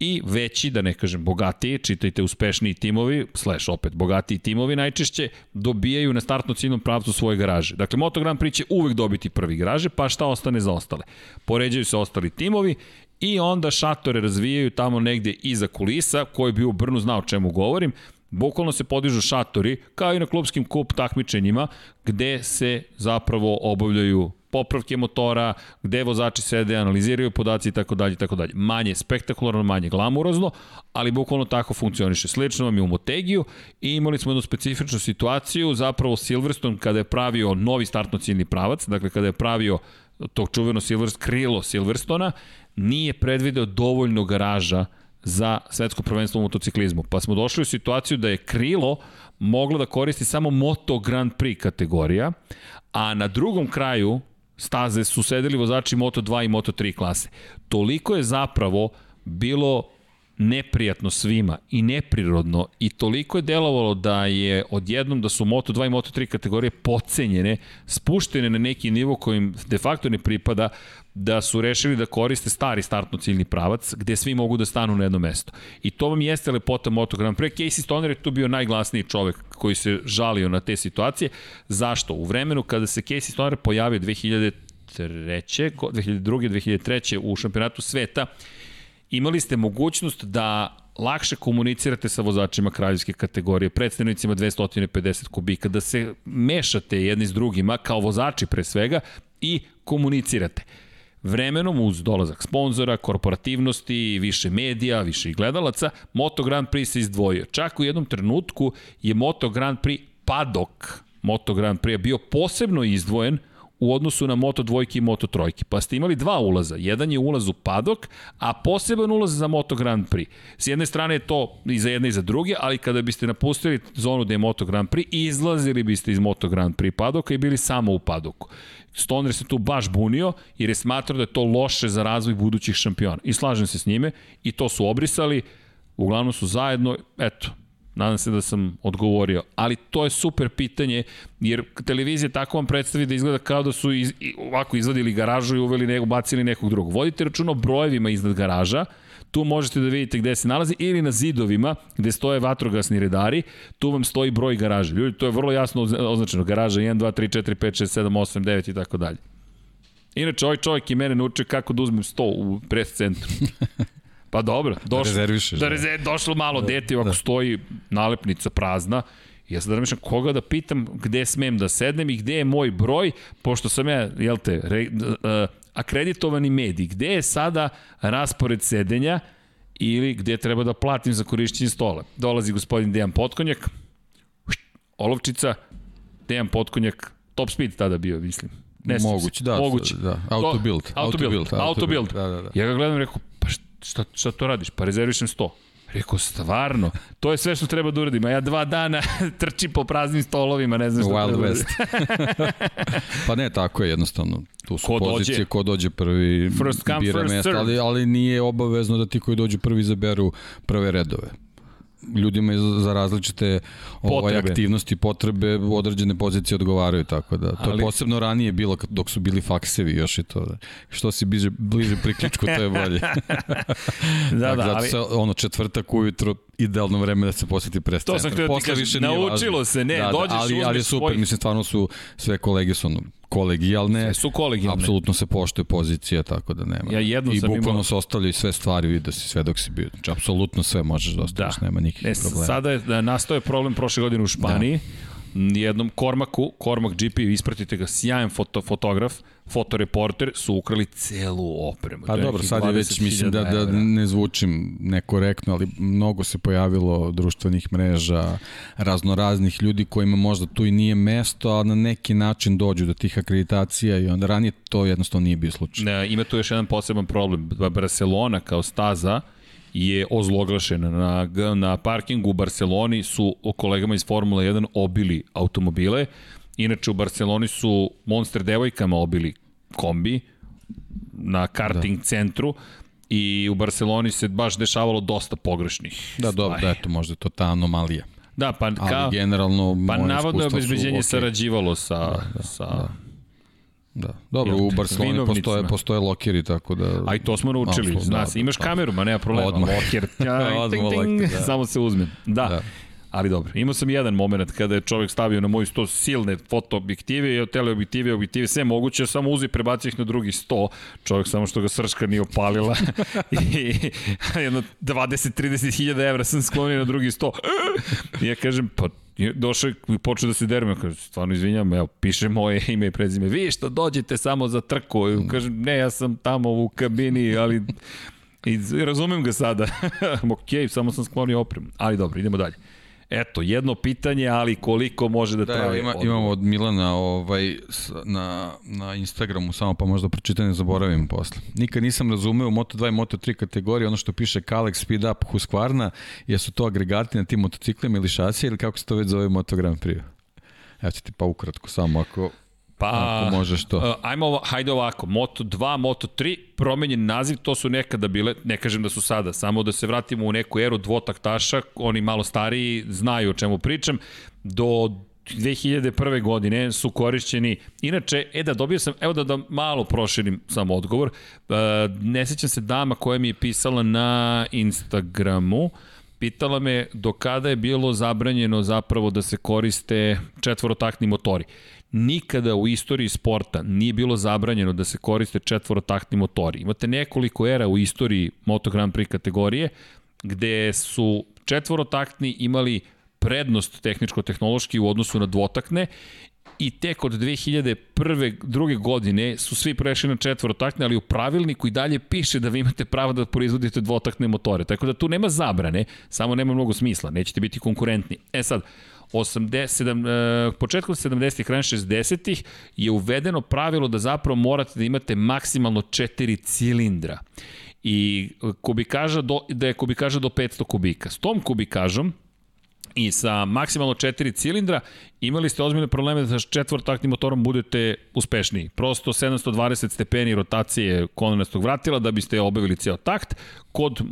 i veći, da ne kažem bogatiji, čitajte uspešniji timovi, slash opet bogatiji timovi najčešće, dobijaju na startno ciljnom pravcu svoje garaže. Dakle, Moto Grand Prix će uvek dobiti prvi garaže, pa šta ostane za ostale? Poređaju se ostali timovi i onda šatore razvijaju tamo negde iza kulisa, koji bi u Brnu znao čemu govorim, Bukvalno se podižu šatori, kao i na klubskim kup takmičenjima, gde se zapravo obavljaju popravke motora, gde vozači sede, analiziraju podaci i tako dalje i tako dalje. Manje spektakularno, manje glamurozno, ali bukvalno tako funkcioniše. Slično vam je u Motegiju i imali smo jednu specifičnu situaciju, zapravo Silverstone kada je pravio novi startno ciljni pravac, dakle kada je pravio tog čuveno Silverstone, krilo Silverstona, nije predvideo dovoljno garaža za svetsko prvenstvo u motociklizmu. Pa smo došli u situaciju da je krilo moglo da koristi samo Moto Grand Prix kategorija, a na drugom kraju staze su sedeli vozači Moto2 i Moto3 klase. Toliko je zapravo bilo neprijatno svima i neprirodno i toliko je delovalo da je odjednom da su Moto2 i Moto3 kategorije pocenjene, spuštene na neki nivo kojim de facto ne pripada, da su rešili da koriste stari startno ciljni pravac gde svi mogu da stanu na jedno mesto. I to vam jeste lepota Moto Grand Prix. Casey Stoner je tu bio najglasniji čovek koji se žalio na te situacije. Zašto? U vremenu kada se Casey Stoner pojavio 2003. 2002. 2003. u šampionatu sveta, imali ste mogućnost da lakše komunicirate sa vozačima kraljevske kategorije, predstavnicima 250 kubika, da se mešate jedni s drugima, kao vozači pre svega, i komunicirate. Vremenom uz dolazak sponzora, korporativnosti, više medija, više gledalaca, Moto Grand Prix se izdvojio. Čak u jednom trenutku je Moto Grand Prix padok Moto Grand Prix bio posebno izdvojen u odnosu na Moto dvojke i Moto trojke. Pa ste imali dva ulaza. Jedan je ulaz u padok, a poseban ulaz za Moto Grand Prix. S jedne strane je to i za jedne i za druge, ali kada biste napustili zonu gde je Moto Grand Prix, izlazili biste iz Moto Grand Prix padoka i bili samo u padoku. Stoner se tu baš bunio jer je smatrao da je to loše za razvoj budućih šampiona. I slažem se s njime i to su obrisali, uglavnom su zajedno, eto, Nadam se da sam odgovorio. Ali to je super pitanje, jer televizija tako vam predstavi da izgleda kao da su iz, ovako izvadili garažu i uveli nego, bacili nekog drugog. Vodite računa o brojevima iznad garaža, tu možete da vidite gde se nalazi, ili na zidovima gde stoje vatrogasni redari, tu vam stoji broj garaže. Ljudi, to je vrlo jasno označeno. Garaža 1, 2, 3, 4, 5, 6, 7, 8, 9 i tako dalje. Inače, ovaj čovjek i mene naučio kako da uzmem sto u pres centru. Pa dobro, da došlo, da. Da, rezerv, došlo malo da, dete, ako da. stoji nalepnica prazna, ja sad razmišljam koga da pitam gde smem da sednem i gde je moj broj, pošto sam ja, jel te, re, uh, akreditovani medij, gde je sada raspored sedenja ili gde treba da platim za korišćenje stola. Dolazi gospodin Dejan Potkonjak, olovčica, Dejan Potkonjak, top speed tada bio, mislim. Ne moguće, da. Moguće. Da, auto build. Auto build. Auto build. Da, da, da. Ja ga gledam i rekao, šta, šta to radiš? Pa rezervišem 100. Rekao, stvarno, to je sve što treba da uradim, a ja dva dana trčim po praznim stolovima, ne znam što Wild treba da West. pa ne, tako je jednostavno. Tu su ko pozicije, dođe, ko dođe prvi first come, bira first mesta, ali, ali nije obavezno da ti koji dođu prvi zaberu prve redove ljudima za različite ovaj, aktivnosti, potrebe, određene pozicije odgovaraju, tako da. To Ali... je posebno ranije bilo dok su bili faksevi još i to. Da. Što si bliže, bliže priključku, to je bolje. da, da, ali... se, ono, četvrtak ujutro, idealno vreme da se posjeti pres To sam htio da ti kažem, naučilo se, ne, da, da, dođeš, ali, ali je super, svoj... mislim, stvarno su sve kolege su ono, kolegijalne. Sve su kolegijalne. Apsolutno se poštuje pozicija, tako da nema. Ja jedno I sam bukvalno imao... se ostavljaju sve stvari, vidi da si sve dok si bio. Znači, apsolutno sve možeš da ostaviš, da. nema nikakvih e, problema. Sada je, da, nastao je problem prošle godine u Španiji. Da jednom Kormaku, Kormak GP, ispratite ga, sjajan foto, fotograf, fotoreporter, su ukrali celu opremu. Pa dobro, sad je već, mislim da, da ne zvučim nekorektno, ali mnogo se pojavilo društvenih mreža, raznoraznih ljudi kojima možda tu i nije mesto, a na neki način dođu do tih akreditacija i onda ranije to jednostavno nije bio slučaj. Ne, ima tu još jedan poseban problem. Barcelona kao staza, je ozloglašena. Na, na parkingu u Barceloni su kolegama iz Formula 1 obili automobile. Inače u Barceloni su Monster devojkama obili kombi na karting da. centru i u Barceloni se baš dešavalo dosta pogrešnih Da, dobro, da, eto, možda je to ta anomalija. Da, pa kao, Ali generalno pa navodno je obezbeđenje okay. sarađivalo sa, da, da, sa da Da. Dobro, u Barceloni postoje, postoje lokeri, tako da... A i to smo naučili, zna da, se, imaš da, kameru, ma nema problema, odmah. loker, ja, ting, ting, da. samo se uzme. Da. da. Ali dobro, imao sam jedan moment kada je čovjek stavio na moj sto silne fotoobjektive i teleobjektive, objektive, sve moguće, samo uzi prebacio ih na drugi sto, čovjek samo što ga srška nije opalila. I jedno 20-30 hiljada evra sam sklonio na drugi sto. I ja kažem, pa došao i počeo da se derme, kaže, stvarno izvinjam, evo, piše moje ime i prezime, vi što dođete samo za trku, I kaže, ne, ja sam tamo u kabini, ali i razumem ga sada, ok, samo sam sklonio opremu, ali dobro, idemo dalje. Eto, jedno pitanje, ali koliko može da, da traje? Ima, imamo od Milana ovaj, na, na Instagramu, samo pa možda pročitam ne zaboravim posle. Nikad nisam razumeo Moto2 i Moto3 kategorije, ono što piše Kalex, Speed Up, Husqvarna, jesu to agregati na tim motociklima ili šasije ili kako se to već zove Moto Grand Prix? Evo ti pa ukratko, samo ako Pa, Ako možeš to. Uh, ajmo, hajde ovako, Moto 2, Moto 3, promenjen naziv, to su nekada bile, ne kažem da su sada, samo da se vratimo u neku eru dvotaktaša, oni malo stariji znaju o čemu pričam, do 2001. godine su korišćeni, inače, e da dobio sam, evo da, da malo proširim sam odgovor, uh, ne sećam se dama koja mi je pisala na Instagramu, pitala me do kada je bilo zabranjeno zapravo da se koriste četvorotakni motori nikada u istoriji sporta nije bilo zabranjeno da se koriste četvorotaktni motori. Imate nekoliko era u istoriji Moto Grand Prix kategorije gde su četvorotaktni imali prednost tehničko-tehnološki u odnosu na dvotakne i tek od 2001. druge godine su svi prešli na četvorotakne, ali u pravilniku i dalje piše da vi imate pravo da proizvodite dvotakne motore. Tako da tu nema zabrane, samo nema mnogo smisla, nećete biti konkurentni. E sad, 80, početkom 70-ih, krajem 60-ih je uvedeno pravilo da zapravo morate da imate maksimalno 4 cilindra i kubikaža do, da je kubikaža do 500 kubika. S tom kubikažom i sa maksimalno 4 cilindra imali ste ozbiljne probleme da sa četvrtaknim motorom budete uspešniji. Prosto 720 stepeni rotacije kolonastog vratila da biste obavili ceo takt. Kod e,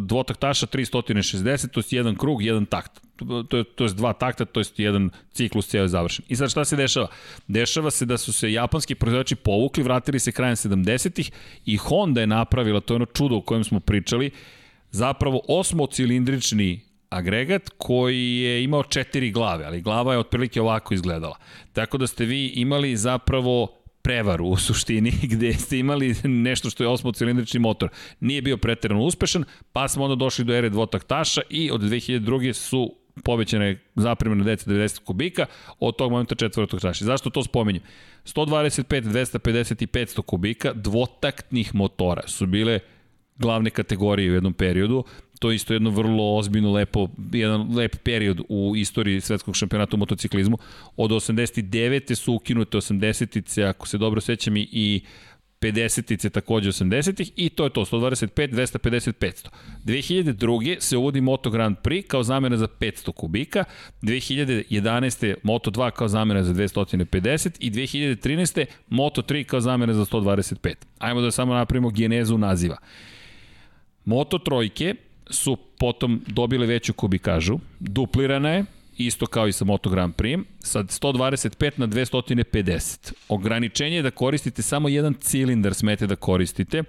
dvotaktaša 360, to je jedan krug, jedan takt. To je, to je dva takta, to je jedan ciklus ceo je završen. I sad šta se dešava? Dešava se da su se japanski proizvođači povukli, vratili se krajem 70-ih i Honda je napravila, to je ono čudo o kojem smo pričali, zapravo osmocilindrični agregat koji je imao četiri glave, ali glava je otprilike ovako izgledala. Tako da ste vi imali zapravo prevaru u suštini gde ste imali nešto što je osmocilindrični motor. Nije bio preterano uspešan, pa smo onda došli do ere dvotaktaša i od 2002. su povećane zapremene dece 90 kubika, od tog momenta četvrtog taša. Zašto to spominjem? 125, 250 i 500 kubika dvotaktnih motora su bile glavne kategorije u jednom periodu to je isto jedno vrlo ozbiljno lepo, jedan lep period u istoriji svetskog šampionata u motociklizmu. Od 89. su ukinute 80-ice, ako se dobro sećam i 50-ice takođe 80-ih i to je to, 125, 250, 500. 2002. se uvodi Moto Grand Prix kao zamena za 500 kubika, 2011. Moto 2 kao zamena za 250 i 2013. Moto 3 kao zamena za 125. Ajmo da samo napravimo genezu naziva. Moto trojke su potom dobile veću kubikažu, duplirana je, isto kao i sa Moto Grand Prix, sa 125 na 250. Ograničenje je da koristite samo jedan cilindar smete da koristite,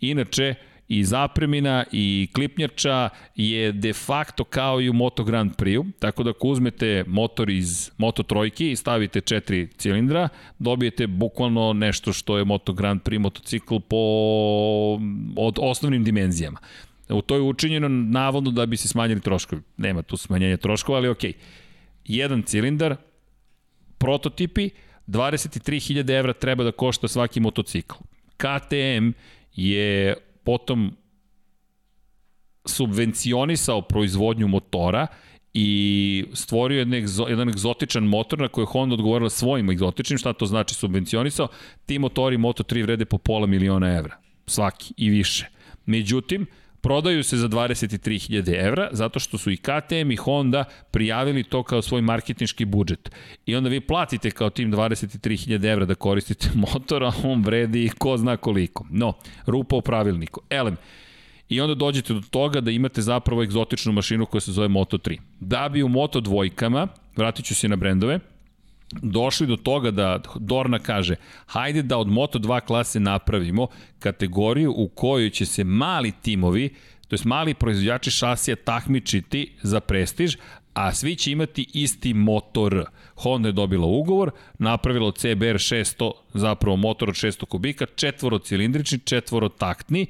inače i zapremina i klipnjača je de facto kao i u Moto Grand Prix-u, tako da ako uzmete motor iz Moto trojke i stavite četiri cilindra, dobijete bukvalno nešto što je Moto Grand Prix motocikl po od osnovnim dimenzijama. U to je učinjeno navodno da bi se smanjili troškovi. Nema tu smanjenja troškova, ali okej. Okay. Jedan cilindar, prototipi, 23.000 evra treba da košta svaki motocikl. KTM je potom subvencionisao proizvodnju motora i stvorio jedan, egzo, jedan egzotičan motor na koji je Honda odgovorila svojim egzotičnim, šta to znači subvencionisao, ti motori Moto3 vrede po pola miliona evra, svaki i više. Međutim, prodaju se za 23.000 evra, zato što su i KTM i Honda prijavili to kao svoj marketinški budžet. I onda vi platite kao tim 23.000 evra da koristite motor, a on vredi ko zna koliko. No, rupa u pravilniku. Elem, I onda dođete do toga da imate zapravo egzotičnu mašinu koja se zove Moto3. Da bi u Moto dvojkama, vratit ću se na brendove, došli do toga da Dorna kaže hajde da od Moto2 klase napravimo kategoriju u kojoj će se mali timovi, to jest mali proizvođači šasija takmičiti za prestiž, a svi će imati isti motor. Honda je dobila ugovor, napravila CBR 600, zapravo motor od 600 kubika, četvoro cilindrični, četvoro taktni,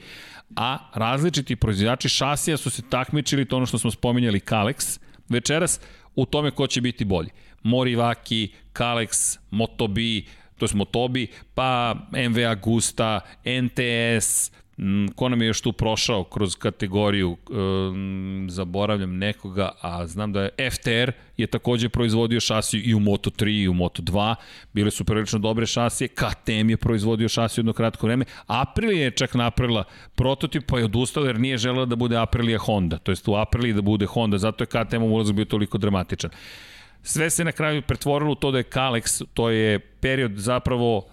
a različiti proizvođači šasija su se takmičili, to ono što smo spominjali Kalex, večeras u tome ko će biti bolji. Morivaki, Kalex, Motobi, to je Motobi, pa MV Agusta, NTS, ko nam je još tu prošao kroz kategoriju, um, zaboravljam nekoga, a znam da je FTR je takođe proizvodio šasiju i u Moto3 i u Moto2, bile su prilično dobre šasije, KTM je proizvodio šasiju jedno kratko vreme, Aprilia je čak napravila prototip pa je odustala jer nije želela da bude Aprilia Honda, to jest u Apriliji da bude Honda, zato je KTM ulazak bio toliko dramatičan. Sve se na kraju pretvorilo u to da je Kalex, to je period zapravo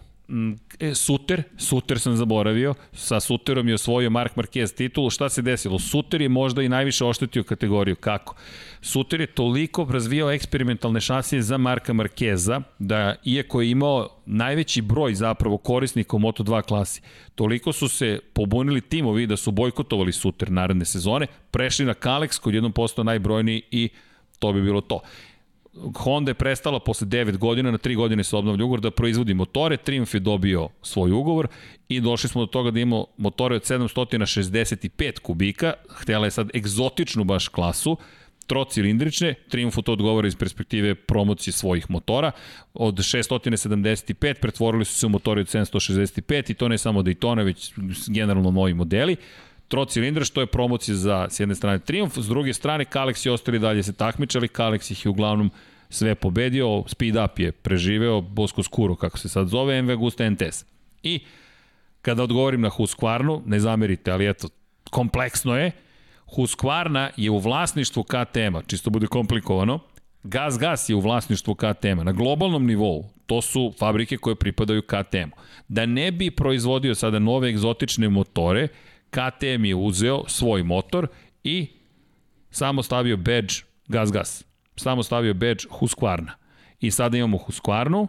e, Suter, Suter sam zaboravio, sa Suterom je osvojio Mark Marquez titulu, šta se desilo? Suter je možda i najviše oštetio kategoriju, kako? Suter je toliko razvijao eksperimentalne šasije za Marka Markeza, da iako je imao najveći broj zapravo korisnika u Moto2 klasi, toliko su se pobunili timovi da su bojkotovali Suter naredne sezone, prešli na Kalex koji jednom postao najbrojniji i to bi bilo to. Honda je prestala posle 9 godina, na 3 godine se obnavlja ugovor da proizvodi motore, Triumph je dobio svoj ugovor i došli smo do toga da imamo motore od 765 kubika, htjela je sad egzotičnu baš klasu, trocilindrične, Triumph to odgovara iz perspektive promocije svojih motora, od 675 pretvorili su se u motore od 765 i to ne samo Daytona, već generalno novi modeli, trocilindra, što je promocija za s jedne strane Triumf, s druge strane Kalex i ostali dalje se takmičali, Kalex ih je uglavnom sve pobedio, Speed Up je preživeo, Bosko Skuro, kako se sad zove, MV Agusta NTS. I kada odgovorim na Husqvarnu, ne zamerite, ali eto, kompleksno je, Husqvarna je u vlasništvu KTM-a, čisto bude komplikovano, Gas Gas je u vlasništvu KTM-a. Na globalnom nivou to su fabrike koje pripadaju KTM-u. Da ne bi proizvodio sada nove egzotične motore, KTM je uzeo svoj motor i samo stavio badge Gas Gas. Samo stavio badge Husqvarna. I sada imamo Husqvarnu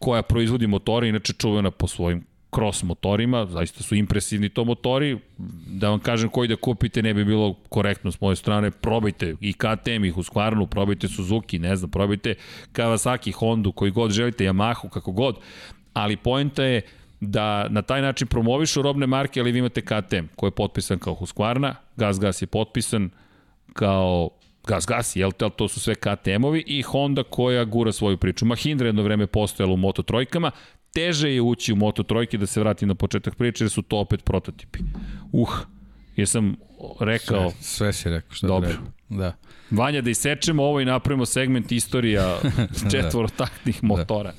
koja proizvodi motore, inače čuvena po svojim cross motorima, zaista su impresivni to motori, da vam kažem koji da kupite ne bi bilo korektno s moje strane, probajte i KTM i Husqvarnu, probajte Suzuki, ne znam, probajte Kawasaki, Hondu, koji god želite, Yamahu, kako god, ali poenta je da na taj način promovišu robne marke, ali vi imate KTM koji je potpisan kao Husqvarna, Gas Gas je potpisan kao Gas Gas, jel te, to su sve KTM-ovi i Honda koja gura svoju priču. Mahindra jedno vreme postojala u Moto trojkama, teže je ući u Moto trojke da se vrati na početak priče, jer su to opet prototipi. Uh, jesam rekao... Sve, sve si rekao što Dobro. treba. Da. Vanja, da isečemo ovo i napravimo segment istorija četvorotaktnih motora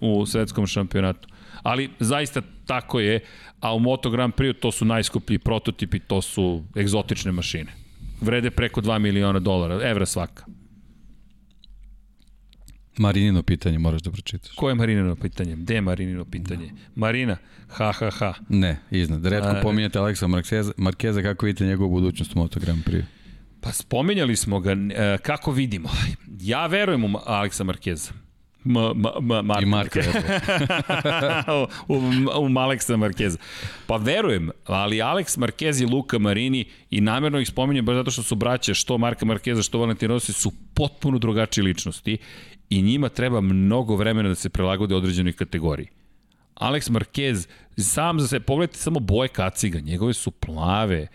u svetskom šampionatu. Ali zaista tako je, a u Moto Grand Prix to su najskuplji prototipi, to su egzotične mašine. Vrede preko 2 miliona dolara, evra svaka. Marinino pitanje moraš da pročitaš. Ko je Marinino pitanje? Gde je Marinino pitanje? Marina, ha, ha, ha. Ne, iznad. Redko A, pominjate Aleksa Markeza, Markeza, kako vidite njegovu budućnost u Moto Grand Prix? Pa spominjali smo ga, e, kako vidimo. Ja verujem u Aleksa Markeza. Ma, ma, ma, Marka I Marka. u, u, u Aleksa Markeza. Pa verujem, ali Alex Marquez i Luka Marini i namjerno ih spominjem baš zato što su braće, što Marka Markeza, što Valentin Rossi, su potpuno drugačije ličnosti i njima treba mnogo vremena da se prilagode određenoj kategoriji. Alex Marquez, sam za se, pogledajte samo boje kaciga, njegove su plave,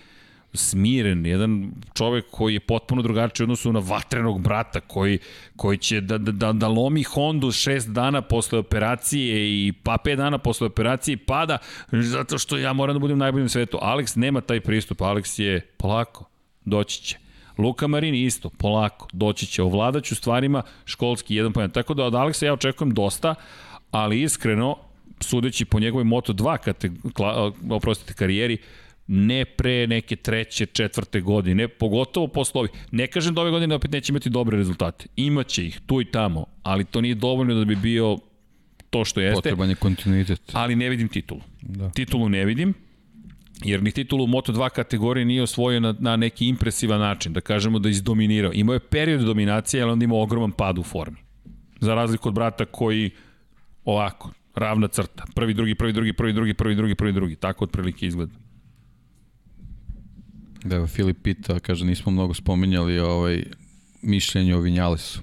smiren, jedan čovek koji je potpuno drugačiji u odnosu na vatrenog brata koji, koji će da, da, da, da lomi Hondu šest dana posle operacije i pa pet dana posle operacije i pada zato što ja moram da budem najbolji na svetu. Alex nema taj pristup, Alex je polako, doći će. Luka Marini isto, polako, doći će, ovladaću stvarima školski jedan pojem. Tako da od Aleksa ja očekujem dosta, ali iskreno, sudeći po njegovoj Moto2 kate, oprostite, karijeri, ne pre neke treće, četvrte godine, pogotovo posle ovih. Ne kažem da ove godine opet neće imati dobre rezultate. Imaće ih tu i tamo, ali to nije dovoljno da bi bio to što jeste. Potreban je kontinuitet. Ali ne vidim titulu. Da. Titulu ne vidim, jer ni titulu u Moto2 kategorije nije osvojio na, na neki impresivan način, da kažemo da je izdominirao. Imao je period dominacije, ali onda imao ogroman pad u formi. Za razliku od brata koji ovako, ravna crta. Prvi, drugi, prvi, drugi, prvi, drugi, prvi, drugi, prvi, drugi. Tako otprilike izgleda. Da, evo, Filip pita, kaže, nismo mnogo spominjali ovaj, mišljenje o Vinjalesu.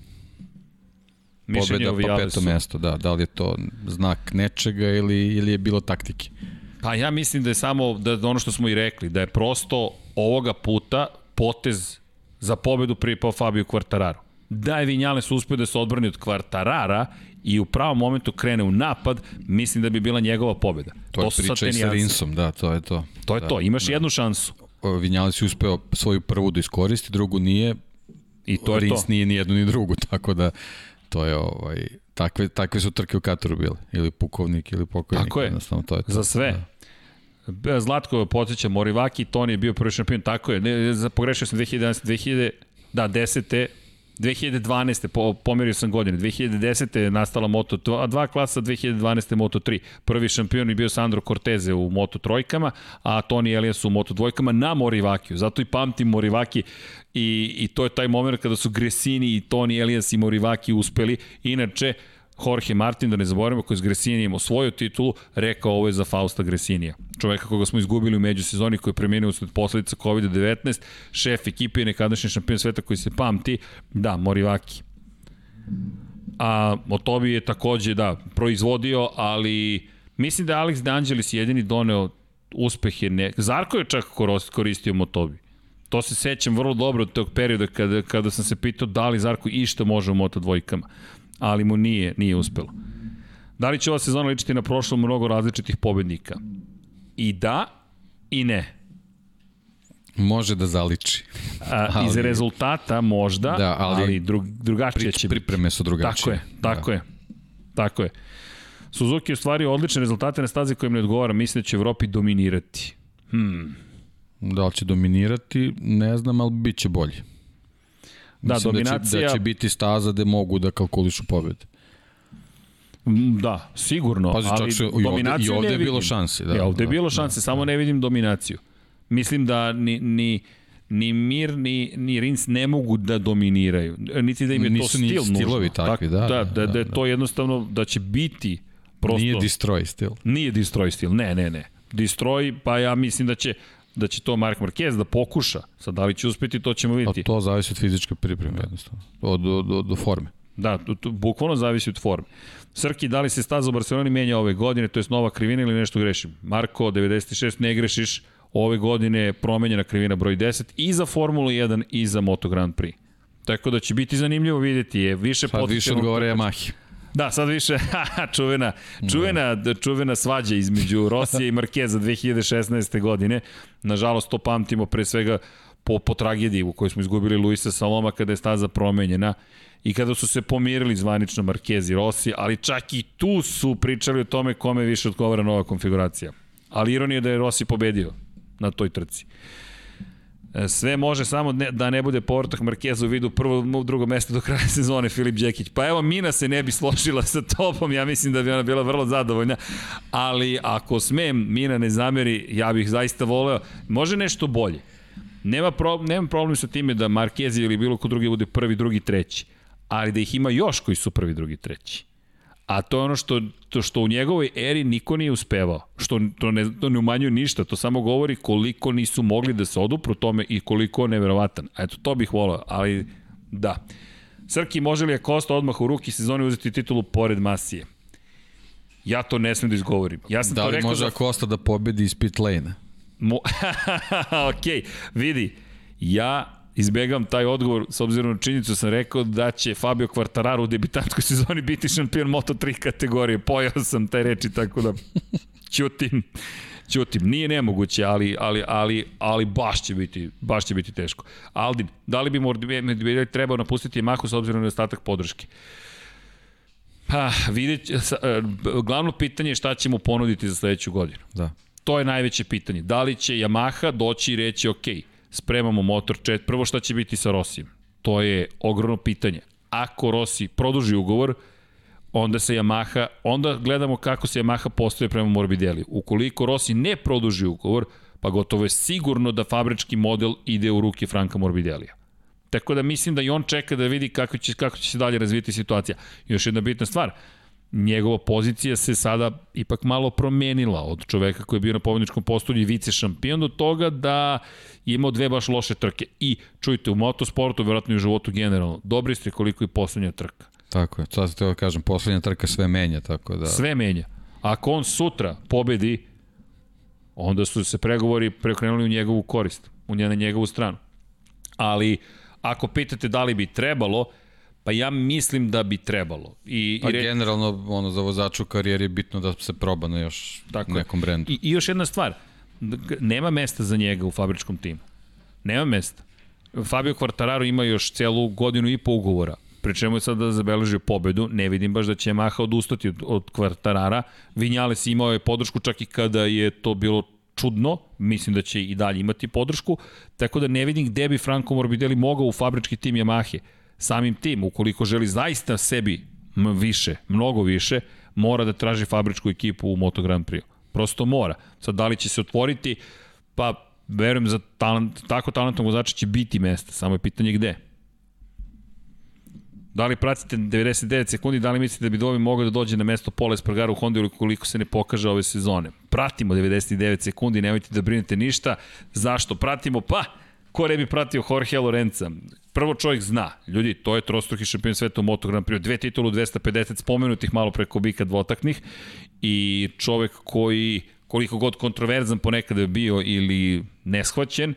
Mišljenje Pobeda o pa peto mesto, da. Da li je to znak nečega ili, ili je bilo taktike? Pa ja mislim da je samo da da ono što smo i rekli, da je prosto ovoga puta potez za pobedu pripao Fabio Quartararo. Da je Vinjales uspio da se odbrani od Quartarara i u pravom momentu krene u napad, mislim da bi bila njegova pobeda. To, to je su sad priča i sa. Rinsom, da, to je to. To je da, to, imaš jednu šansu. Vinjales je uspeo svoju prvu da iskoristi, drugu nije, I to je Rins to. nije ni jednu ni drugu, tako da to je ovaj, takve, takve su trke u Kataru bile, ili pukovnik ili pokojnik. Tako je. To je to. Za sve. Da. Zlatko podsjeća, Morivaki, Toni je bio prvi šampion, tako je, ne, pogrešio sam 2011, 2000, da, 10. 2012. Po, pomerio sam godine. 2010. je nastala Moto 2, dva klasa, 2012. Moto 3. Prvi šampion je bio Sandro Corteze u Moto trojkama, a Toni Elias u Moto dvojkama na Morivakiju. Zato i pamtim Morivaki i, i to je taj moment kada su Gresini i Toni Elias i Morivaki uspeli. Inače, Jorge Martin, da ne zaboravimo, koji je s Gresinijem osvojio titulu, rekao ovo je za Fausta Gresinija. Čoveka koga smo izgubili u međusezoni koji je premijenio usled posledica COVID-19, šef ekipe i nekadašnji šampion sveta koji se pamti, da, Morivaki. A Otobi je takođe, da, proizvodio, ali mislim da je Alex De Angelis jedini doneo uspehe. Ne... Zarko je čak koristio Motobi. To se sećam vrlo dobro od tog perioda kada, kada sam se pitao da li Zarko išta može u Moto dvojkama, ali mu nije, nije uspelo. Da li će ova sezona ličiti na prošlo mnogo različitih pobednika? I da, i ne. Može da zaliči. A, ali, iz rezultata možda, da, ali, ali drug, drugačije će biti. Pripreme su drugačije. Tako je, tako da. je. Tako je. Suzuki je ostvario odlične rezultate na stazi kojim ne odgovara. Mislim da će Evropi dominirati. Hmm. Da li će dominirati, ne znam, ali bit će bolje. Da, Mislim dominacija... Da će, da će biti staza gde mogu da kalkulišu pobjede. Da, sigurno. Pazi, ali čak i ovde, i ovde je bilo šanse. Da, ja, ovde da, je bilo šanse, da, samo da. ne vidim dominaciju. Mislim da ni, ni, ni Mir, ni, ni Rins ne mogu da dominiraju. Niti da im je Nisu to stil nužno. stilovi takvi, da. Da, da, da, da, je to jednostavno, da će biti prosto... Nije destroy stil. Nije destroy stil, ne, ne, ne. Destroy, pa ja mislim da će da će to Mark Marquez da pokuša. Sad, da li će uspeti, to ćemo vidjeti. A to zavisi od fizičke pripreme, jednostavno. Od, od, od, od forme. Da, to, to, bukvalno zavisi od forme. Srki, da li se staza u Barceloni menja ove godine, to je nova krivina ili nešto grešim? Marko, 96, ne grešiš, ove godine je promenjena krivina broj 10 i za Formulu 1 i za Moto Grand Prix. Tako da će biti zanimljivo videti je više Sad više odgovore Yamahi. Da, sad više čuvena, čuvena, da. čuvena svađa između Rosije i Markeza 2016. godine. Nažalost, to pamtimo pre svega po, po tragediji u kojoj smo izgubili Luisa Saloma kada je staza promenjena i kada su se pomirili zvanično Marquez i Rossi, ali čak i tu su pričali o tome kome više odgovara nova konfiguracija. Ali ironija da je Rossi pobedio na toj trci. E, sve može samo ne, da ne bude povratak Markeza u vidu prvo, drugo mesto do kraja sezone Filip Đekić. Pa evo, Mina se ne bi složila sa tobom, ja mislim da bi ona bila vrlo zadovoljna, ali ako smem, Mina ne zameri, ja bih zaista voleo, može nešto bolje. Nema, pro, nema problem sa time da Markezi ili bilo ko drugi bude prvi, drugi, treći ali da ih ima još koji su prvi, drugi, treći. A to je ono što, to što u njegovoj eri niko nije uspevao. Što to ne, to ne umanjuje ništa, to samo govori koliko nisu mogli da se odupru tome i koliko je neverovatan. Eto, to bih volao, ali da. Srki, može li Kosta odmah u ruki sezoni uzeti titulu pored Masije? Ja to ne smem da izgovorim. Ja sam da li to rekao može za... Kosta da pobedi iz pit lane-a? Mo... ok, vidi, ja izbegavam taj odgovor s obzirom na činjenicu da sam rekao da će Fabio Quartararo u debitanskoj sezoni biti šampion Moto3 kategorije. Pojao sam taj reči, tako da ćutim. Ćutim, nije nemoguće, ali, ali, ali, ali baš će biti, baš će biti teško. Aldin, da li bi Morbidelli trebao napustiti Yamahu s obzirom na ostatak podrške? Pa, vidjet, e, glavno pitanje je šta ćemo ponuditi za sledeću godinu. Da. To je najveće pitanje. Da li će Yamaha doći i reći, okej, okay, spremamo motor čet. Prvo šta će biti sa Rosijem? To je ogromno pitanje. Ako Rossi produži ugovor, onda se Yamaha, onda gledamo kako se Yamaha postoje prema Morbidelli. Ukoliko Rossi ne produži ugovor, pa gotovo je sigurno da fabrički model ide u ruke Franka Morbidelija. Tako da mislim da i on čeka da vidi kako će, kako će se dalje razvijeti situacija. Još jedna bitna stvar, njegova pozicija se sada ipak malo promenila od čoveka koji je bio na pobedničkom postolju i vice šampion do toga da je imao dve baš loše trke. I čujte, u motosportu, verovatno i u životu generalno, dobri ste koliko i poslednja trka. Tako je, sad te da kažem, poslednja trka sve menja, tako da... Sve menja. Ako on sutra pobedi, onda su se pregovori preokrenuli u njegovu korist, u njegovu stranu. Ali, ako pitate da li bi trebalo, Pa ja mislim da bi trebalo. I, pa i re... generalno ono, za vozaču u karijeri je bitno da se proba na još Tako nekom brendu. I, I još jedna stvar, nema mesta za njega u fabričkom timu. Nema mesta. Fabio Quartararo ima još celu godinu i po ugovora pri čemu je sad da zabeležio pobedu, ne vidim baš da će Yamaha odustati od, od Quartarara. Vinjales imao je podršku čak i kada je to bilo čudno, mislim da će i dalje imati podršku, tako da ne vidim gde bi Franco Morbidelli mogao u fabrički tim Yamahe. Samim tim, ukoliko želi zaista sebi više, mnogo više, mora da traži fabričku ekipu u Moto Grand Prix. Prosto mora. Sad, da li će se otvoriti, pa verujem za talent, tako talentnog vozača će biti mesta, samo je pitanje gde. Da li pratite 99 sekundi, da li mislite da bi Dovi mogao da dođe na mesto Pola Espargara u Honda ili koliko se ne pokaže ove sezone? Pratimo 99 sekundi, nemojte da brinete ništa. Zašto pratimo? Pa, ko ne bi pratio Jorge Lorenza? Prvo čovjek zna, ljudi, to je trostruki šampion sveta u Moto Grand Prix, dve titulu 250 spomenutih malo preko bika dvotaknih i čovjek koji koliko god kontroverzan ponekad je bio ili neshvaćen,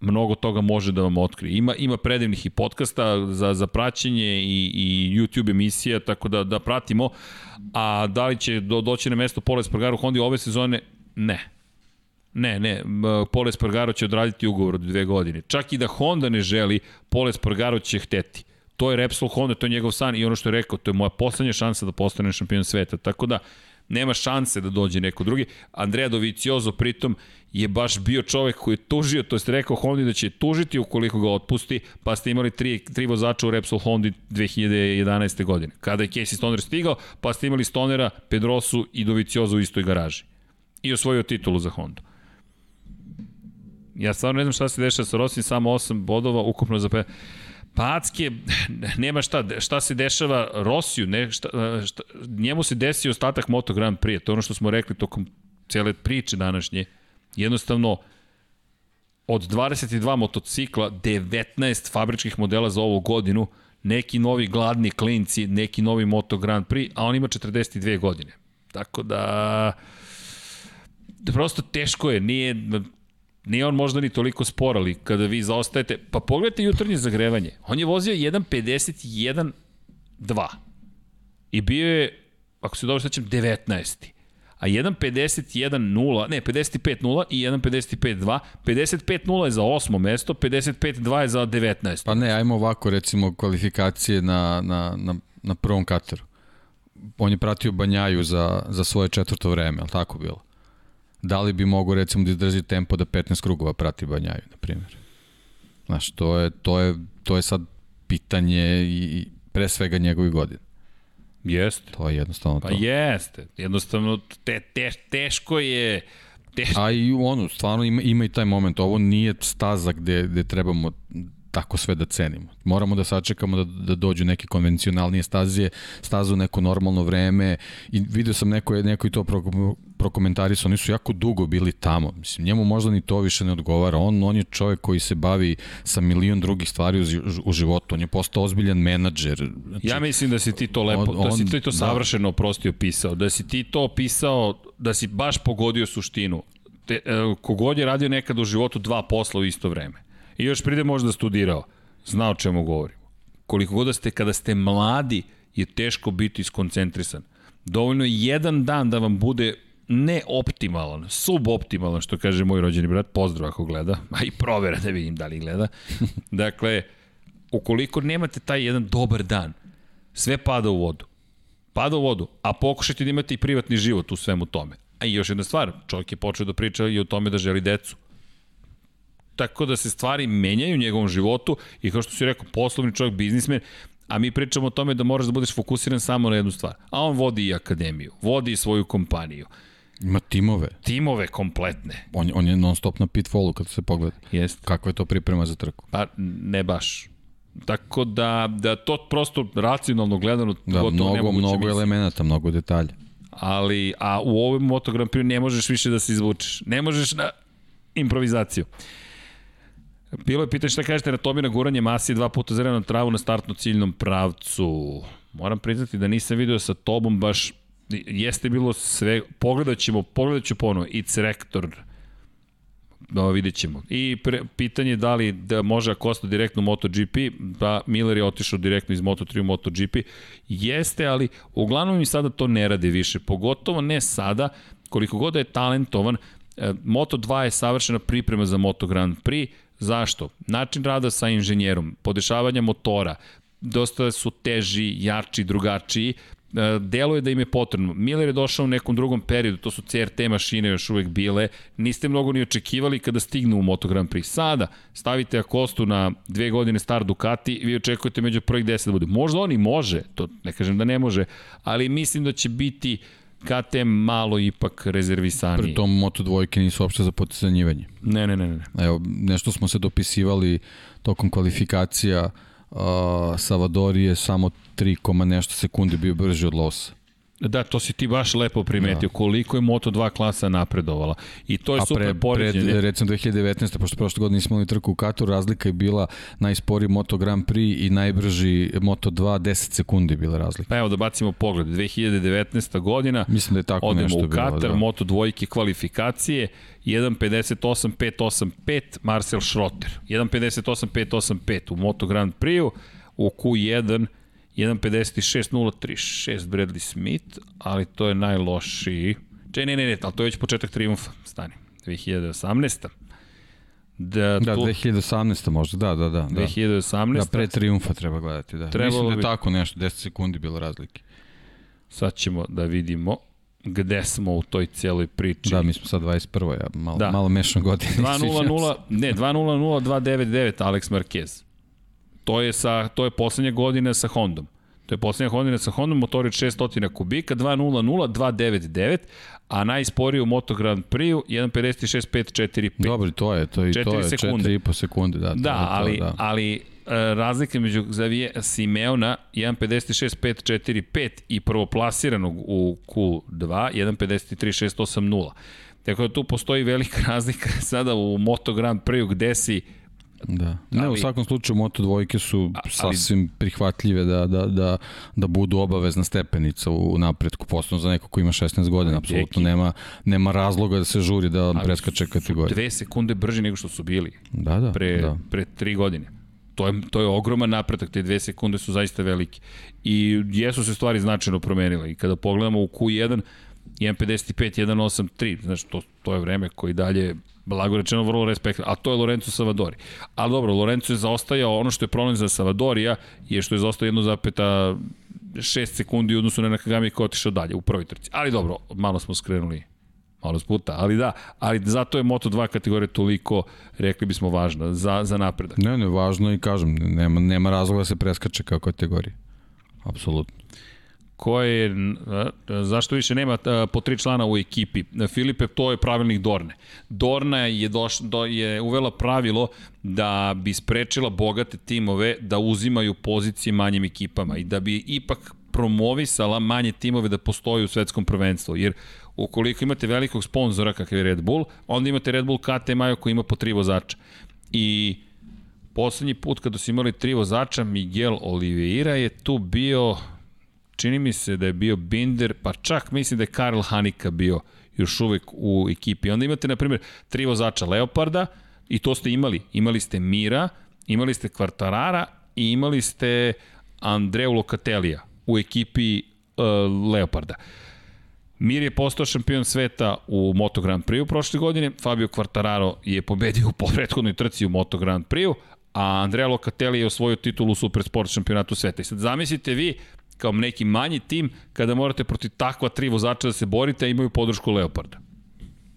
mnogo toga može da vam otkrije. Ima, ima predivnih i podcasta za, za praćenje i, i YouTube emisija, tako da, da pratimo. A da li će do, doći na mesto Pola Espargaro Hondi ove sezone? Ne. Ne, ne, Pole Spargaro će odraditi ugovor od dve godine. Čak i da Honda ne želi, Pole Spargaro će hteti. To je Repsol Honda, to je njegov san i ono što je rekao, to je moja poslednja šansa da postane šampion sveta. Tako da, nema šanse da dođe neko drugi. Andrea Doviciozo pritom je baš bio čovek koji je tužio, to je rekao Hondi da će tužiti ukoliko ga otpusti, pa ste imali tri, tri vozača u Repsol Hondi 2011. godine. Kada je Casey Stoner stigao, pa ste imali Stonera, Pedrosu i Doviciozo u istoj garaži. I osvojio titulu za Hondu. Ja stvarno ne znam šta se dešava sa Rossi, samo 8 bodova, ukupno za... Pe... Packe, nema šta, šta se dešava Rosiju, ne, šta, šta, njemu se desio ostatak Moto Grand Prix, to ono što smo rekli tokom cele priče današnje. Jednostavno, od 22 motocikla, 19 fabričkih modela za ovu godinu, neki novi gladni klinci, neki novi Moto Grand Prix, a on ima 42 godine. Tako da prosto teško je, nije, Nije on možda ni toliko spor, ali kada vi zaostajete, pa pogledajte jutarnje zagrevanje. On je vozio 1.51.2 i bio je, ako se dobro sećam, 19. A 1.51.0, ne, 55.0 i 1.55.2. 55.0 je za osmo mesto, 55.2 je za 19. Pa ne, ajmo ovako, recimo, kvalifikacije na, na, na, na prvom kateru. On je pratio Banjaju za, za svoje četvrto vreme, ali tako bilo? Da li bi mogo recimo da izdrži tempo da 15 krugova prati Banjaju, na primjer. Znaš, to je, to je, to je sad pitanje i pre svega njegovih godina. Jeste. To je jednostavno pa to. Pa jeste. Jednostavno te, te, teško je Teško. A i ono, stvarno ima, ima i taj moment. Ovo nije staza gde, gde trebamo tako sve da cenimo. Moramo da sačekamo da, da dođu neke konvencionalnije stazije, stazu neko normalno vreme i vidio sam neko, neko i to pro, prokomentarisao, oni su jako dugo bili tamo. Mislim, njemu možda ni to više ne odgovara. On, on je čovjek koji se bavi sa milion drugih stvari u, u životu. On je postao ozbiljan menadžer. Znači, ja mislim da si ti to lepo, on, da si ti to da. savršeno da. prosti opisao. Da si ti to opisao, da si baš pogodio suštinu. Te, e, kogod je radio nekad u životu dva posla u isto vreme I još pride možda studirao. Zna o čemu govorimo. Koliko god da ste, kada ste mladi, je teško biti skoncentrisan. Dovoljno je jedan dan da vam bude ne optimalan, suboptimalan, što kaže moj rođeni brat, pozdrav ako gleda, a i provera da vidim da li gleda. dakle, ukoliko nemate taj jedan dobar dan, sve pada u vodu. Pada u vodu, a pokušajte da imate i privatni život u svemu tome. A i još jedna stvar, čovjek je počeo da priča i o tome da želi decu tako da se stvari menjaju u njegovom životu i kao što si rekao, poslovni čovjek, biznismen, a mi pričamo o tome da moraš da budeš fokusiran samo na jednu stvar. A on vodi i akademiju, vodi i svoju kompaniju. Ima timove. Timove kompletne. On, on je non stop na pitfallu kad se pogleda. Jest. Kakva je to priprema za trku? Pa ne baš. Tako da, da to prosto racionalno gledano da, mnogo, mnogo elemenata, mnogo detalja. Ali, a u ovom Moto Grand Prix ne možeš više da se izvučeš. Ne možeš na improvizaciju. Bilo je pitanje šta kažete na Tobina guranje masi dva puta zrena na travu na startno ciljnom pravcu. Moram priznati da nisam video sa tobom baš jeste bilo sve, pogledat ćemo, pogledat ću ponovo, it's rektor, da vidjet ćemo. I pre, pitanje da li da može Acosta direktno u MotoGP, pa Miller je otišao direktno iz Moto3 u MotoGP, jeste, ali uglavnom mi sada to ne rade više, pogotovo ne sada, koliko god da je talentovan, e, Moto2 je savršena priprema za Moto Grand Prix, Zašto? Način rada sa inženjerom, podešavanja motora, dosta su teži, jači, drugačiji, e, delo je da im je potrebno. Miller je došao u nekom drugom periodu, to su CRT mašine još uvek bile, niste mnogo ni očekivali kada stignu u Moto Grand Prix. Sada stavite Akostu na dve godine star Ducati vi očekujete među prvih deset da bude. Možda on i može, to ne kažem da ne može, ali mislim da će biti uh, KTM malo ipak rezervisaniji. Pri tom Moto dvojke nisu uopšte za potisanjivanje. Ne, ne, ne, ne. Evo, nešto smo se dopisivali tokom kvalifikacija uh, Savadori je samo 3, nešto sekundi bio brži od Losa. Da, to si ti baš lepo primetio, da. koliko je Moto2 klasa napredovala. I to je A super poređenje. Pred, recimo 2019. pošto prošle godine nismo imali trku u Katu, razlika je bila najsporiji Moto Grand Prix i najbrži Moto2, 10 sekundi je bila razlika. Pa evo da bacimo pogled, 2019. godina, Mislim da je tako odemo nešto u Katar, bilo, da. Moto dvojke kvalifikacije, 1.58.585 Marcel Schrotter, 1.58.585 u Moto Grand Prix-u, u Q1 1.56.036 Bradley Smith, ali to je najlošiji. Če, ne, ne, ne, ali to je već početak triumfa. Stani. 2018. Da, da tu, 2018. možda, da, da, da. 2018. Da, pre triumfa treba gledati, da. Trebalo Mislim da je bi... tako nešto, 10 sekundi bilo razlike. Sad ćemo da vidimo gde smo u toj cijeloj priči. Da, mi smo sad 21. Ja malo, da. malo mešno godine. 2.00, ne, 2.00, 2.99 Alex Marquez. To je, sa, to je poslednja godina sa Hondom. To je poslednja godina sa Hondom, motor je 600 kubika, 2.00, 2.99, a najsporiji u Moto Grand Prix 1.56.545. Dobro, to je, to, je, to je 4,5 sekunde. Da, da, to, ali, to, da. ali e, razlika među Xavier Simeona 1.56.545 i prvoplasiranog u Q2 1.53.680. Tako da tu postoji velika razlika sada u Moto Grand Prix gde si Da. Ne, ali, u svakom slučaju moto dvojke su ali, sasvim prihvatljive da, da, da, da budu obavezna stepenica u napretku, posebno za neko ko ima 16 godina, apsolutno nema, nema razloga da se žuri da on preskače kategoriju. Dve sekunde brže nego što su bili da, da, pre, da. pre tri godine. To je, to je ogroman napredak, te dve sekunde su zaista velike. I jesu se stvari značajno promenile. I kada pogledamo u Q1, 1.55, 1.83, znači to, to je vreme koji dalje blago rečeno vrlo respekt, a to je Lorenzo Savadori. Ali dobro, Lorenzo je zaostajao, ono što je problem za Savadorija je što je zaostao 1,6 sekundi u odnosu na Nakagami koji je otišao dalje u prvoj trci. Ali dobro, malo smo skrenuli malo s puta, ali da, ali zato je Moto2 kategorija toliko, rekli bismo, važna za, za napredak. Ne, ne, važno i kažem, nema, nema razloga da se preskače kao kategorija. Apsolutno koje, zašto više nema po tri člana u ekipi. Filipe, to je pravilnik Dorne. Dorna je, doš, do, je uvela pravilo da bi sprečila bogate timove da uzimaju pozicije manjim ekipama i da bi ipak promovisala manje timove da postoji u svetskom prvenstvu. Jer ukoliko imate velikog sponzora kakav je Red Bull, onda imate Red Bull KT Majo koji ima po tri vozača. I poslednji put kada su imali tri vozača, Miguel Oliveira je tu bio čini mi se da je bio Binder, pa čak mislim da je Karl Hanika bio još uvek u ekipi. Onda imate, na primjer, tri vozača Leoparda i to ste imali. Imali ste Mira, imali ste Kvartarara i imali ste Andreu Locatelija u ekipi uh, Leoparda. Mir je postao šampion sveta u Moto Grand Prix prošle godine, Fabio Quartararo je pobedio u prethodnoj trci u Moto Grand Prix, a Andrea Locatelli je osvojio titulu u Supersport šampionatu sveta. I sad zamislite vi kao neki manji tim kada morate protiv takva tri vozača da se borite, a imaju podršku Leoparda.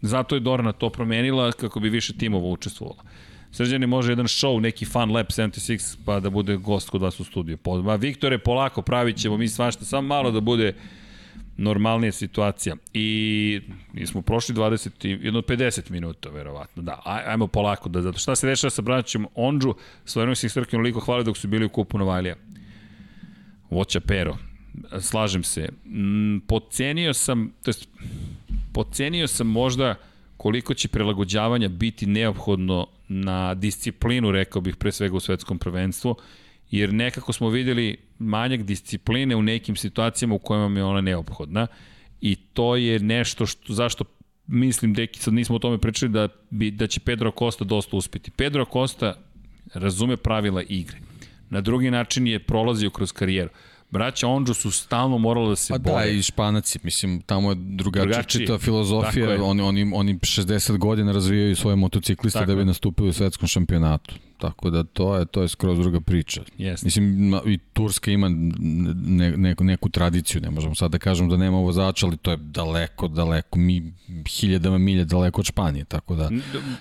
Zato je Dorna to promenila kako bi više timova učestvovalo. Srđani može jedan show, neki Fun Lab 76, pa da bude gost kod vas u studiju. Ma, Viktore, polako pravit ćemo mi svašta, samo malo da bude normalnija situacija. I mi smo prošli 20, jedno 50 minuta, verovatno. Da, aj, ajmo polako. Da, zato šta se dešava sa braćom Ondžu, stvarno si ih Srkino liko hvali dok su bili u kupu Novajlija. Voća pero. Slažem se. Mm, pocenio sam, to jest, pocenio sam možda koliko će prelagođavanja biti neophodno na disciplinu, rekao bih, pre svega u svetskom prvenstvu, jer nekako smo videli manjak discipline u nekim situacijama u kojima je ona neophodna i to je nešto što, zašto mislim, deki, sad nismo o tome pričali, da, bi, da će Pedro Costa dosta uspeti. Pedro Costa razume pravila igre na drugi način je prolazio kroz karijeru. Braća Ondžo su stalno morali da se pa bore. Pa da, i Španaci, mislim, tamo je drugačija čita filozofija, oni, oni, oni 60 godina razvijaju svoje motocikliste Tako da bi nastupili u svetskom šampionatu. Tako da to je to je skroz druga priča. Yes. Mislim i Turska ima ne, neku, neku tradiciju, ne možemo sad da kažemo da nema vozača, ali to je daleko, daleko, mi hiljadama milja daleko od Španije, tako da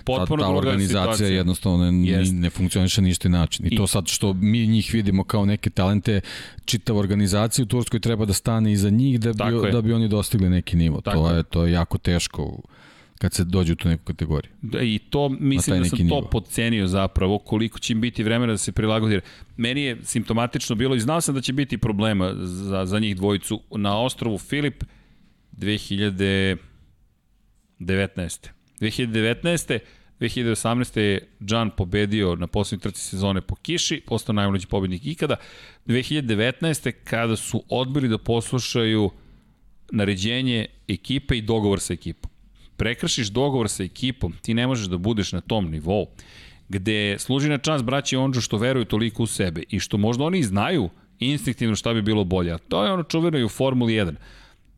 Potpuno ta, ta organizacija situacija. jednostavno ne, yes. ne funkcioniše na isti način. I, I to sad što mi njih vidimo kao neke talente, čitava organizacija u Turskoj treba da stane iza njih da bi, da bi oni dostigli neki nivo. Tako to je, to je jako teško kad se dođe u tu neku kategoriju. Da, I to, mislim da sam nivo. to podcenio zapravo, koliko će im biti vremena da se prilagodi. Meni je simptomatično bilo i znao sam da će biti problema za, za njih dvojicu na ostrovu Filip 2019. 2019. 2018. je Džan pobedio na poslednjoj trci sezone po kiši, postao najmlađi pobednik ikada. 2019. kada su odbili da poslušaju naređenje ekipe i dogovor sa ekipom prekršiš dogovor sa ekipom, ti ne možeš da budeš na tom nivou, gde služi na čas braći Onđu što veruju toliko u sebe i što možda oni znaju instinktivno šta bi bilo bolje. To je ono čuveno i u Formuli 1.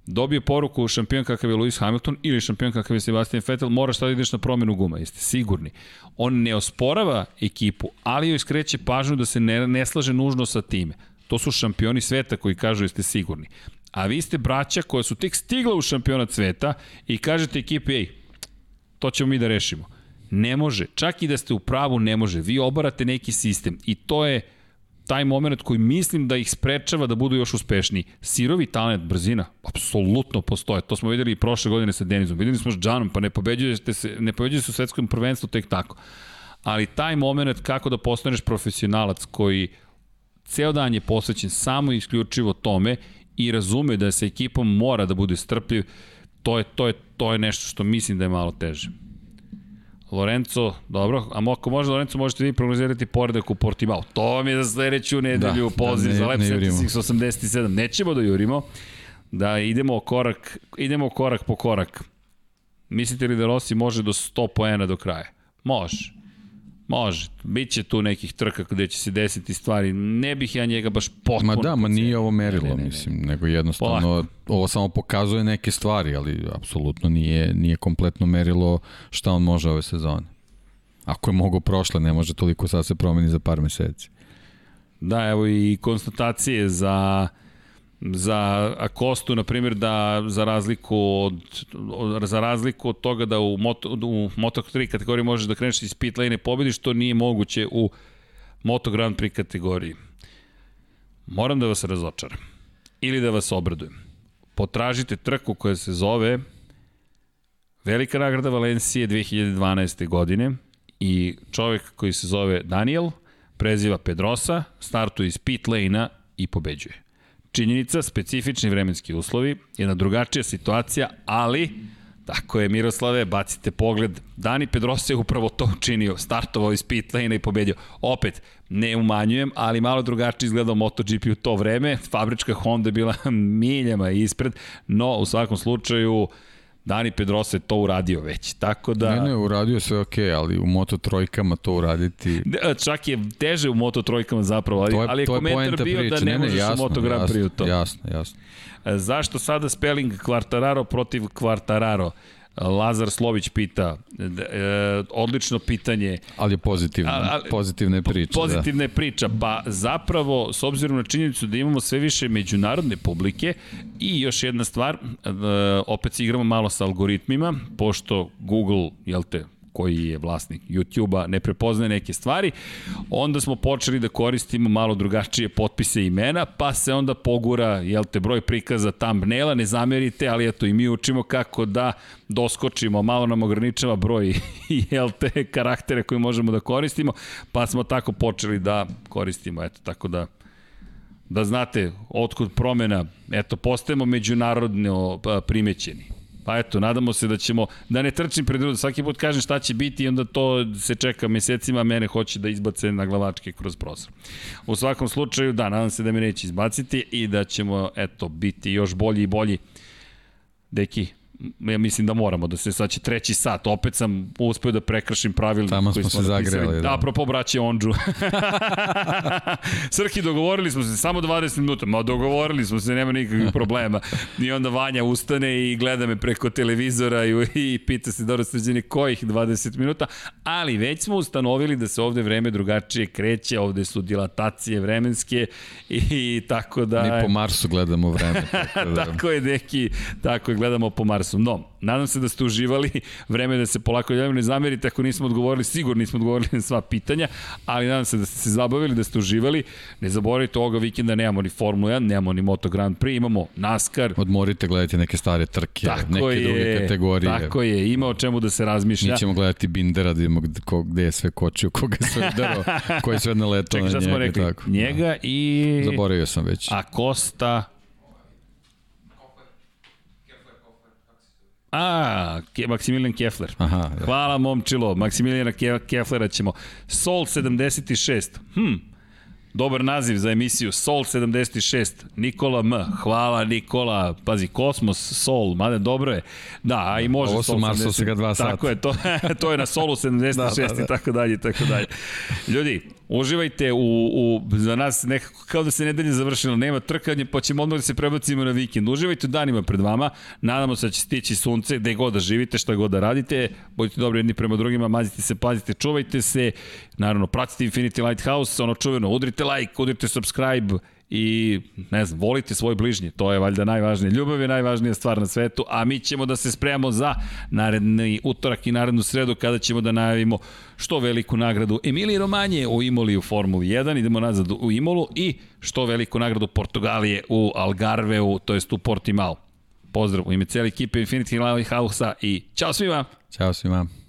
dobije poruku šampion kakav je Lewis Hamilton ili šampion kakav je Sebastian Vettel, moraš da ideš na promenu guma, jeste sigurni. On ne osporava ekipu, ali joj skreće pažnju da se ne, ne slaže nužno sa time. To su šampioni sveta koji kažu jeste sigurni. A vi ste braća koja su tek stigla u šampionat sveta i kažete ekipi, ej, to ćemo mi da rešimo. Ne može. Čak i da ste u pravu, ne može. Vi obarate neki sistem i to je taj moment koji mislim da ih sprečava da budu još uspešniji. Sirovi talent, brzina, apsolutno postoje. To smo videli i prošle godine sa Denizom. Videli smo s Džanom, pa ne pobeđujete se, ne pobeđujete se u svetskom prvenstvu tek tako. Ali taj moment kako da postaneš profesionalac koji ceo dan je posvećen samo i isključivo tome i razume da se ekipom mora da bude strpljiv, to je, to je, to je nešto što mislim da je malo teže. Lorenzo, dobro, a ako može Lorenzo, možete vi prognozirati poredak u Portimao. To vam je za sledeću nedelju da, poziv da, ne, za Lab 86 Nećemo da jurimo, da idemo korak, idemo korak po korak. Mislite li da Rossi može do 100 poena do kraja? Može. Može, bit će tu nekih trka gde će se desiti stvari. Ne bih ja njega baš potpuno... Ma da, ma nije ovo merilo, ne, ne, ne, mislim, nego jednostavno Polako. ovo samo pokazuje neke stvari, ali apsolutno nije, nije kompletno merilo šta on može ove sezone. Ako je mogo prošle, ne može toliko sad se promeni za par meseci. Da, evo i konstatacije za za Akostu, na primjer, da za razliku od, za razliku od toga da u Moto, u Moto3 kategoriji možeš da kreneš iz pit lane i pobediš, to nije moguće u Moto Grand Prix kategoriji. Moram da vas razočaram. Ili da vas obradujem. Potražite trku koja se zove Velika nagrada Valencije 2012. godine i čovjek koji se zove Daniel preziva Pedrosa, startuje iz pit lane-a i pobeđuje. Činjenica, specifični vremenski uslovi, jedna drugačija situacija, ali Tako je, Miroslave, bacite pogled. Dani Pedrosa je upravo to učinio. Startovao iz pit lane i pobedio. Opet, ne umanjujem, ali malo drugačije izgledao MotoGP u to vreme. Fabrička Honda je bila miljama ispred, no u svakom slučaju Dani Pedrosa je to uradio već, tako da... Ne, ne, uradio sve ok, ali u Moto trojkama to uraditi... Čak je teže u Moto trojkama zapravo, ali, to je, ali je to komentar bio priče. da ne, ne, možeš jasno, u Moto Grand Prix to. Jasno, jasno. E, zašto sada spelling Quartararo protiv Quartararo? Lazar Slović pita, e, odlično pitanje. Ali je pozitivna, a, pozitivne priče. Pozitivne da. priča, pa zapravo, s obzirom na činjenicu da imamo sve više međunarodne publike i još jedna stvar, e, opet se igramo malo sa algoritmima, pošto Google, jel te, koji je vlasnik YouTube-a ne prepoznaje neke stvari, onda smo počeli da koristimo malo drugačije potpise imena, pa se onda pogura, jel te, broj prikaza thumbnaila, ne zamerite, ali eto i mi učimo kako da doskočimo, malo nam ograničava broj, jel te, karaktere koje možemo da koristimo, pa smo tako počeli da koristimo, eto, tako da da znate otkud promena, eto, postajemo međunarodno primećeni. Pa eto, nadamo se da ćemo, da ne trčim pred drugo, svaki put kažem šta će biti i onda to se čeka mesecima, mene hoće da izbace na glavačke kroz prozor. U svakom slučaju, da, nadam se da me neće izbaciti i da ćemo, eto, biti još bolji i bolji. Deki, ja mislim da moramo da se sad će treći sat, opet sam uspeo da prekršim pravilnik Tamo smo se zagreli. Da. Apropo braće Ondžu. Srki, dogovorili smo se samo 20 minuta, ma dogovorili smo se, nema nikakvih problema. I onda Vanja ustane i gleda me preko televizora i, i pita se dobro sređeni kojih 20 minuta, ali već smo ustanovili da se ovde vreme drugačije kreće, ovde su dilatacije vremenske i, i tako da... Mi po Marsu gledamo vreme. Tako, da... tako je, neki, tako je, gledamo po Marsu su. No, nadam se da ste uživali, vreme da se polako javimo, ne zamerite ako nismo odgovorili, sigurno nismo odgovorili na sva pitanja, ali nadam se da ste se zabavili, da ste uživali. Ne zaboravite, ovoga vikenda nemamo ni Formula 1, nemamo ni Moto Grand Prix, imamo NASCAR. Odmorite, gledajte neke stare trke, tako neke je, druge kategorije. Tako je, ima o čemu da se razmišlja. Mi ćemo gledati Bindera, da vidimo ko, gde je sve kočio, koga je sve udarao, ko je sve naletao na njega. Čekaj, šta smo rekli? Tako. Njega da. i... Zaboravio sam već. A Costa, A, Ke, Maksimilijan Kefler. Aha, da. Hvala momčilo, Maksimilijana Ke, Keflera ćemo. Sol 76. Hm, Dobar naziv za emisiju, Sol 76, Nikola M. Hvala Nikola, pazi, Kosmos, Sol, mada dobro je. Da, a i može Ovo su Marsovska dva sata. Tako je, to, to je na Solu 76 da, da, da. i tako dalje, tako dalje. Ljudi, Uživajte u, u, za nas nekako kao da se nedelje završila, nema trkanje, pa ćemo odmah da se prebacimo na vikend. Uživajte u danima pred vama, nadamo se da će stići sunce, gde god da živite, šta god da radite, budite dobri jedni prema drugima, mazite se, pazite, čuvajte se, naravno, pratite Infinity Lighthouse, ono čuveno, udrite like, udrite subscribe, i ne znam, volite svoj bližnji, to je valjda najvažnije. Ljubav je najvažnija stvar na svetu, a mi ćemo da se spremamo za naredni utorak i narednu sredu kada ćemo da najavimo što veliku nagradu Emilije Romanje u Imoli u Formuli 1, idemo nazad u Imolu i što veliku nagradu Portugalije u Algarveu, to jest u Portimao. Pozdrav u ime cijeli ekipe Infinity Lighthouse-a i čao svima! Ćao svima!